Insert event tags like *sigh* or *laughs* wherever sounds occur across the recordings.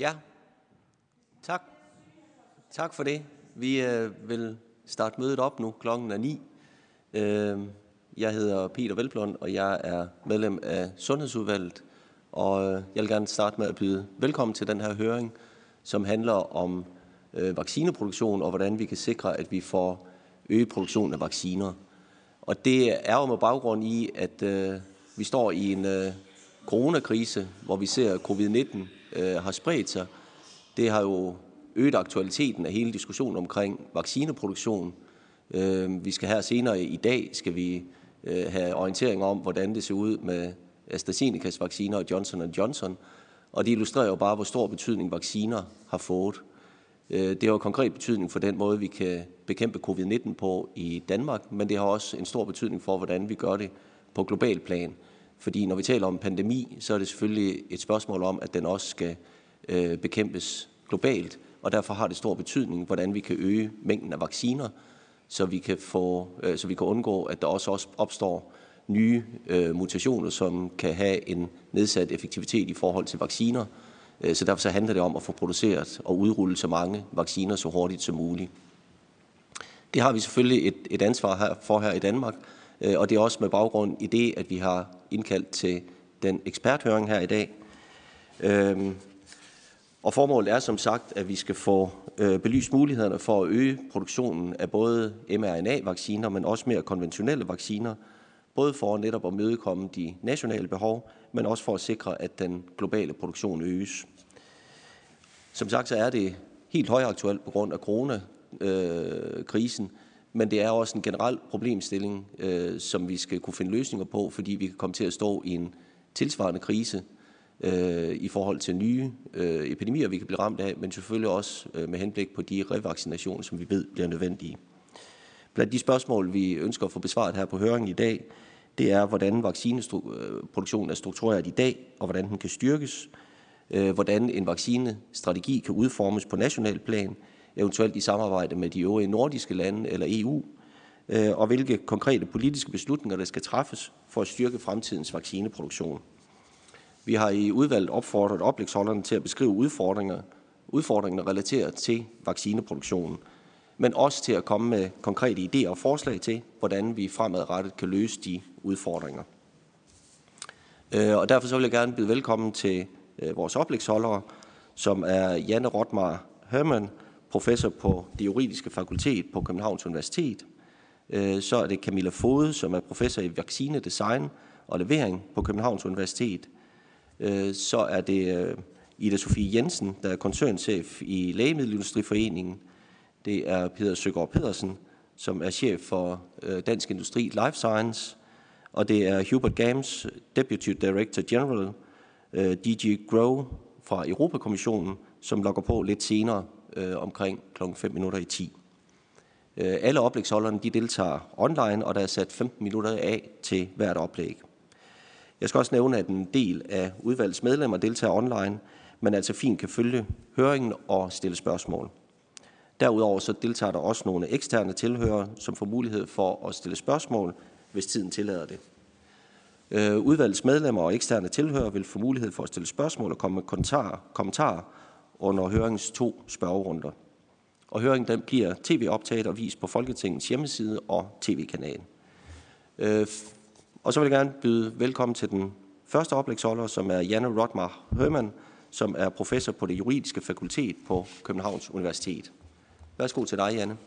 Ja, tak. Tak for det. Vi øh, vil starte mødet op nu. Klokken er 9. Øh, jeg hedder Peter Velblom, og jeg er medlem af Sundhedsudvalget. Og øh, jeg vil gerne starte med at byde velkommen til den her høring, som handler om øh, vaccineproduktion og hvordan vi kan sikre, at vi får øget produktionen af vacciner. Og det er jo med baggrund i, at øh, vi står i en øh, coronakrise, hvor vi ser, at covid-19 øh, har spredt sig. Det har jo øget aktualiteten af hele diskussionen omkring vaccineproduktion. Øh, vi skal her senere i dag skal vi øh, have orientering om, hvordan det ser ud med AstraZenecas vacciner og Johnson Johnson. Og det illustrerer jo bare, hvor stor betydning vacciner har fået. Øh, det har jo konkret betydning for den måde, vi kan bekæmpe covid-19 på i Danmark, men det har også en stor betydning for, hvordan vi gør det på global plan. Fordi når vi taler om pandemi, så er det selvfølgelig et spørgsmål om, at den også skal øh, bekæmpes globalt, og derfor har det stor betydning, hvordan vi kan øge mængden af vacciner, så vi kan, få, øh, så vi kan undgå, at der også opstår nye øh, mutationer, som kan have en nedsat effektivitet i forhold til vacciner. Øh, så derfor så handler det om at få produceret og udrullet så mange vacciner så hurtigt som muligt. Det har vi selvfølgelig et, et ansvar her for her i Danmark, Øh, og det er også med baggrund i det, at vi har indkaldt til den eksperthøring her i dag. Øhm, og formålet er som sagt, at vi skal få øh, belyst mulighederne for at øge produktionen af både mRNA-vacciner, men også mere konventionelle vacciner, både for netop at mødekomme de nationale behov, men også for at sikre, at den globale produktion øges. Som sagt så er det helt højaktuelt på grund af coronakrisen, øh, men det er også en generel problemstilling, øh, som vi skal kunne finde løsninger på, fordi vi kan komme til at stå i en tilsvarende krise øh, i forhold til nye øh, epidemier, vi kan blive ramt af, men selvfølgelig også øh, med henblik på de revaccinationer, som vi ved bliver nødvendige. Blandt de spørgsmål, vi ønsker at få besvaret her på høringen i dag, det er, hvordan vaccineproduktionen er struktureret i dag, og hvordan den kan styrkes, øh, hvordan en vaccinestrategi kan udformes på national plan, eventuelt i samarbejde med de øvrige nordiske lande eller EU, øh, og hvilke konkrete politiske beslutninger, der skal træffes for at styrke fremtidens vaccineproduktion. Vi har i udvalget opfordret oplægsholderne til at beskrive udfordringer, udfordringer relateret til vaccineproduktionen, men også til at komme med konkrete idéer og forslag til, hvordan vi fremadrettet kan løse de udfordringer. Øh, og derfor så vil jeg gerne byde velkommen til øh, vores oplægsholdere, som er Janne Rotmar Hermann, professor på det juridiske fakultet på Københavns Universitet. Øh, så er det Camilla Fode, som er professor i vaccinedesign og levering på Københavns Universitet. Øh, så er det øh, Ida Sofie Jensen, der er koncernchef i Lægemiddelindustriforeningen. Det er Peter Søgaard Pedersen, som er chef for Dansk Industri Life Science. Og det er Hubert Gams, Deputy Director General, DG Grow fra Europakommissionen, som logger på lidt senere øh, omkring kl. 5 minutter i 10. Øh, alle oplægsholderne de deltager online, og der er sat 15 minutter af til hvert oplæg. Jeg skal også nævne, at en del af udvalgets medlemmer deltager online, men altså fint kan følge høringen og stille spørgsmål. Derudover så deltager der også nogle eksterne tilhører, som får mulighed for at stille spørgsmål, hvis tiden tillader det. Øh, udvalgets medlemmer og eksterne tilhører vil få mulighed for at stille spørgsmål og komme med kommentarer, kommentarer under høringens to spørgerunder. Og høringen den bliver tv-optaget og vist på Folketingets hjemmeside og tv-kanal. Øh, og så vil jeg gerne byde velkommen til den første oplægsholder, som er Janne Rodmar Hermann, som er professor på det juridiske fakultet på Københavns Universitet. Værsgo til dig, Janne.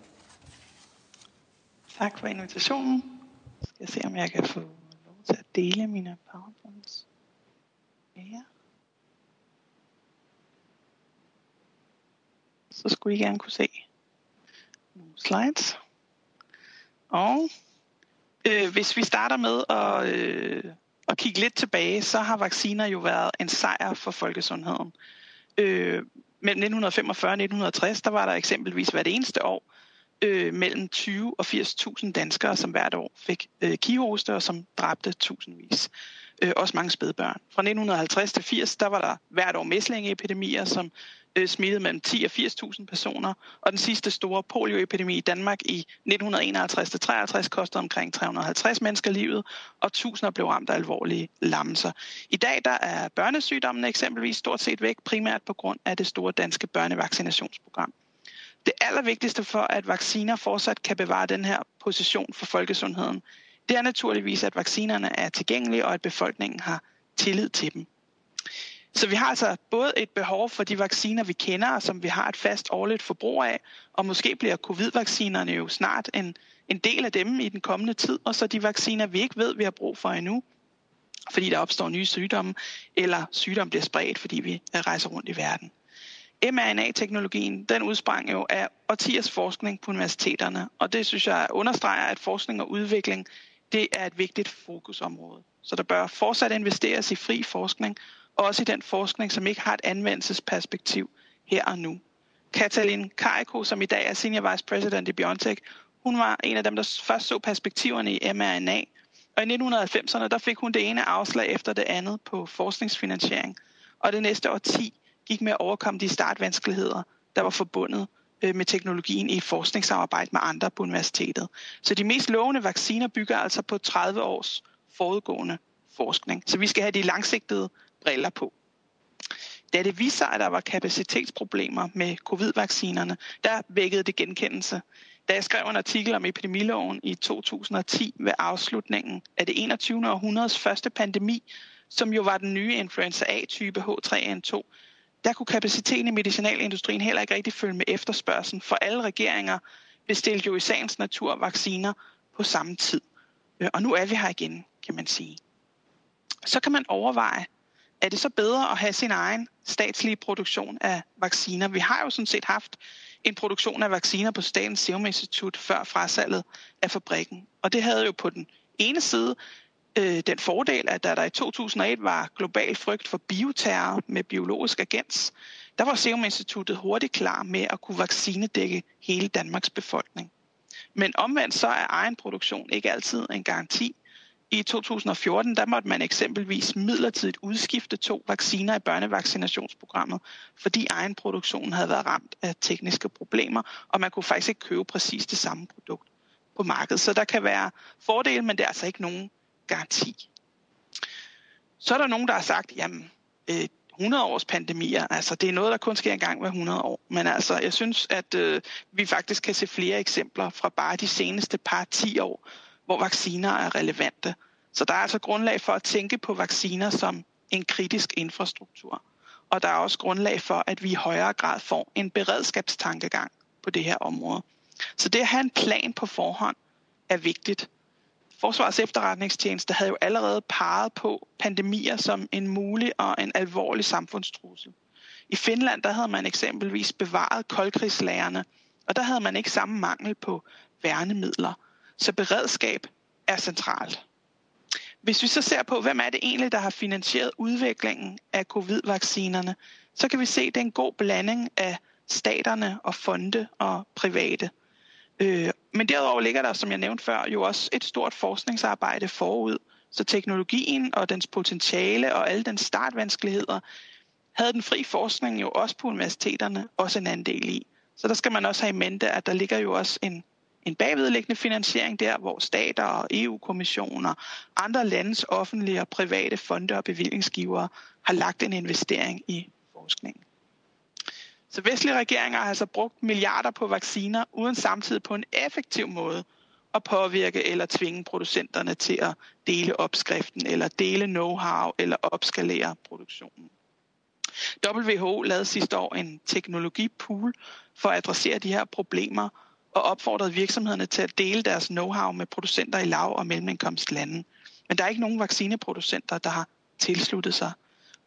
Tak for invitationen. Jeg skal se, om jeg kan få lov til at dele mine powerpoints. Ja. Så skulle I gerne kunne se nogle slides. Og øh, hvis vi starter med at, øh, at kigge lidt tilbage, så har vacciner jo været en sejr for folkesundheden. Øh, mellem 1945 og 1960, der var der eksempelvis hvert eneste år øh, mellem 20 og 80.000 danskere, som hvert år fik øh, kihoste og som dræbte tusindvis. øh, også mange spædbørn. Fra 1950 til 80, der var der hvert år mæslingeepidemier, som Øh, smittede mellem 10 og 80.000 personer, og den sidste store polioepidemi i Danmark i 1951-53 kostede omkring 350 mennesker livet, og tusinder blev ramt af alvorlige lammelser. I dag der er børnesygdommene eksempelvis stort set væk, primært på grund af det store danske børnevaccinationsprogram. Det allervigtigste for, at vacciner fortsat kan bevare den her position for folkesundheden, det er naturligvis, at vaccinerne er tilgængelige, og at befolkningen har tillid til dem. Så vi har altså både et behov for de vacciner, vi kender, og som vi har et fast årligt forbrug af, og måske bliver covid-vaccinerne jo snart en, en del af dem i den kommende tid, og så de vacciner, vi ikke ved, vi har brug for endnu, fordi der opstår nye sygdomme, eller sygdomme bliver spredt, fordi vi rejser rundt i verden mRNA-teknologien, den udsprang jo af årtiers forskning på universiteterne, og det synes jeg understreger, at forskning og udvikling, det er et vigtigt fokusområde. Så der bør fortsat investeres i fri forskning, også i den forskning, som ikke har et anvendelsesperspektiv her og nu. Katalin Kariko, som i dag er Senior Vice President i BioNTech, hun var en af dem, der først så perspektiverne i mRNA, og i 1990'erne, der fik hun det ene afslag efter det andet på forskningsfinansiering. Og det næste år 10 gik med at overkomme de startvanskeligheder, der var forbundet øh, med teknologien i forskningssamarbejde med andre på universitetet. Så de mest lovende vacciner bygger altså på 30 års forudgående forskning. Så vi skal have de langsigtede briller på. Da det viste sig, at der var kapacitetsproblemer med covid-vaccinerne, der vækkede det genkendelse. Da jeg skrev en artikel om epidemiloven i 2010 ved afslutningen af det 21. århundredes første pandemi, som jo var den nye influenza A-type H3N2, der kunne kapaciteten i medicinalindustrien heller ikke rigtig følge med efterspørgselen, for alle regeringer bestilte jo i sagens natur vacciner på samme tid. Øh, og nu er vi her igen, kan man sige. Så kan man overveje, er det så bedre at have sin egen statslige produktion af vacciner? Vi har jo sådan set haft en produktion af vacciner på Statens Serum Institut før frasalget af fabrikken. Og det havde jo på den ene side øh, den fordel, at da der i 2001 var global frygt for bioterror med biologisk agens, der var Serum Instituttet hurtigt klar med at kunne vaccinedække hele Danmarks befolkning. Men omvendt så er egen produktion ikke altid en garanti. I 2014 der måtte man eksempelvis midlertidigt udskifte to vacciner i børnevaccinationsprogrammet, fordi egen produktion havde været ramt af tekniske problemer, og man kunne faktisk ikke købe præcis det samme produkt på markedet. Så der kan være fordele, men det er altså ikke nogen garanti. Så er der nogen, der har sagt, jamen, øh, 100 års pandemier, altså det er noget, der kun sker en gang hver 100 år. Men altså, jeg synes, at øh, vi faktisk kan se flere eksempler fra bare de seneste par 10 år, hvor vacciner er relevante. Så der er altså grundlag for at tænke på vacciner som en kritisk infrastruktur. Og der er også grundlag for, at vi i højere grad får en beredskabstankegang på det her område. Så det at have en plan på forhånd er vigtigt. Forsvars efterretningstjeneste havde jo allerede peget på pandemier som en mulig og en alvorlig samfundstrussel. I Finland der havde man eksempelvis bevaret koldkrigslagerne, og der havde man ikke samme mangel på værnemidler. Så beredskab er centralt. Hvis vi så ser på, hvem er det egentlig, der har finansieret udviklingen af covid-vaccinerne, så kan vi se, at det er en god blanding af staterne og fonde og private. Øh, men derudover ligger der, som jeg nævnte før, jo også et stort forskningsarbejde forud. Så teknologien og dens potentiale og alle dens startvanskeligheder havde den fri forskning jo også på universiteterne også en andel i. Så der skal man også have i mente, at der ligger jo også en, en bagvedliggende finansiering der, hvor stater og EU-kommissioner, andre landes offentlige og private fonde og bevillingsgivere har lagt en investering i forskningen. Så vestlige regeringer har altså brugt milliarder på vacciner, uden samtidig på en effektiv måde at påvirke eller tvinge producenterne til at dele opskriften, eller dele know-how, eller opskalere produktionen. WHO lavede sidste år en teknologipool for at adressere de her problemer, og opfordrede virksomhederne til at dele deres know-how med producenter i lav- og mellemindkomstlande. Men der er ikke nogen vaccineproducenter, der har tilsluttet sig.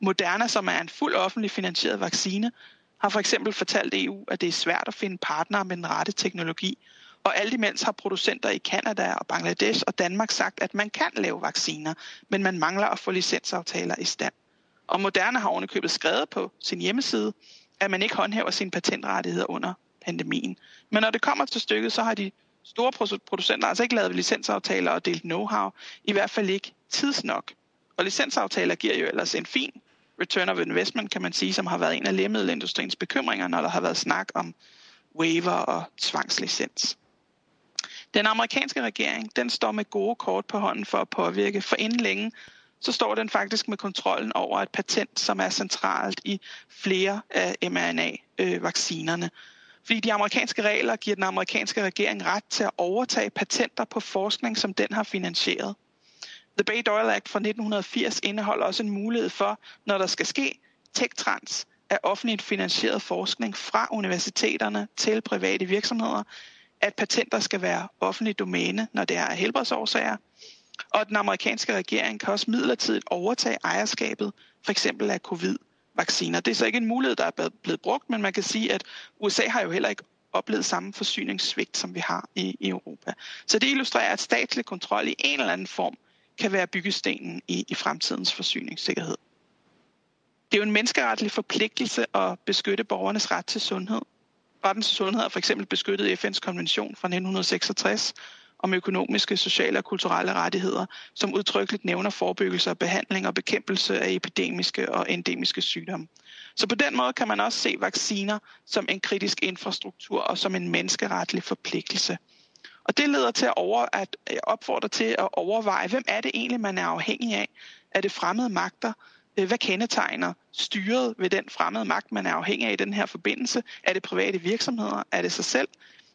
Moderna, som er en fuld offentlig finansieret vaccine, har for eksempel fortalt EU, at det er svært at finde partnere med den rette teknologi. Og alt imens har producenter i Kanada og Bangladesh og Danmark sagt, at man kan lave vacciner, men man mangler at få licensaftaler i stand. Og Moderna har ovenikøbet skrevet på sin hjemmeside, at man ikke håndhæver sine patentrettigheder under pandemien. Men når det kommer til stykket, så har de store producenter altså ikke lavet licensaftaler og delt know-how, i hvert fald ikke tidsnok. Og licensaftaler giver jo ellers en fin return of investment, kan man sige, som har været en af lægemiddelindustriens bekymringer, når der har været snak om waiver og tvangslicens. Den amerikanske regering, den står med gode kort på hånden for at påvirke, for inden længe, så står den faktisk med kontrollen over et patent, som er centralt i flere af mRNA-vaccinerne. Øh, fordi de amerikanske regler giver den amerikanske regering ret til at overtage patenter på forskning, som den har finansieret. The Bay-Doyle Act fra 1980 indeholder også en mulighed for, når der skal ske tech-trans af offentligt finansieret forskning fra universiteterne til private virksomheder, at patenter skal være offentligt domæne, når det er af helbredsårsager, og den amerikanske regering kan også midlertidigt overtage ejerskabet, for eksempel covid vacciner. Det er så ikke en mulighed, der er blevet brugt, men man kan sige, at USA har jo heller ikke oplevet samme forsyningssvigt, som vi har i, i Europa. Så det illustrerer, at statslig kontrol i en eller anden form kan være byggestenen i, i fremtidens forsyningssikkerhed. Det er jo en menneskeretlig forpligtelse at beskytte borgernes ret til sundhed. Retten til sundhed er for eksempel beskyttet i FN's konvention fra 1966 om økonomiske, sociale og kulturelle rettigheder, som udtrykkeligt nævner forebyggelse og behandling og bekæmpelse af epidemiske og endemiske sygdomme. Så på den måde kan man også se vacciner som en kritisk infrastruktur og som en menneskeretlig forpligtelse. Og det leder til at, over, at øh, opfordre til at overveje, hvem er det egentlig, man er afhængig af? Er det fremmede magter? Øh, hvad kendetegner styret ved den fremmede magt, man er afhængig af i den her forbindelse? Er det private virksomheder? Er det sig selv?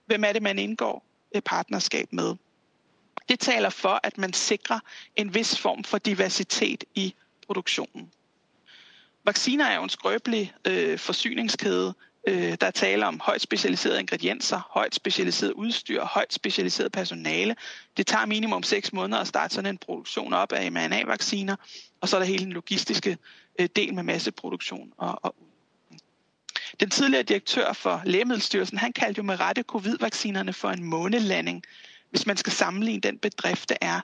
Hvem er det, man indgår partnerskab med? Det taler for, at man sikrer en vis form for diversitet i produktionen. Vacciner er jo en skrøbelig øh, forsyningskæde, Øh, der er tale om højt specialiserede ingredienser, højt specialiseret udstyr, højt specialiseret personale. Det tager minimum 6 måneder at starte sådan en produktion op af mRNA-vacciner, og så er der hele den logistiske øh, del med masseproduktion og, og den tidligere direktør for Lægemiddelstyrelsen, han kaldte jo med rette covid-vaccinerne for en månelanding, hvis man skal sammenligne den bedrift, det er.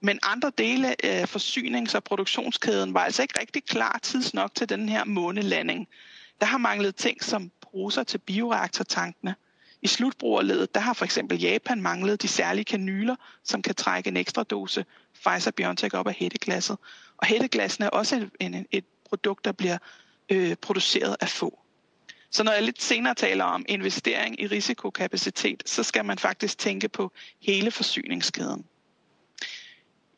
Men andre dele af forsynings- og produktionskæden var altså ikke rigtig klar tidsnok til den her månelanding. Der har manglet ting som poser til bioreaktortankene. I slutbrugerledet, der har for eksempel Japan manglet de særlige kanyler, som kan trække en ekstra dose Pfizer-BioNTech op af hætteglasset. Og hætteglassene er også et, en, et produkt, der bliver øh, produceret af få. Så når jeg lidt senere taler om investering i risikokapacitet, så skal man faktisk tænke på hele forsyningskæden.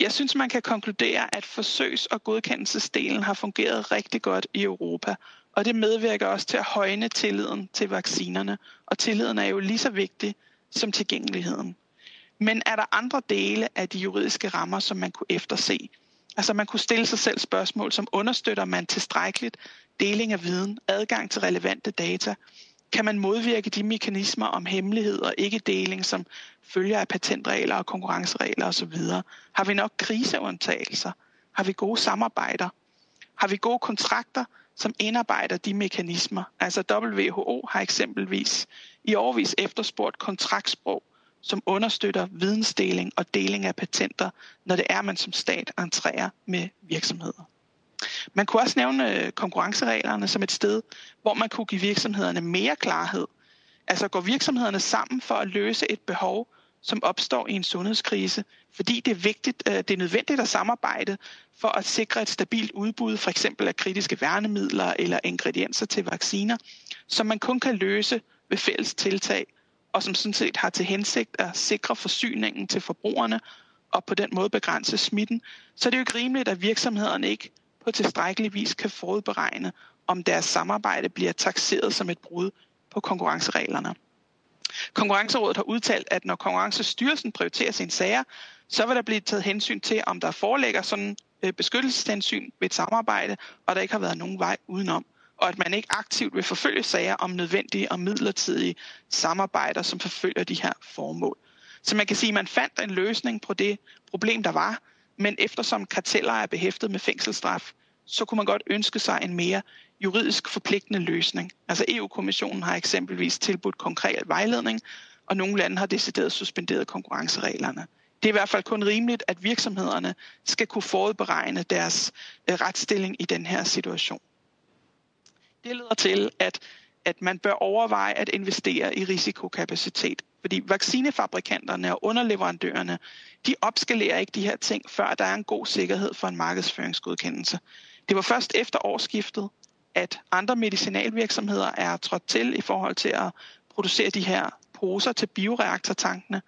Jeg synes, man kan konkludere, at forsøgs- og godkendelsesdelen har fungeret rigtig godt i Europa, og det medvirker også til at højne tilliden til vaccinerne. Og tilliden er jo lige så vigtig som tilgængeligheden. Men er der andre dele af de juridiske rammer, som man kunne efterse? Altså man kunne stille sig selv spørgsmål, som understøtter man tilstrækkeligt deling af viden, adgang til relevante data? Kan man modvirke de mekanismer om hemmelighed og ikke-deling, som følger af patentregler og konkurrenceregler osv.? Har vi nok kriseundtagelser? Har vi gode samarbejder? Har vi gode kontrakter, som indarbejder de mekanismer. Altså WHO har eksempelvis i årvis efterspurgt kontraktsprog, som understøtter vidensdeling og deling af patenter, når det er, man som stat entrerer med virksomheder. Man kunne også nævne øh, konkurrencereglerne som et sted, hvor man kunne give virksomhederne mere klarhed. Altså går virksomhederne sammen for at løse et behov, som opstår i en sundhedskrise, fordi det er vigtigt, øh, det er nødvendigt at samarbejde for at sikre et stabilt udbud, for eksempel af kritiske værnemidler eller ingredienser til vacciner, som man kun kan løse ved fælles tiltag, og som sådan set har til hensigt at sikre forsyningen til forbrugerne og på den måde begrænse smitten, så det er jo ikke rimeligt, at virksomhederne ikke på tilstrækkelig vis kan forudberegne, om deres samarbejde bliver taxeret som et brud på konkurrencereglerne. Konkurrencerådet har udtalt, at når Konkurrencestyrelsen prioriterer sine sager, så vil der blive taget hensyn til, om der forelægger sådan øh, beskyttelseshensyn ved et samarbejde, og der ikke har været nogen vej udenom og at man ikke aktivt vil forfølge sager om nødvendige og midlertidige samarbejder, som forfølger de her formål. Så man kan sige, at man fandt en løsning på det problem, der var, men eftersom karteller er behæftet med fængselsstraf, så kunne man godt ønske sig en mere juridisk forpligtende løsning. Altså EU-kommissionen har eksempelvis tilbudt konkret vejledning, og nogle lande har decideret suspenderet konkurrencereglerne. Det er i hvert fald kun rimeligt, at virksomhederne skal kunne forudberegne deres øh, retsstilling i den her situation. Det leder til, at, at man bør overveje at investere i risikokapacitet fordi vaccinefabrikanterne og underleverandørerne, de opskalerer ikke de her ting, før der er en god sikkerhed for en markedsføringsgodkendelse. Det var først efter årsskiftet, at andre medicinalvirksomheder er trådt til i forhold til at producere de her poser til bioreaktortankene.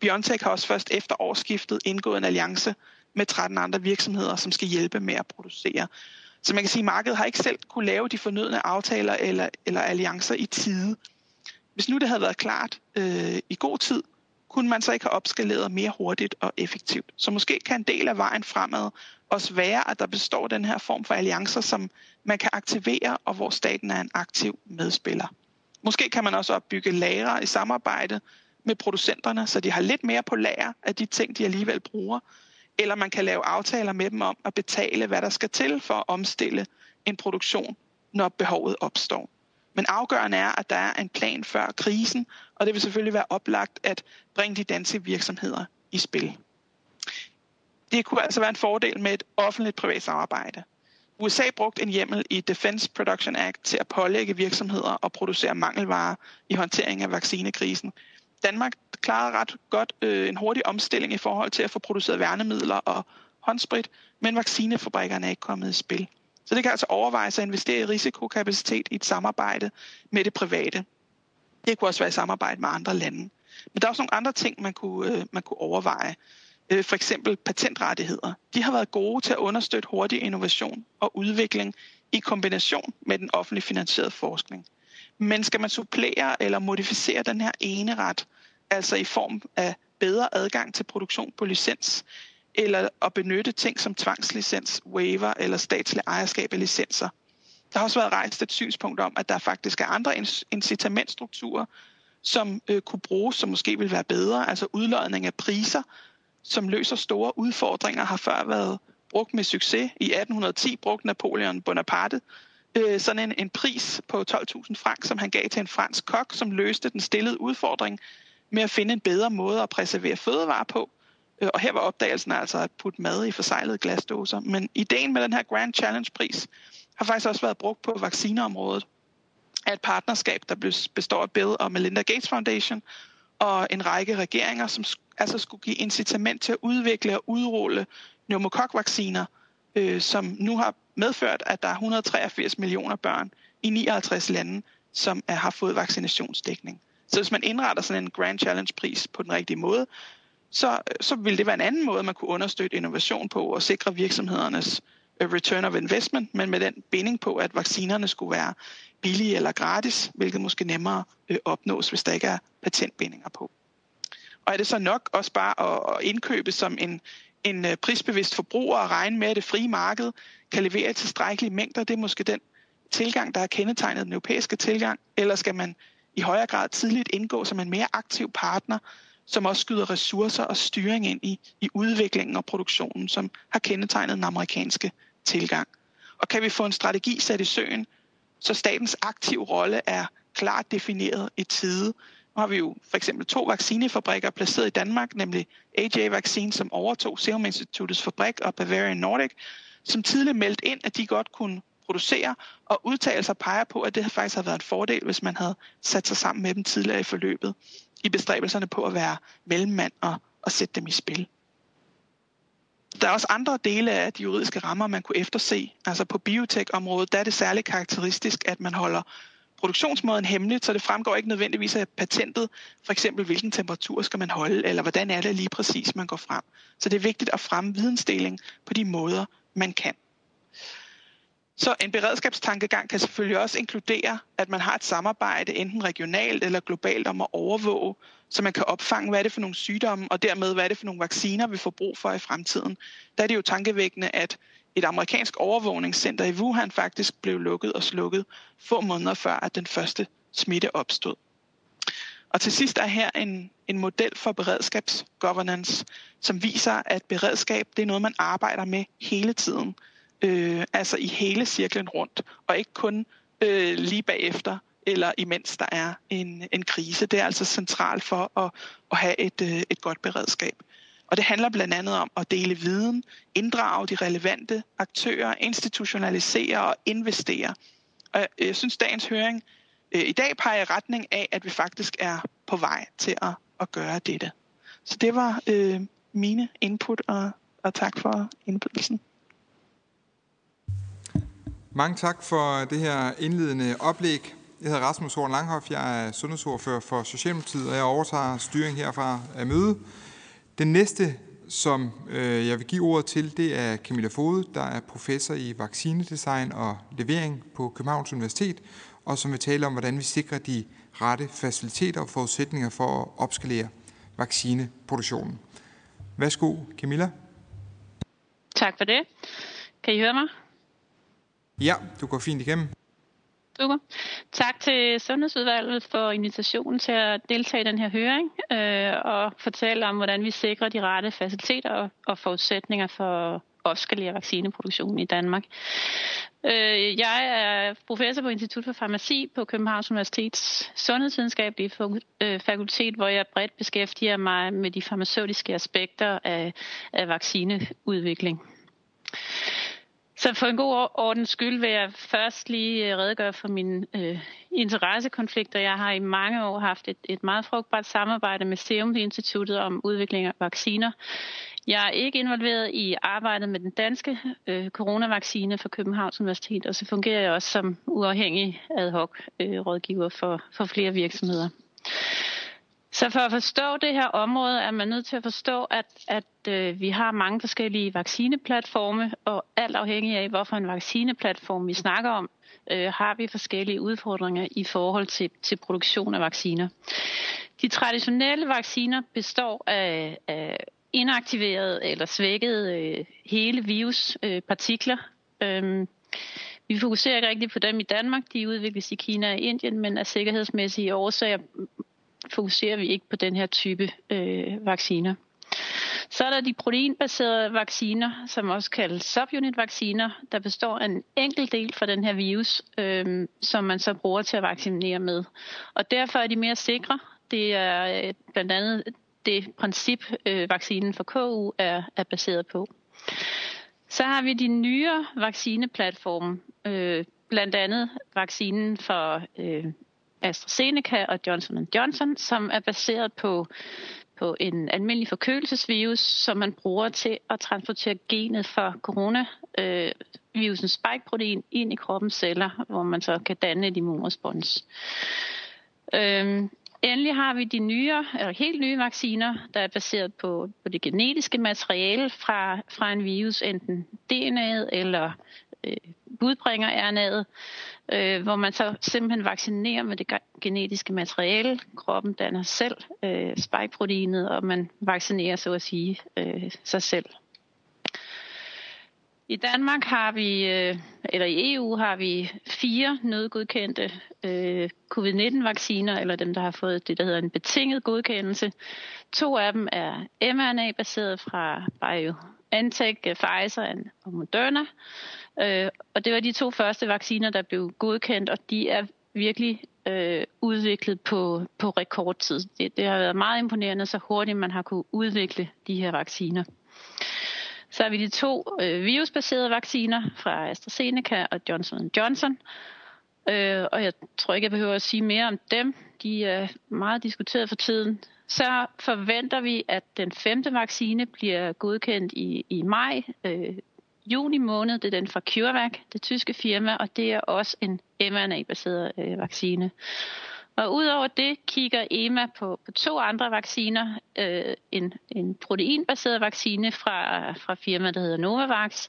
BioNTech har også først efter årsskiftet indgået en alliance med 13 andre virksomheder, som skal hjælpe med at producere. Så man kan sige, at markedet har ikke selv kunne lave de fornødne aftaler eller, eller alliancer i tide. Hvis nu det havde været klart øh, i god tid, kunne man så ikke have opskaleret mere hurtigt og effektivt. Så måske kan en del af vejen fremad også være, at der består den her form for alliancer, som man kan aktivere, og hvor staten er en aktiv medspiller. Måske kan man også opbygge lagre i samarbejde med producenterne, så de har lidt mere på lager af de ting, de alligevel bruger. Eller man kan lave aftaler med dem om at betale, hvad der skal til for at omstille en produktion, når behovet opstår. Men afgørende er, at der er en plan før krisen, og det vil selvfølgelig være oplagt at bringe de danske virksomheder i spil. Det kunne altså være en fordel med et offentligt privat samarbejde. USA brugte en hjemmel i Defense Production Act til at pålægge virksomheder at producere mangelvarer i håndtering af vaccinekrisen. Danmark klarede ret godt øh, en hurtig omstilling i forhold til at få produceret værnemidler og håndsprit, men vaccinefabrikkerne er ikke kommet i spil. Så det kan altså overvejes at investere i risikokapacitet i et samarbejde med det private. Det kunne også være i samarbejde med andre lande. Men der er også nogle andre ting, man kunne, øh, man kunne overveje. Øh, for eksempel patentrettigheder. De har været gode til at understøtte hurtig innovation og udvikling i kombination med den offentligt finansierede forskning. Men skal man supplere eller modificere den her ene ret, altså i form af bedre adgang til produktion på licens, eller at benytte ting som tvangslicens, waiver eller statslig ejerskab af licenser. Der har også været rejst et synspunkt om, at der faktisk er andre incitamentstrukturer, som øh, kunne bruges, som måske vil være bedre, altså udlodning af priser, som løser store udfordringer, har før været brugt med succes. I 1810 brugte Napoleon Bonaparte øh, sådan en, en pris på 12.000 frank, som han gav til en fransk kok, som løste den stillede udfordring med at finde en bedre måde at preservere fødevarer på. Øh, og her var opdagelsen altså at putte mad i forseglede glasdåser. Men ideen med den her Grand Challenge-pris har faktisk også været brugt på vaccineområdet af et partnerskab, der består af Bill og Melinda Gates Foundation og en række regeringer, som altså skulle give incitament til at udvikle og udrulle pneumokokvacciner, øh, som nu har medført, at der er 183 millioner børn i 59 lande, som er, har fået vaccinationsdækning. Så hvis man indretter sådan en Grand Challenge-pris på den rigtige måde, så, så ville det være en anden måde, man kunne understøtte innovation på og sikre virksomhedernes øh, return of investment, men med den binding på, at vaccinerne skulle være billige eller gratis, hvilket måske nemmere øh, opnås, hvis der ikke er patentbindinger på. Og er det så nok også bare at indkøbe som en, en øh, prisbevidst forbruger og regne med, at det frie marked kan levere tilstrækkelige mængder? Det er måske den tilgang, der er kendetegnet den europæiske tilgang. Eller skal man i højere grad tidligt indgå som en mere aktiv partner, som også skyder ressourcer og styring ind i, i udviklingen og produktionen, som har kendetegnet den amerikanske tilgang. Og kan vi få en strategi sat i søen, så statens aktive rolle er klart defineret i tide. Nu har vi jo for eksempel to vaccinefabrikker placeret i Danmark, nemlig AJ Vaccine, som overtog Serum Instituttets fabrik, og Bavarian Nordic, som tidligere meldte ind, at de godt kunne producere, og udtalelser peger på, at det faktisk har været en fordel, hvis man havde sat sig sammen med dem tidligere i forløbet, i bestræbelserne på at være mellemmand og, og sætte dem i spil. Der er også andre dele af de juridiske rammer, man kunne efterse. Altså på biotech-området, der er det særligt karakteristisk, at man holder produktionsmåden hemmeligt, så det fremgår ikke nødvendigvis af patentet, for eksempel hvilken temperatur skal man holde, eller hvordan er det lige præcis, man går frem. Så det er vigtigt at fremme vidensdeling på de måder, man kan. Så en beredskabstankegang kan selvfølgelig også inkludere, at man har et samarbejde enten regionalt eller globalt om at overvåge, så man kan opfange, hvad er det for nogle sygdomme, og dermed, hvad er det for nogle vacciner, vi får brug for i fremtiden. Der er det jo tankevækkende, at et amerikansk overvågningscenter i Wuhan faktisk blev lukket og slukket få måneder før, at den første smitte opstod. Og til sidst er her en, en model for beredskabsgovernance, som viser, at beredskab det er noget, man arbejder med hele tiden – øh, altså i hele cirklen rundt, og ikke kun øh, lige bagefter eller imens der er en, en krise. Det er altså centralt for at, at have et, øh, et godt beredskab. Og det handler blandt andet om at dele viden, inddrage de relevante aktører, institutionalisere og investere. Og øh, jeg synes, dagens høring øh, i dag peger i retning af, at vi faktisk er på vej til at at gøre dette. Så det var øh, mine input, og, og tak for indbydelsen. Mange tak for det her indledende oplæg. Jeg hedder Rasmus Horn Langhoff, jeg er sundhedsordfører for Socialdemokratiet, og jeg overtager styring herfra af møde. Den næste, som øh, jeg vil give ordet til, det er Camilla Fode, der er professor i vaccinedesign og levering på Københavns Universitet, og som vil tale om, hvordan vi sikrer de rette faciliteter og forudsætninger for at opskalere vaccineproduktionen. Værsgo, Camilla. Tak for det. Kan I høre mig? Ja, du går fint igennem. Super. Tak til Sundhedsudvalget for invitationen til at deltage i den her høring øh, og fortælle om, hvordan vi sikrer de rette faciliteter og, og forudsætninger for opskalere vaccineproduktionen i Danmark. Øh, jeg er professor på Institut for Farmaci på Københavns Universitets Sundhedsvidenskabelige øh, Fakultet, hvor jeg bredt beskæftiger mig med de farmaceutiske aspekter af, af vaccineudvikling. Så for en god ordens skyld vil jeg først lige øh, redegøre for mine øh, interessekonflikter. Jeg har i mange år haft et, et meget frugtbart samarbejde med Serum Instituttet om udvikling af vacciner. Jeg er ikke involveret i arbejdet med den danske øh, coronavaccine for Københavns Universitet, og så fungerer jeg også som uafhængig ad hoc øh, rådgiver for, for flere virksomheder. Så for at forstå det her område, er man nødt til at forstå, at, at øh, vi har mange forskellige vaccineplatforme, og alt afhængig af, hvorfor en vaccineplatform vi snakker om, øh, har vi forskellige udfordringer i forhold til, til produktion af vacciner. De traditionelle vacciner består af, af inaktiverede eller svækkede øh, hele viruspartikler. Øh, øhm, vi fokuserer ikke rigtig på dem i Danmark. De udvikles i Kina og Indien, men af sikkerhedsmæssige årsager fokuserer vi ikke på den her type øh, vacciner. Så er der de proteinbaserede vacciner, som også kaldes subunit-vacciner, der består af en enkelt del fra den her virus, øh, som man så bruger til at vaccinere med. Og derfor er de mere sikre. Det er øh, blandt andet det princip, øh, vaccinen for KU er, er baseret på. Så har vi de nyere vaccineplatforme, øh, blandt andet vaccinen for øh, AstraZeneca og Johnson Johnson, som er baseret på, på en almindelig forkølelsesvirus, som man bruger til at transportere genet for coronavirusens spike-protein ind i kroppens celler, hvor man så kan danne et immunrespons. Øhm, endelig har vi de nye, eller helt nye vacciner, der er baseret på, på det genetiske materiale fra, fra en virus, enten DNA'et eller øh, budbringer RNA'et, øh, hvor man så simpelthen vaccinerer med det genetiske materiale. Kroppen danner selv øh, spike-proteinet, og man vaccinerer så at sige øh, sig selv. I Danmark har vi, øh, eller i EU har vi fire nødgodkendte øh, covid-19-vacciner, eller dem, der har fået det, der hedder en betinget godkendelse. To af dem er mRNA-baseret fra BioNTech, Pfizer og Moderna. Øh, og det var de to første vacciner, der blev godkendt, og de er virkelig øh, udviklet på, på rekordtid. Det, det har været meget imponerende, så hurtigt man har kunne udvikle de her vacciner. Så har vi de to øh, virusbaserede vacciner fra AstraZeneca og Johnson Johnson. Øh, og jeg tror ikke, jeg behøver at sige mere om dem. De er meget diskuteret for tiden. Så forventer vi, at den femte vaccine bliver godkendt i, i maj øh, juni måned. Det er den fra CureVac, det tyske firma, og det er også en mRNA-baseret øh, vaccine. Og udover det kigger EMA på, på to andre vacciner. Øh, en, en proteinbaseret vaccine fra, fra firma, der hedder Novavax.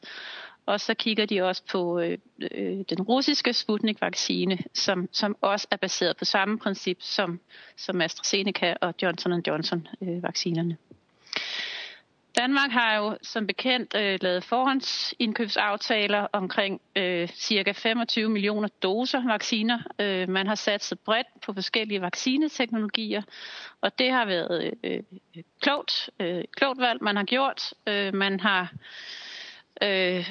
Og så kigger de også på øh, øh, den russiske Sputnik-vaccine, som, som også er baseret på samme princip som, som AstraZeneca og Johnson Johnson-vaccinerne. Øh, Danmark har jo som bekendt øh, lavet forhåndsindkøbsaftaler omkring øh, cirka 25 millioner doser vacciner. Øh, man har sat sig bredt på forskellige vaccineteknologier, og det har været øh, øh, klogt, øh, klogt valg, man har gjort. Øh, man har øh,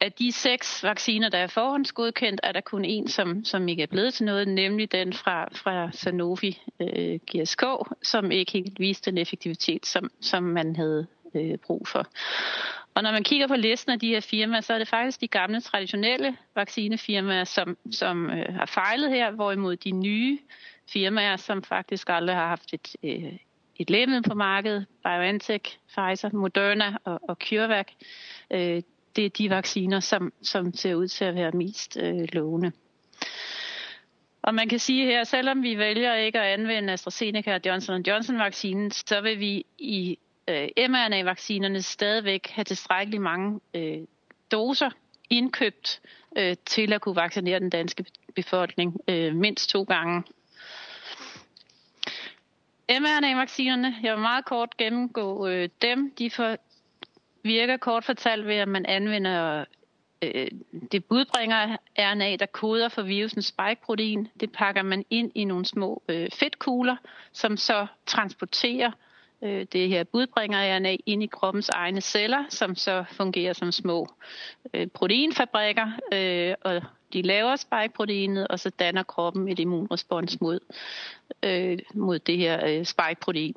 af de seks vacciner, der er forhåndsgodkendt, er der kun en, som, som ikke er blevet til noget, nemlig den fra, fra Sanofi øh, GSK, som ikke helt viste den effektivitet, som, som man havde øh, brug for. Og når man kigger på listen af de her firmaer, så er det faktisk de gamle traditionelle vaccinefirmaer, som, som øh, har fejlet her, hvorimod de nye firmaer, som faktisk aldrig har haft et, øh, et lægemiddel på markedet, BioNTech, Pfizer, Moderna og, og CureVac. Øh, det er de vacciner, som, som ser ud til at være mest øh, lovende. Og man kan sige her, selvom vi vælger ikke at anvende AstraZeneca og Johnson Johnson-vaccinen, så vil vi i øh, mRNA-vaccinerne stadigvæk have tilstrækkeligt mange øh, doser indkøbt øh, til at kunne vaccinere den danske befolkning øh, mindst to gange. mRNA-vaccinerne, jeg vil meget kort gennemgå øh, dem. De for, virker kort fortalt ved, at man anvender øh, det budbringer RNA, der koder for virusens spike-protein. Det pakker man ind i nogle små øh, fedtkugler, som så transporterer øh, det her budbringer RNA ind i kroppens egne celler, som så fungerer som små øh, proteinfabrikker, øh, og de laver spike-proteinet, og så danner kroppen et immunrespons mod, øh, mod det her øh, spike-protein.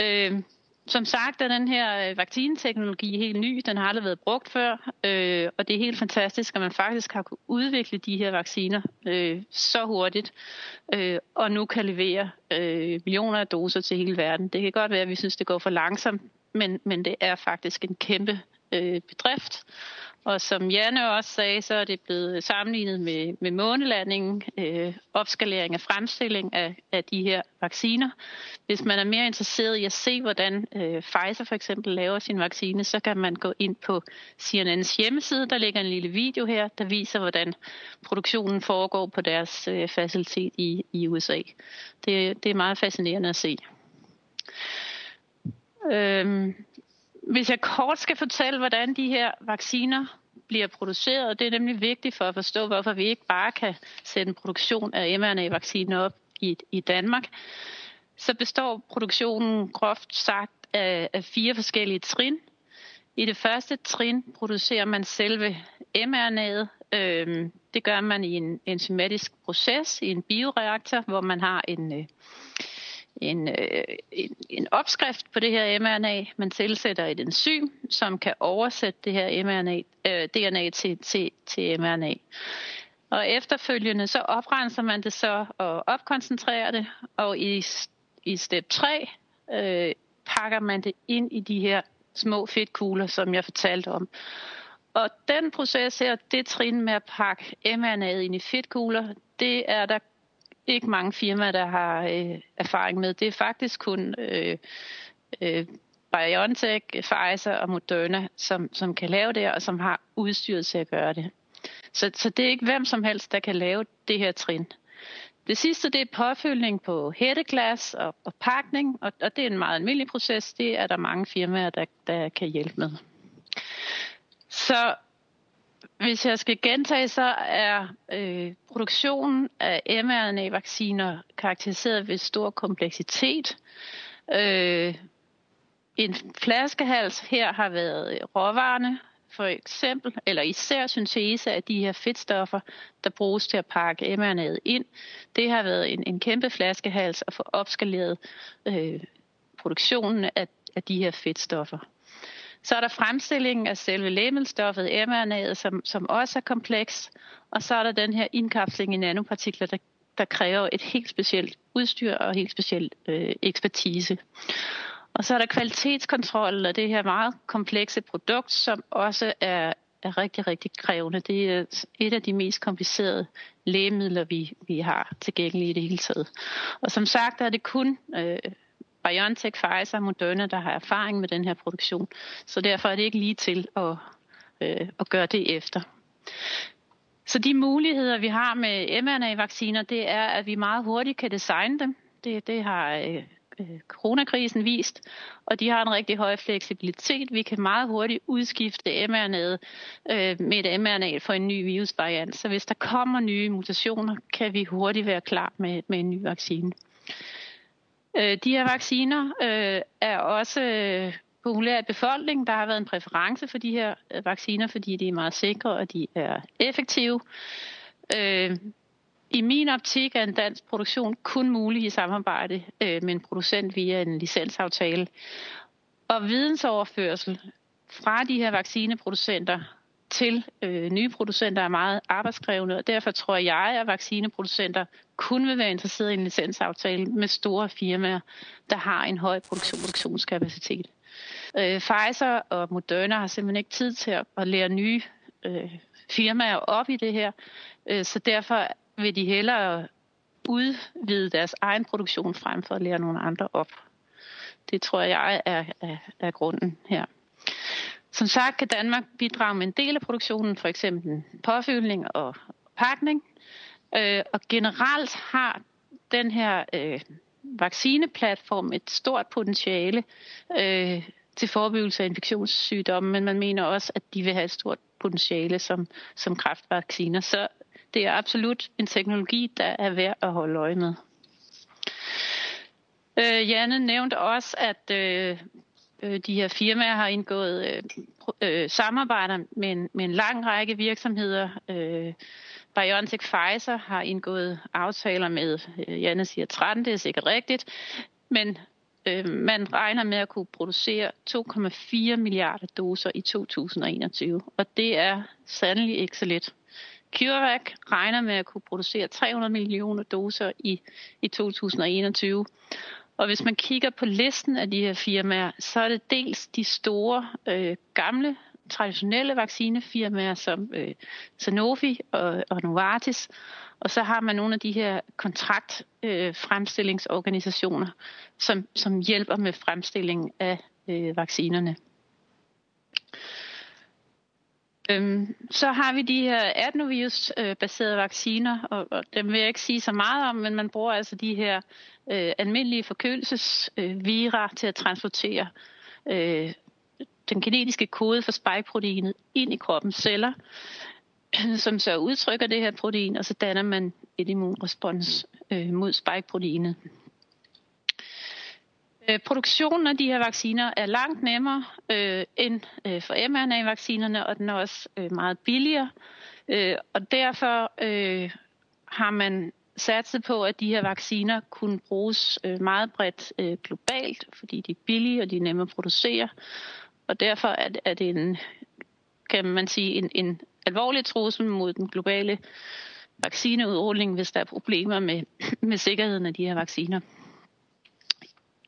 Øh, som sagt er den her øh, vaccineteknologi helt ny. Den har aldrig været brugt før, øh, og det er helt fantastisk, at man faktisk har kunnet udvikle de her vacciner øh, så hurtigt, øh, og nu kan levere øh, millioner af doser til hele verden. Det kan godt være, at vi synes, det går for langsomt, men, men det er faktisk en kæmpe øh, bedrift. Og som Janne også sagde, så er det blevet sammenlignet med, med månelandingen, øh, opskalering af fremstilling af, af de her vacciner. Hvis man er mere interesseret i at se, hvordan øh, Pfizer for eksempel laver sin vaccine, så kan man gå ind på CNN's hjemmeside. Der ligger en lille video her, der viser, hvordan produktionen foregår på deres øh, facilitet i, i USA. Det, det er meget fascinerende at se. Øhm, hvis jeg kort skal fortælle, hvordan de her vacciner bliver produceret, det er nemlig vigtigt for at forstå, hvorfor vi ikke bare kan sætte en produktion af mRNA-vacciner op i, i Danmark, så består produktionen groft sagt af, af fire forskellige trin. I det første trin producerer man selve mRNA'et. Øhm, det gør man i en enzymatisk proces, i en bioreaktor, hvor man har en, øh, en, øh, en, en opskrift på det her mRNA. Man tilsætter et enzym, som kan oversætte det her mRNA, øh, DNA til, til, til mRNA. Og efterfølgende så oprenser man det så og opkoncentrerer det, og i, i step 3 øh, pakker man det ind i de her små fedtkugler, som jeg fortalte om. Og den proces her, det trin med at pakke mRNA'et ind i fedtkugler, det er der ikke mange firmaer, der har øh, erfaring med. Det er faktisk kun øh, øh, BioNTech, Pfizer og Moderna, som, som kan lave det, og som har udstyret til at gøre det. Så, så det er ikke hvem som helst, der kan lave det her trin. Det sidste, det er påfyldning på hætteglas og, og pakning, og, og det er en meget almindelig proces. Det er der mange firmaer, der, der kan hjælpe med. Så hvis jeg skal gentage, så er øh, produktionen af mRNA-vacciner karakteriseret ved stor kompleksitet. Øh, en flaskehals her har været råvarerne, for eksempel, eller især syntese af de her fedtstoffer, der bruges til at pakke mRNA'et ind. Det har været en, en kæmpe flaskehals at få opskaleret øh, produktionen af, af de her fedtstoffer. Så er der fremstillingen af selve lægemiddelstoffet, mRNA'et, som, som også er kompleks. Og så er der den her indkapsling i nanopartikler, der, der kræver et helt specielt udstyr og helt specielt øh, ekspertise. Og så er der kvalitetskontrol af det her meget komplekse produkt, som også er, er rigtig, rigtig krævende. Det er et af de mest komplicerede lægemidler, vi, vi har tilgængelige i det hele taget. Og som sagt er det kun øh, BioNTech, Pfizer, Moderna, der har erfaring med den her produktion. Så derfor er det ikke lige til at, øh, at gøre det efter. Så de muligheder, vi har med mRNA-vacciner, det er, at vi meget hurtigt kan designe dem. Det, det har øh, øh coronakrisen vist, og de har en rigtig høj fleksibilitet. Vi kan meget hurtigt udskifte mRNA'et øh, med et mRNA for en ny virusvariant. Så hvis der kommer nye mutationer, kan vi hurtigt være klar med, med en ny vaccine. Øh, de her vacciner øh, er også øh, populære i befolkningen. Der har været en præference for de her øh, vacciner, fordi de er meget sikre og de er effektive. Øh, I min optik er en dansk produktion kun mulig i samarbejde øh, med en producent via en licensaftale. Og vidensoverførsel fra de her vaccineproducenter til øh, nye producenter er meget arbejdskrævende, og derfor tror jeg, at vaccineproducenter kun vil være interesseret i en licensaftale med store firmaer, der har en høj produktion, produktionskapacitet. Øh, Pfizer og Moderna har simpelthen ikke tid til at, at lære nye øh, firmaer op i det her, øh, så derfor vil de hellere udvide deres egen produktion frem for at lære nogle andre op. Det tror jeg er, er, er grunden her. Som sagt kan Danmark bidrage med en del af produktionen, for eksempel påfyldning og pakning. Øh, og generelt har den her øh, vaccineplatform et stort potentiale øh, til forebyggelse af infektionssygdomme, men man mener også, at de vil have et stort potentiale som, som kraftvacciner. Så det er absolut en teknologi, der er værd at holde øje med. Øh, Janne nævnte også, at øh, øh, de her firmaer har indgået øh, øh, samarbejder med en, med en lang række virksomheder. Øh, BioNTech Pfizer har indgået aftaler med, øh, Janne siger 13, det er sikkert rigtigt, men øh, man regner med at kunne producere 2,4 milliarder doser i 2021, og det er sandelig ikke så lidt. CureVac regner med at kunne producere 300 millioner doser i, i 2021. Og hvis man kigger på listen af de her firmaer, så er det dels de store øh, gamle traditionelle vaccinefirmaer som øh, Sanofi og, og Novartis, og så har man nogle af de her kontraktfremstillingsorganisationer, øh, som, som hjælper med fremstilling af øh, vaccinerne. Øhm, så har vi de her adenovirus-baserede vacciner, og, og dem vil jeg ikke sige så meget om, men man bruger altså de her øh, almindelige forkølelsesvira til at transportere øh, den genetiske kode for spike-proteinet ind i kroppens celler, *clears throat* som så udtrykker det her protein, og så danner man et immunrespons øh, mod spike-proteinet. Øh, produktionen af de her vacciner er langt nemmere øh, end øh, for mRNA-vaccinerne, og den er også øh, meget billigere. Øh, og derfor øh, har man satset på, at de her vacciner kunne bruges øh, meget bredt øh, globalt, fordi de er billige og de er nemme at producere. Og derfor er det, er det en, kan man sige, en, en alvorlig trussel mod den globale vaccineudrulling, hvis der er problemer med, med sikkerheden af de her vacciner.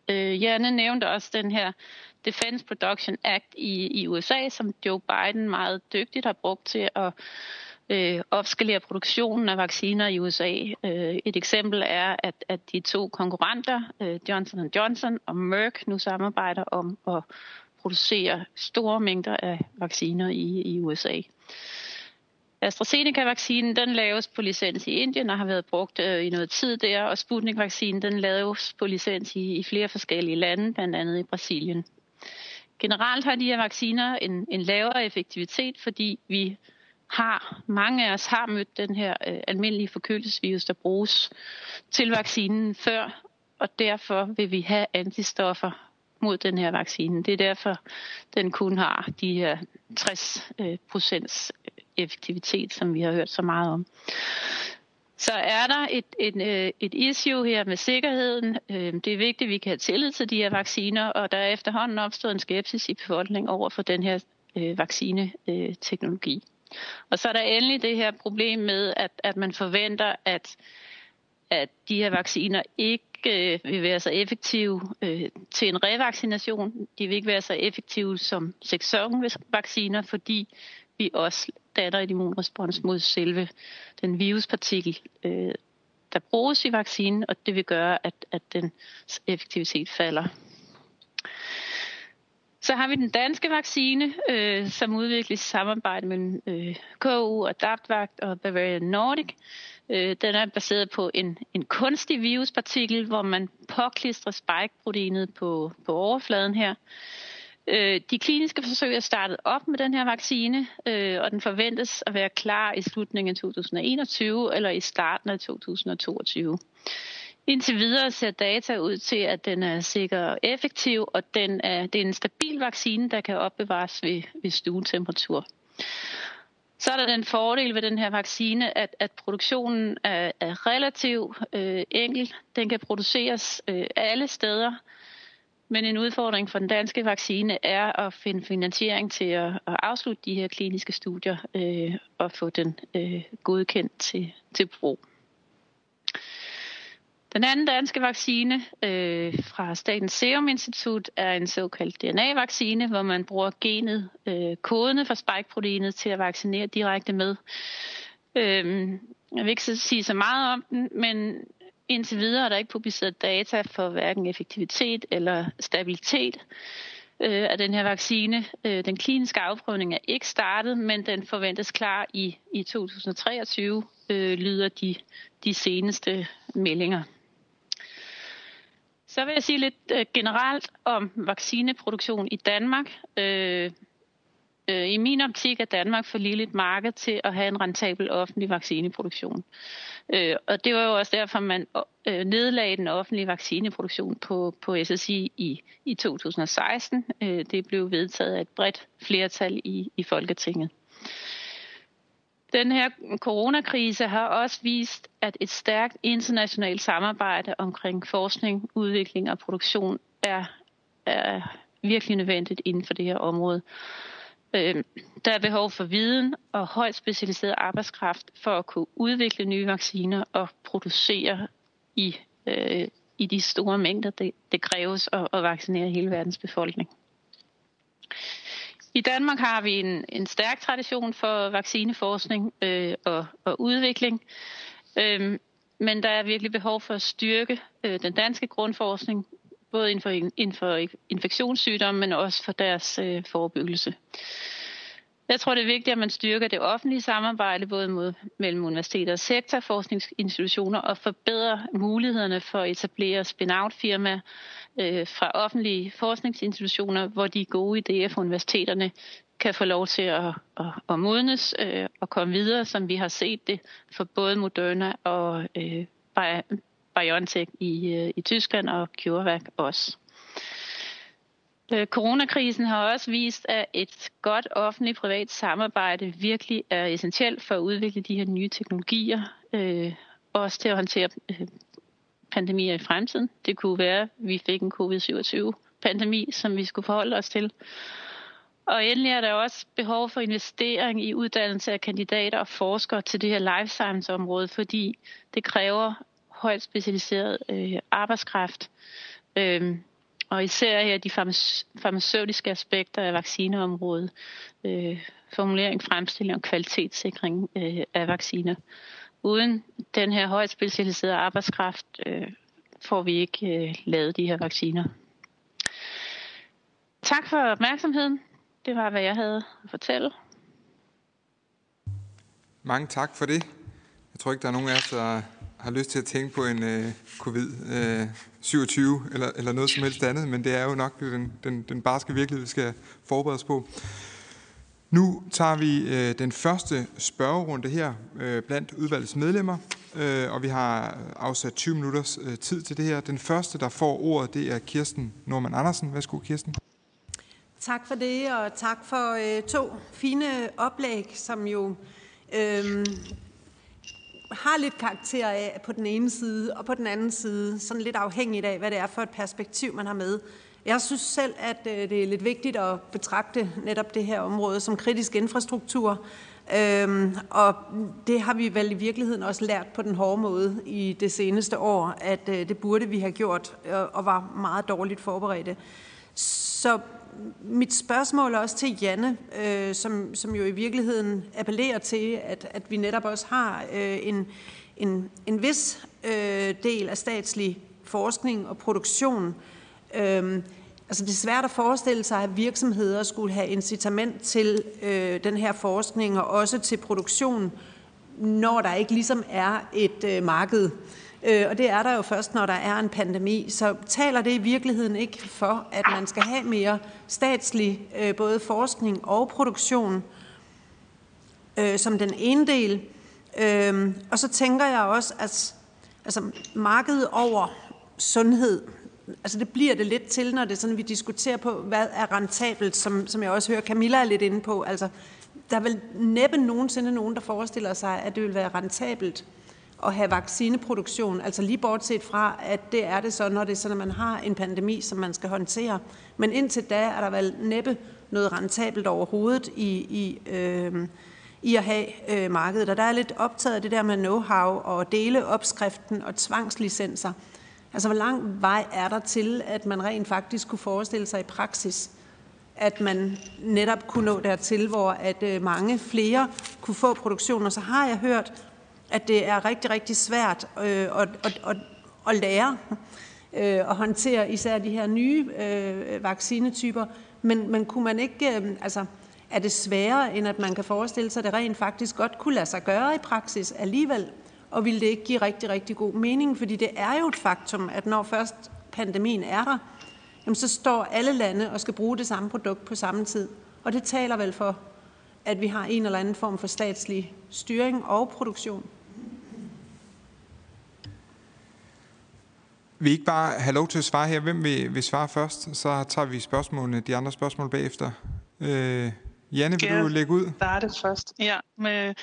Øh, Janne nævnte også den her Defense Production Act i, i USA, som Joe Biden meget dygtigt har brugt til at øh, opskalere produktionen af vacciner i USA. Øh, et eksempel er, at, at de to konkurrenter, øh, Johnson Johnson og Merck, nu samarbejder om at producere store mængder af vacciner i, i USA. AstraZeneca-vaccinen, den laves på licens i Indien og har været brugt øh, i noget tid der, og Sputnik-vaccinen, den laves på licens i, i flere forskellige lande, blandt andet i Brasilien. Generelt har de her vacciner en, en lavere effektivitet, fordi vi har, mange af os har mødt den her øh, almindelige forkølelsesvirus, der bruges til vaccinen før, og derfor vil vi have antistoffer mod den her vaccine. Det er derfor, den kun har de her 60 øh, procents effektivitet, som vi har hørt så meget om. Så er der et, et, øh, et issue her med sikkerheden. Øh, det er vigtigt, at vi kan have tillid til de her vacciner, og der er efterhånden opstået en skepsis i befolkningen over for den her øh, vaccineteknologi. Og så er der endelig det her problem med, at, at man forventer, at, at de her vacciner ikke øh, vil være så effektive øh, til en revaccination. De vil ikke være så effektive som sæsonvacciner, fordi vi også danner et immunrespons mod selve den viruspartikel, øh, der bruges i vaccinen, og det vil gøre, at, at den effektivitet falder. Så har vi den danske vaccine, øh, som udvikles i samarbejde mellem øh, KU, Adaptvagt og Bavarian Nordic. Øh, den er baseret på en, en kunstig viruspartikel, hvor man påklistrer spike-proteinet på, på overfladen her. Øh, de kliniske forsøg er startet op med den her vaccine, øh, og den forventes at være klar i slutningen af 2021 eller i starten af 2022. Indtil videre ser data ud til, at den er sikker og effektiv, og den er, det er en stabil vaccine, der kan opbevares ved, ved stuetemperatur. Så er der den fordel ved den her vaccine, at, at produktionen er, er relativt øh, enkel. Den kan produceres øh, alle steder men en udfordring for den danske vaccine er at finde finansiering til at, at afslutte de her kliniske studier øh, og få den øh, godkendt til, til brug. Den anden danske vaccine øh, fra Statens Serum Institut er en såkaldt DNA-vaccine, hvor man bruger genet, øh, kodene for spike-proteinet til at vaccinere direkte med. Øh, jeg vil ikke sige så meget om den, men indtil videre er der ikke publiceret data for hverken effektivitet eller stabilitet øh, af den her vaccine. Øh, den kliniske afprøvning er ikke startet, men den forventes klar i, i 2023, øh, lyder de, de seneste meldinger. Så vil jeg sige lidt øh, generelt om vaccineproduktion i Danmark. Øh, øh, I min optik er Danmark for lille et marked til at have en rentabel offentlig vaccineproduktion. Øh, og det var jo også derfor, man øh, nedlagde den offentlige vaccineproduktion på, på SSI i, i 2016. Øh, det blev vedtaget af et bredt flertal i, i Folketinget. Den her coronakrise har også vist, at et stærkt internationalt samarbejde omkring forskning, udvikling og produktion er, er virkelig nødvendigt inden for det her område. Øh, der er behov for viden og højt specialiseret arbejdskraft for at kunne udvikle nye vacciner og producere i, øh, i de store mængder, det, det kræves at, at vaccinere hele verdens befolkning. I Danmark har vi en, en stærk tradition for vaccineforskning øh, og, og udvikling, øh, men der er virkelig behov for at styrke øh, den danske grundforskning, både inden for, inden for infektionssygdomme, men også for deres øh, forebyggelse. Jeg tror, det er vigtigt, at man styrker det offentlige samarbejde, både mod, mellem universiteter og sektor, forskningsinstitutioner og forbedrer mulighederne for at etablere spin-out-firmaer øh, fra offentlige forskningsinstitutioner, hvor de gode idéer fra universiteterne kan få lov til at, at, at modnes øh, og komme videre, som vi har set det for både Moderna og øh, BioNTech i, øh, i Tyskland og CureVac også. Øh, coronakrisen har også vist, at et godt offentligt-privat samarbejde virkelig er essentielt for at udvikle de her nye teknologier, øh, også til at håndtere øh, pandemier i fremtiden. Det kunne være, at vi fik en covid-27-pandemi, som vi skulle forholde os til. Og endelig er der også behov for investering i uddannelse af kandidater og forskere til det her life science område, fordi det kræver højt specialiseret øh, arbejdskraft. Øh, og især her de farmaceutiske aspekter af vaccineområdet, øh, formulering, fremstilling og kvalitetssikring øh, af vacciner. Uden den her højt specialiserede arbejdskraft øh, får vi ikke øh, lavet de her vacciner. Tak for opmærksomheden. Det var, hvad jeg havde at fortælle. Mange tak for det. Jeg tror ikke, der er nogen af os, der har lyst til at tænke på en øh, covid-27 øh, eller, eller noget som helst andet, men det er jo nok den, den, den barske virkelighed, vi skal forberede os på. Nu tager vi øh, den første spørgerunde her øh, blandt udvalgets medlemmer, øh, og vi har afsat 20 minutters øh, tid til det her. Den første, der får ordet, det er Kirsten Norman Andersen. Værsgo, Kirsten. Tak for det, og tak for øh, to fine oplæg, som jo øh, har lidt karakter af på den ene side, og på den anden side, sådan lidt afhængigt af, hvad det er for et perspektiv, man har med. Jeg synes selv, at øh, det er lidt vigtigt at betragte netop det her område som kritisk infrastruktur, Øhm, og det har vi vel i virkeligheden også lært på den hårde måde i det seneste år, at øh, det burde vi have gjort øh, og var meget dårligt forberedte. Så mit spørgsmål er også til Janne, øh, som, som jo i virkeligheden appellerer til, at, at vi netop også har øh, en, en, en vis øh, del af statslig forskning og produktion. Øh, altså det er svært at forestille sig, at virksomheder skulle have incitament til øh, den her forskning og også til produktion, når der ikke ligesom er et øh, marked. Øh, Øh, og det er der jo først, når der er en pandemi. Så taler det i virkeligheden ikke for, at man skal have mere statslig øh, både forskning og produktion øh, som den ene del. Og så tænker jeg også, at altså, markedet over sundhed, altså det bliver det lidt til, når det er sådan, vi diskuterer på, hvad er rentabelt, som, som jeg også hører Camilla er lidt inde på. Altså, der er vel næppe nogensinde nogen, der forestiller sig, at det vil være rentabelt at have vaccineproduktion. Altså lige bortset fra, at det er det så, når det er sådan, at man har en pandemi, som man skal håndtere. Men indtil da er der vel næppe noget rentabelt overhovedet i, i, øh, i at have øh, markedet. Og der er lidt optaget af det der med know-how og dele opskriften og tvangslicenser. Altså, hvor lang vej er der til, at man rent faktisk kunne forestille sig i praksis, at man netop kunne nå dertil, hvor at øh, mange flere kunne få produktion. Og så har jeg hørt, at det er rigtig, rigtig svært øh, at, at, at, at lære øh, og håndtere især de her nye øh, vaccinetyper. Men, men kunne man ikke, øh, altså, er det sværere, end at man kan forestille sig, at det rent faktisk godt kunne lade sig gøre i praksis alligevel? Og ville det ikke give rigtig, rigtig god mening? Fordi det er jo et faktum, at når først pandemien er der, jamen så står alle lande og skal bruge det samme produkt på samme tid. Og det taler vel for, at vi har en eller anden form for statslig styring og produktion. Vi ikke bare have lov til at svare her? Hvem vil, vil svare først? Så tager vi spørgsmålene, de andre spørgsmål bagefter. Øh, Janne, vil du lægge ud? Der er det først. Ja, med,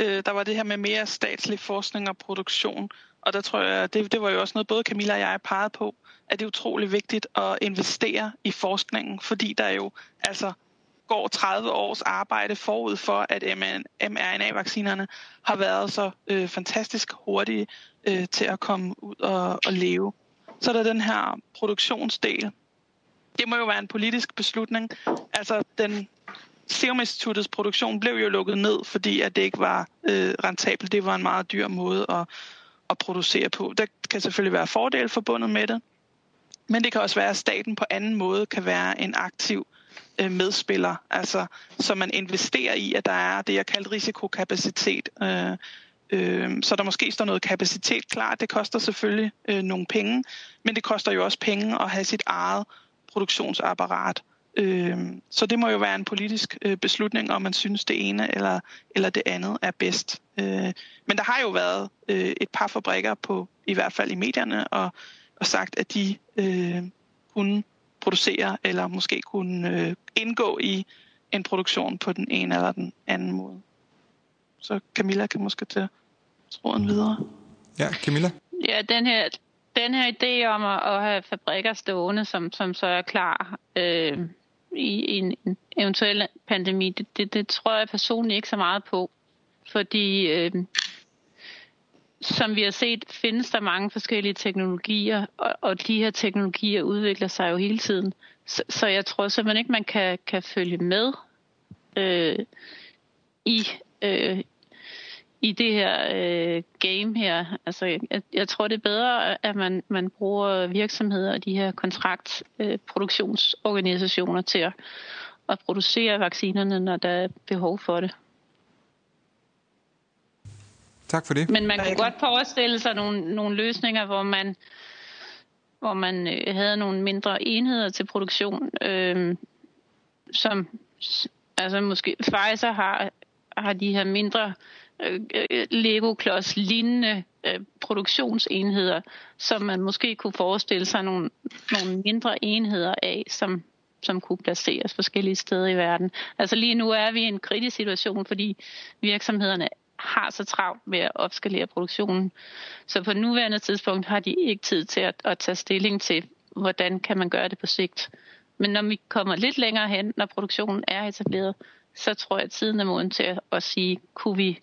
øh, der var det her med mere statslig forskning og produktion. Og der tror jeg, det, det var jo også noget, både Camilla og jeg pegede på, at det er utrolig vigtigt at investere i forskningen, fordi der jo altså går 30 års arbejde forud for, at mRNA-vaccinerne har været så øh, fantastisk hurtige øh, til at komme ud og, og leve. Så er der den her produktionsdel. Det må jo være en politisk beslutning. Altså, den Serum Instituttets produktion blev jo lukket ned, fordi at det ikke var øh, rentabelt. Det var en meget dyr måde at, at producere på. Der kan selvfølgelig være fordele forbundet med det, men det kan også være, at staten på anden måde kan være en aktiv øh, Øh, medspiller, altså så man investerer i, at der er det, jeg kalder risikokapacitet. Øh, øh, så der måske står noget kapacitet klar. Det koster selvfølgelig øh, nogle penge, men det koster jo også penge at have sit eget produktionsapparat. Øh, så det må jo være en politisk øh, beslutning, om man synes det ene eller, eller det andet er bedst. Øh, men der har jo været øh, et par fabrikker på, i hvert fald i medierne, og, og sagt, at de øh, kunne producere, eller måske kunne øh, indgå i en produktion på den ene eller den anden måde. Så Camilla kan måske tage tråden videre. Ja, Camilla? Ja, den her, den her idé om at, at have fabrikker stående, som, som så er klar øh, i en, en eventuel pandemi, det, det, det tror jeg personligt ikke så meget på. Fordi øh, som vi har set, findes der mange forskellige teknologier, og, og de her teknologier udvikler sig jo hele tiden. Så, så jeg tror simpelthen ikke, man kan, kan følge med øh, i, øh, i det her øh, game her. Altså, jeg, jeg tror, det er bedre, at man, man bruger virksomheder og de her kontraktproduktionsorganisationer øh, til at, at producere vaccinerne, når der er behov for det. Tak for det. Men man kan godt forestille sig nogle, nogle løsninger, hvor man, hvor man øh, havde nogle mindre enheder til produktion, øh, som altså måske Pfizer har, har de her mindre øh, Lego-klods lignende øh, produktionsenheder, som man måske kunne forestille sig nogle, nogle mindre enheder af, som, som kunne placeres forskellige steder i verden. Altså lige nu er vi i en kritisk situation, fordi virksomhederne har så travlt med at opskalere produktionen. Så på nuværende tidspunkt har de ikke tid til at, at tage stilling til, hvordan kan man gøre det på sigt. Men når vi kommer lidt længere hen, når produktionen er etableret, så tror jeg, at tiden er moden til at, at sige, kunne vi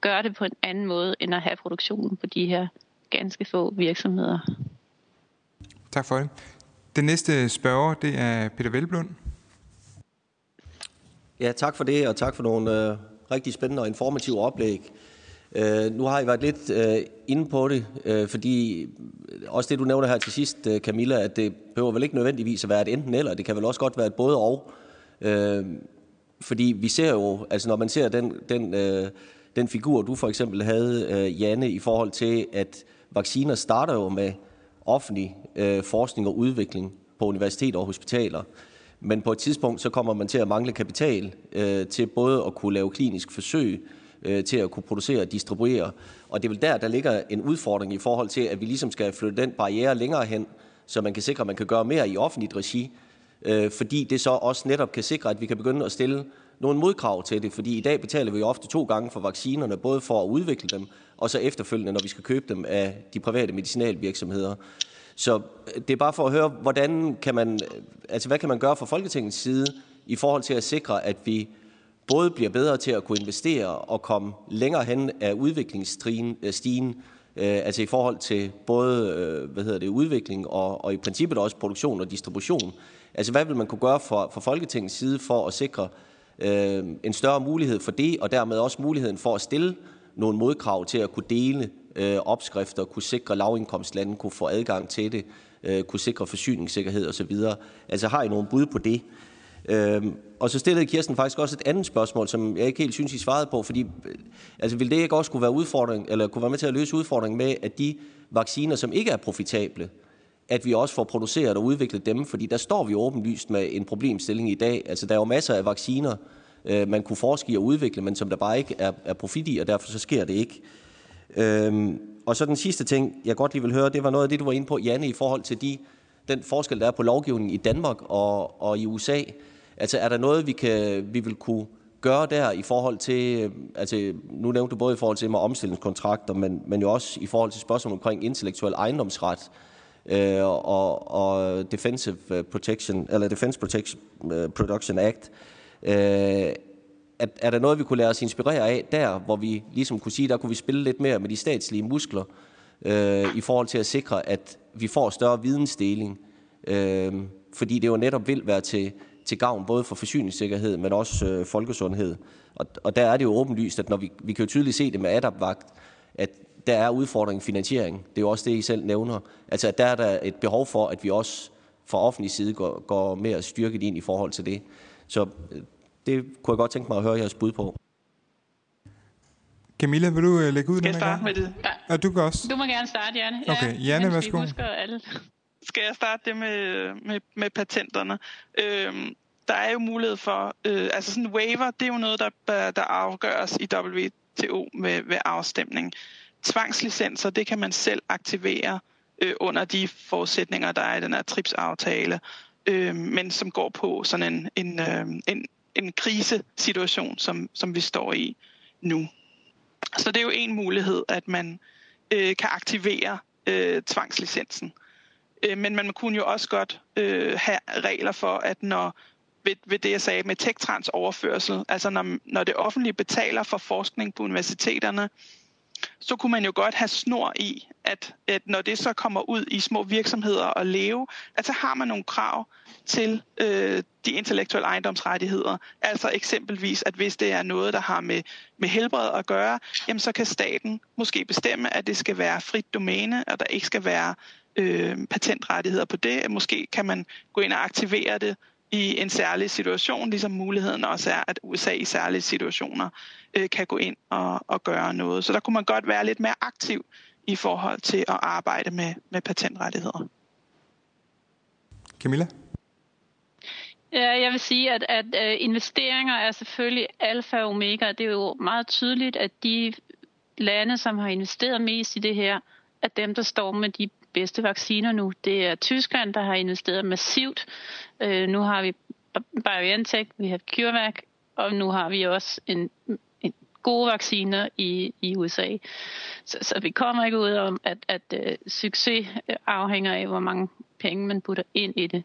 gøre det på en anden måde, end at have produktionen på de her ganske få virksomheder. Tak for det. Den næste spørger, det er Peter Velblund. Ja, tak for det, og tak for nogle øh, rigtig spændende og informativt oplæg. Øh, nu har I været lidt øh, inde på det, øh, fordi også det, du nævner her til sidst, Camilla, at det behøver vel ikke nødvendigvis at være et enten eller, det kan vel også godt være et både og. Fordi vi ser jo, altså når man ser den, den, den figur, du for eksempel havde, Janne, i forhold til, at vacciner starter jo med offentlig forskning og udvikling på universiteter og hospitaler. Men på et tidspunkt så kommer man til at mangle kapital øh, til både at kunne lave klinisk forsøg, øh, til at kunne producere og distribuere. Og det er vel der, der ligger en udfordring i forhold til, at vi ligesom skal flytte den barriere længere hen, så man kan sikre, at man kan gøre mere i offentligt regi, øh, fordi det så også netop kan sikre, at vi kan begynde at stille nogle modkrav til det, fordi i dag betaler vi jo ofte to gange for vaccinerne, både for at udvikle dem, og så efterfølgende, når vi skal købe dem af de private medicinalvirksomheder. Så øh, det er bare for at høre, hvordan kan man, øh, altså hvad kan man gøre fra Folketingets side i forhold til at sikre, at vi både bliver bedre til at kunne investere og komme længere hen af udviklingsstigen, øh, øh, altså i forhold til både øh, hvad hedder det, udvikling og, og i princippet også produktion og distribution. Altså hvad vil man kunne gøre fra, fra Folketingets side for at sikre øh, en større mulighed for det, og dermed også muligheden for at stille nogle modkrav til at kunne dele øh, opskrifter, kunne sikre lavindkomstlande, kunne få adgang til det, øh, kunne sikre forsyningssikkerhed osv. Altså har I nogle bud på det? Øhm, og så stillede Kirsten faktisk også et andet spørgsmål, som jeg ikke helt synes, I svarede på, fordi øh, altså, vil det ikke også kunne være, udfordring, eller kunne være med til at løse udfordringen med, at de vacciner, som ikke er profitable, at vi også får produceret og udviklet dem, fordi der står vi åbenlyst med en problemstilling i dag. Altså, der er jo masser af vacciner, øh, Øh, man kunne forske i og udvikle, men som der bare ikke er, er profit i, og derfor så sker det ikke. Øhm, og så den sidste ting, jeg godt lige vil høre, det var noget af det, du var inde på, Janne, i forhold til de, den forskel, der er på lovgivningen i Danmark og, og i USA. Altså er der noget, vi, kan, vi vil kunne gøre der i forhold til, øh, altså nu nævnte du både i forhold til med omstillingskontrakter, men, men jo også i forhold til spørgsmål omkring intellektuel ejendomsret øh, og, og Defensive Protection, eller Defense Protection, uh, Production Act. Øh, Øh, er, er der noget, vi kunne lade os inspirere af der, hvor vi ligesom kunne sige, der kunne vi spille lidt mere med de statslige muskler øh, i forhold til at sikre, at vi får større vidensdeling, øh, fordi det jo netop vil være til, til gavn både for forsyningssikkerhed, men også øh, folkesundhed. Og, og der er det jo åbenlyst, at når vi, vi kan jo tydeligt se det med ADAP-vagt, at der er udfordringen finansiering. Det er jo også det, I selv nævner. Altså, at der er der et behov for, at vi også fra offentlig side går, går mere styrket ind i forhold til det. Så øh, det kunne jeg godt tænke mig at høre jeres bud på. Camilla, vil du øh, lægge ud Skal jeg starte med det? Ja. ja, du kan også. Du må gerne starte, Janne. Okay, Janne, værsgo. Alle. *laughs* Skal jeg starte det med, med, med patenterne? Øhm, der er jo mulighed for, øh, altså sådan en waiver, det er jo noget, der, der afgøres i WTO med, ved afstemning. Tvangslicenser, det kan man selv aktivere øh, under de forudsætninger, der er i den her TRIPS-aftale, øh, men som går på sådan en, en, øh, en, en krisesituation, som, som vi står i nu. Så det er jo en mulighed, at man øh, kan aktivere øh, tvangslicensen. Øh, men man kunne jo også godt øh, have regler for, at når ved, ved det, jeg sagde med tech overførsel, altså når, når det offentlige betaler for forskning på universiteterne, så kunne man jo godt have snor i, at, at når det så kommer ud i små virksomheder og leve, at så har man nogle krav til øh, de intellektuelle ejendomsrettigheder. Altså eksempelvis, at hvis det er noget, der har med, med helbred at gøre, jamen så kan staten måske bestemme, at det skal være frit domæne, og der ikke skal være øh, patentrettigheder på det. Måske kan man gå ind og aktivere det i en særlig situation, ligesom muligheden også er, at USA i særlige situationer øh, kan gå ind og, og gøre noget. Så der kunne man godt være lidt mere aktiv i forhold til at arbejde med, med patentrettigheder. Camilla? Ja, jeg vil sige, at, at uh, investeringer er selvfølgelig alfa og omega. Det er jo meget tydeligt, at de lande, som har investeret mest i det her, er dem, der står med de bedste vacciner nu. Det er Tyskland, der har investeret massivt. Øh, nu har vi BioNTech, vi har CureVac, og nu har vi også en, en gode vacciner i, i USA. Så, så vi kommer ikke ud om, at, at uh, succes afhænger af, hvor mange penge, man putter ind i det.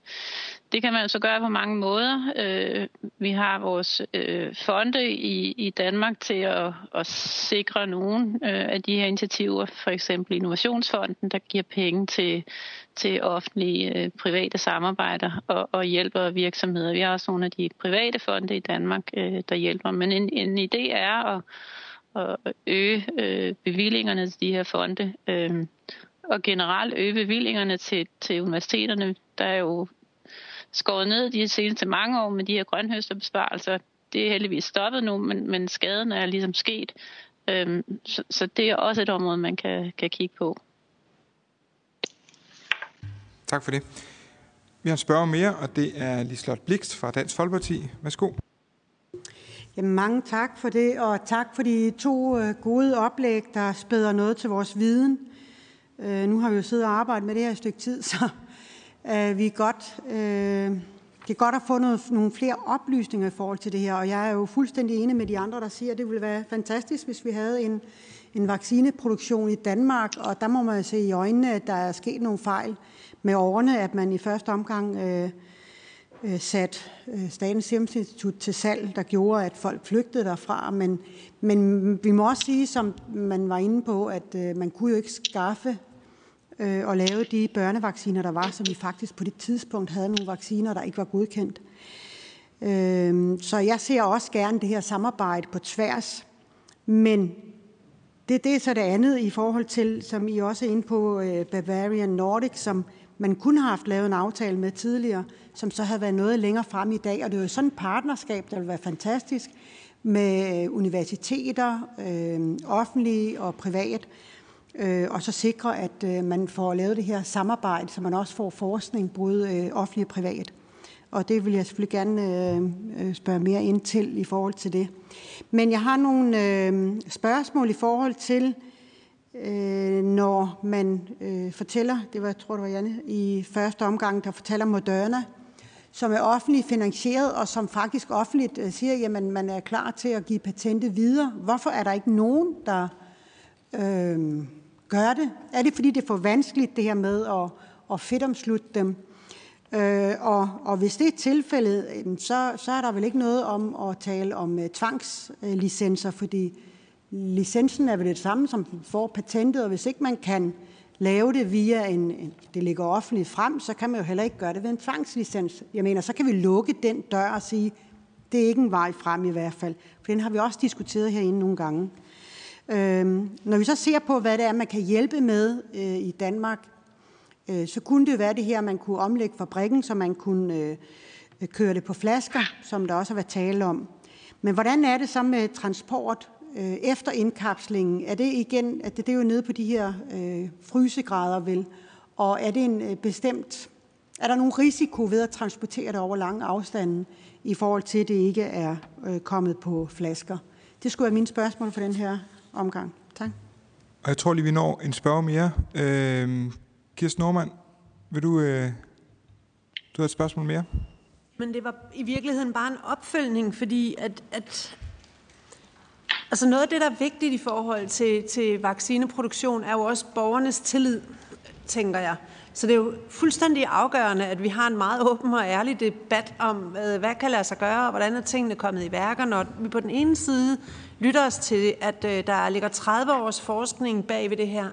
Det kan man altså gøre på mange måder. Øh, vi har vores øh, fonde i, i Danmark til at, at sikre nogle øh, af de her initiativer, for eksempel Innovationsfonden, der giver penge til, til offentlige øh, private samarbejder og, og hjælper virksomheder. Vi har også nogle af de private fonde i Danmark, øh, der hjælper. Men en, en idé er at, at øge øh, bevillingerne til de her fonde. Øh, og generelt øge bevillingerne til, til universiteterne. Der er jo skåret ned de seneste mange år med de her grønhøsterbesparelser. Det er heldigvis stoppet nu, men, men skaden er ligesom sket. Øhm, så, så det er også et område, man kan, kan kigge på. Tak for det. Vi har en spørger mere, og det er Lislot Blikst fra Dansk Folkeparti. Værsgo. Jamen, mange tak for det, og tak for de to øh, gode oplæg, der spæder noget til vores viden. Øh, nu har vi jo siddet og arbejdet med det her et stykke tid, *laughs* så øh, vi er godt øh, det er godt at få noget, nogle flere oplysninger i forhold til det her, og jeg er jo fuldstændig enig med de andre, der siger, at det ville være fantastisk, hvis vi havde en, en vaccineproduktion i Danmark, og der må man se i øjnene, at der er sket nogle fejl med årene, at man i første omgang øh, øh satte sat Statens Serum Institut til salg, der gjorde, at folk flygtede derfra. Men, men vi må også sige, som man var inde på, at øh, man kunne jo ikke skaffe Øh, og lave de børnevacciner, der var, så vi faktisk på det tidspunkt havde nogle vacciner, der ikke var godkendt. Øh, så jeg ser også gerne det her samarbejde på tværs, men det, det er så det andet i forhold til, som I også er inde på, øh, Bavarian Nordic, som man kunne have haft lavet en aftale med tidligere, som så havde været noget længere frem i dag. Og det er jo sådan et partnerskab, der ville være fantastisk med universiteter, øh, offentlige og privat, Øh, og så sikre, at øh, man får lavet det her samarbejde, så man også får forskning, både øh, offentlig og privat. Og det vil jeg selvfølgelig gerne øh, øh, spørge mere ind til i forhold til det. Men jeg har nogle øh, spørgsmål i forhold til, øh, når man øh, fortæller, det var, jeg tror det var Janne, i første omgang, der fortæller Moderna, som er offentligt finansieret, og som faktisk offentligt øh, siger, at man er klar til at give patentet videre. Hvorfor er der ikke nogen, der øh, gør det? Er det, fordi det er for vanskeligt, det her med at, at fedtomslutte dem? Øh, og, og hvis det er tilfældet, så, så er der vel ikke noget om at tale om uh, tvangslicenser, fordi licensen er vel det samme, som får patentet, og hvis ikke man kan lave det via en, det ligger offentligt frem, så kan man jo heller ikke gøre det ved en tvangslicens. Jeg mener, så kan vi lukke den dør og sige, det er ikke en vej frem i hvert fald. For den har vi også diskuteret herinde nogle gange. Øhm, når vi så ser på, hvad det er, man kan hjælpe med øh, i Danmark, øh, så kunne det være det her, man kunne omlægge fabrikken, så man kunne øh, køre det på flasker, som der også har været tale om. Men hvordan er det så med transport efter indkapslingen? Er det igen, at det, det er jo nede på de her øh, frysegrader vel? Og er det en bestemt, er der nogen risiko ved at transportere det over lange afstande, i forhold til, at det ikke er øh, kommet på flasker? Det skulle være mine spørgsmål for den her omgang. Tak. Og jeg tror lige, vi når en spørg mere. Øh, Kirsten Norman, vil du, øh, du har et spørgsmål mere? Men det var i virkeligheden bare en opfølgning, fordi at, at altså noget af det, der er vigtigt i forhold til, til vaccineproduktion, er jo også borgernes tillid, tænker jeg. Så det er jo fuldstændig afgørende, at vi har en meget åben og ærlig debat om, hvad kan lade sig gøre, og hvordan er tingene kommet i værker, når vi på den ene side lytter os til, at øh, der ligger 30 års forskning bag ved det her.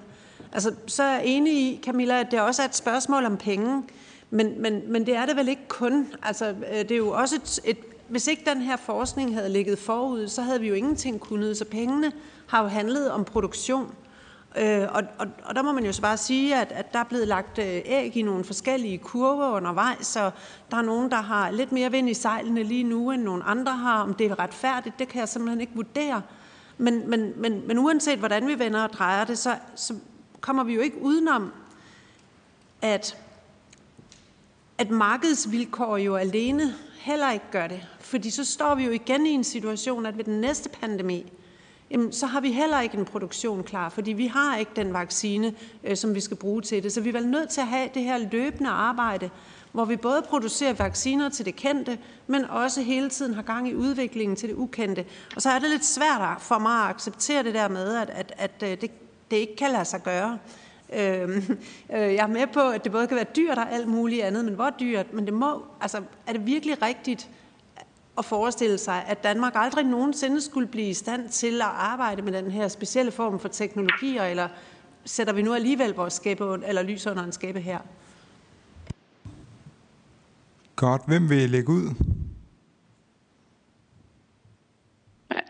Altså, så er jeg enig i, Camilla, at det også er et spørgsmål om penge, men, men, men det er det vel ikke kun. Altså, øh, det er jo også et, et, hvis ikke den her forskning havde ligget forud, så havde vi jo ingenting kunnet. Så pengene har jo handlet om produktion. Øh, og, og, og der må man jo så bare sige, at, at der er blevet lagt øh, æg i nogle forskellige kurver undervejs, så der er nogen, der har lidt mere vind i sejlene lige nu, end nogle andre har. Om det er retfærdigt, det kan jeg simpelthen ikke vurdere. Men, men, men, men uanset hvordan vi vender og drejer det, så, så kommer vi jo ikke udenom, at, at markedsvilkår jo alene heller ikke gør det. Fordi så står vi jo igen i en situation, at ved den næste pandemi, jamen, så har vi heller ikke en produktion klar, fordi vi har ikke den vaccine, øh, som vi skal bruge til det. Så vi er vel nødt til at have det her løbende arbejde, hvor vi både producerer vacciner til det kendte, men også hele tiden har gang i udviklingen til det ukendte. Og så er det lidt svært for mig at acceptere det der med, at, at, at øh, det, det ikke kan lade sig gøre. Øhm, *laughs* øh, jeg er med på, at det både kan være dyrt og alt muligt andet, men hvor dyrt? Men det må, altså, er det virkelig rigtigt, at forestille sig, at Danmark aldrig nogensinde skulle blive i stand til at arbejde med den her specielle form for teknologier, eller sætter vi nu alligevel vores skæbe, eller lys under en skæbe her? Godt. Hvem vil lægge ud?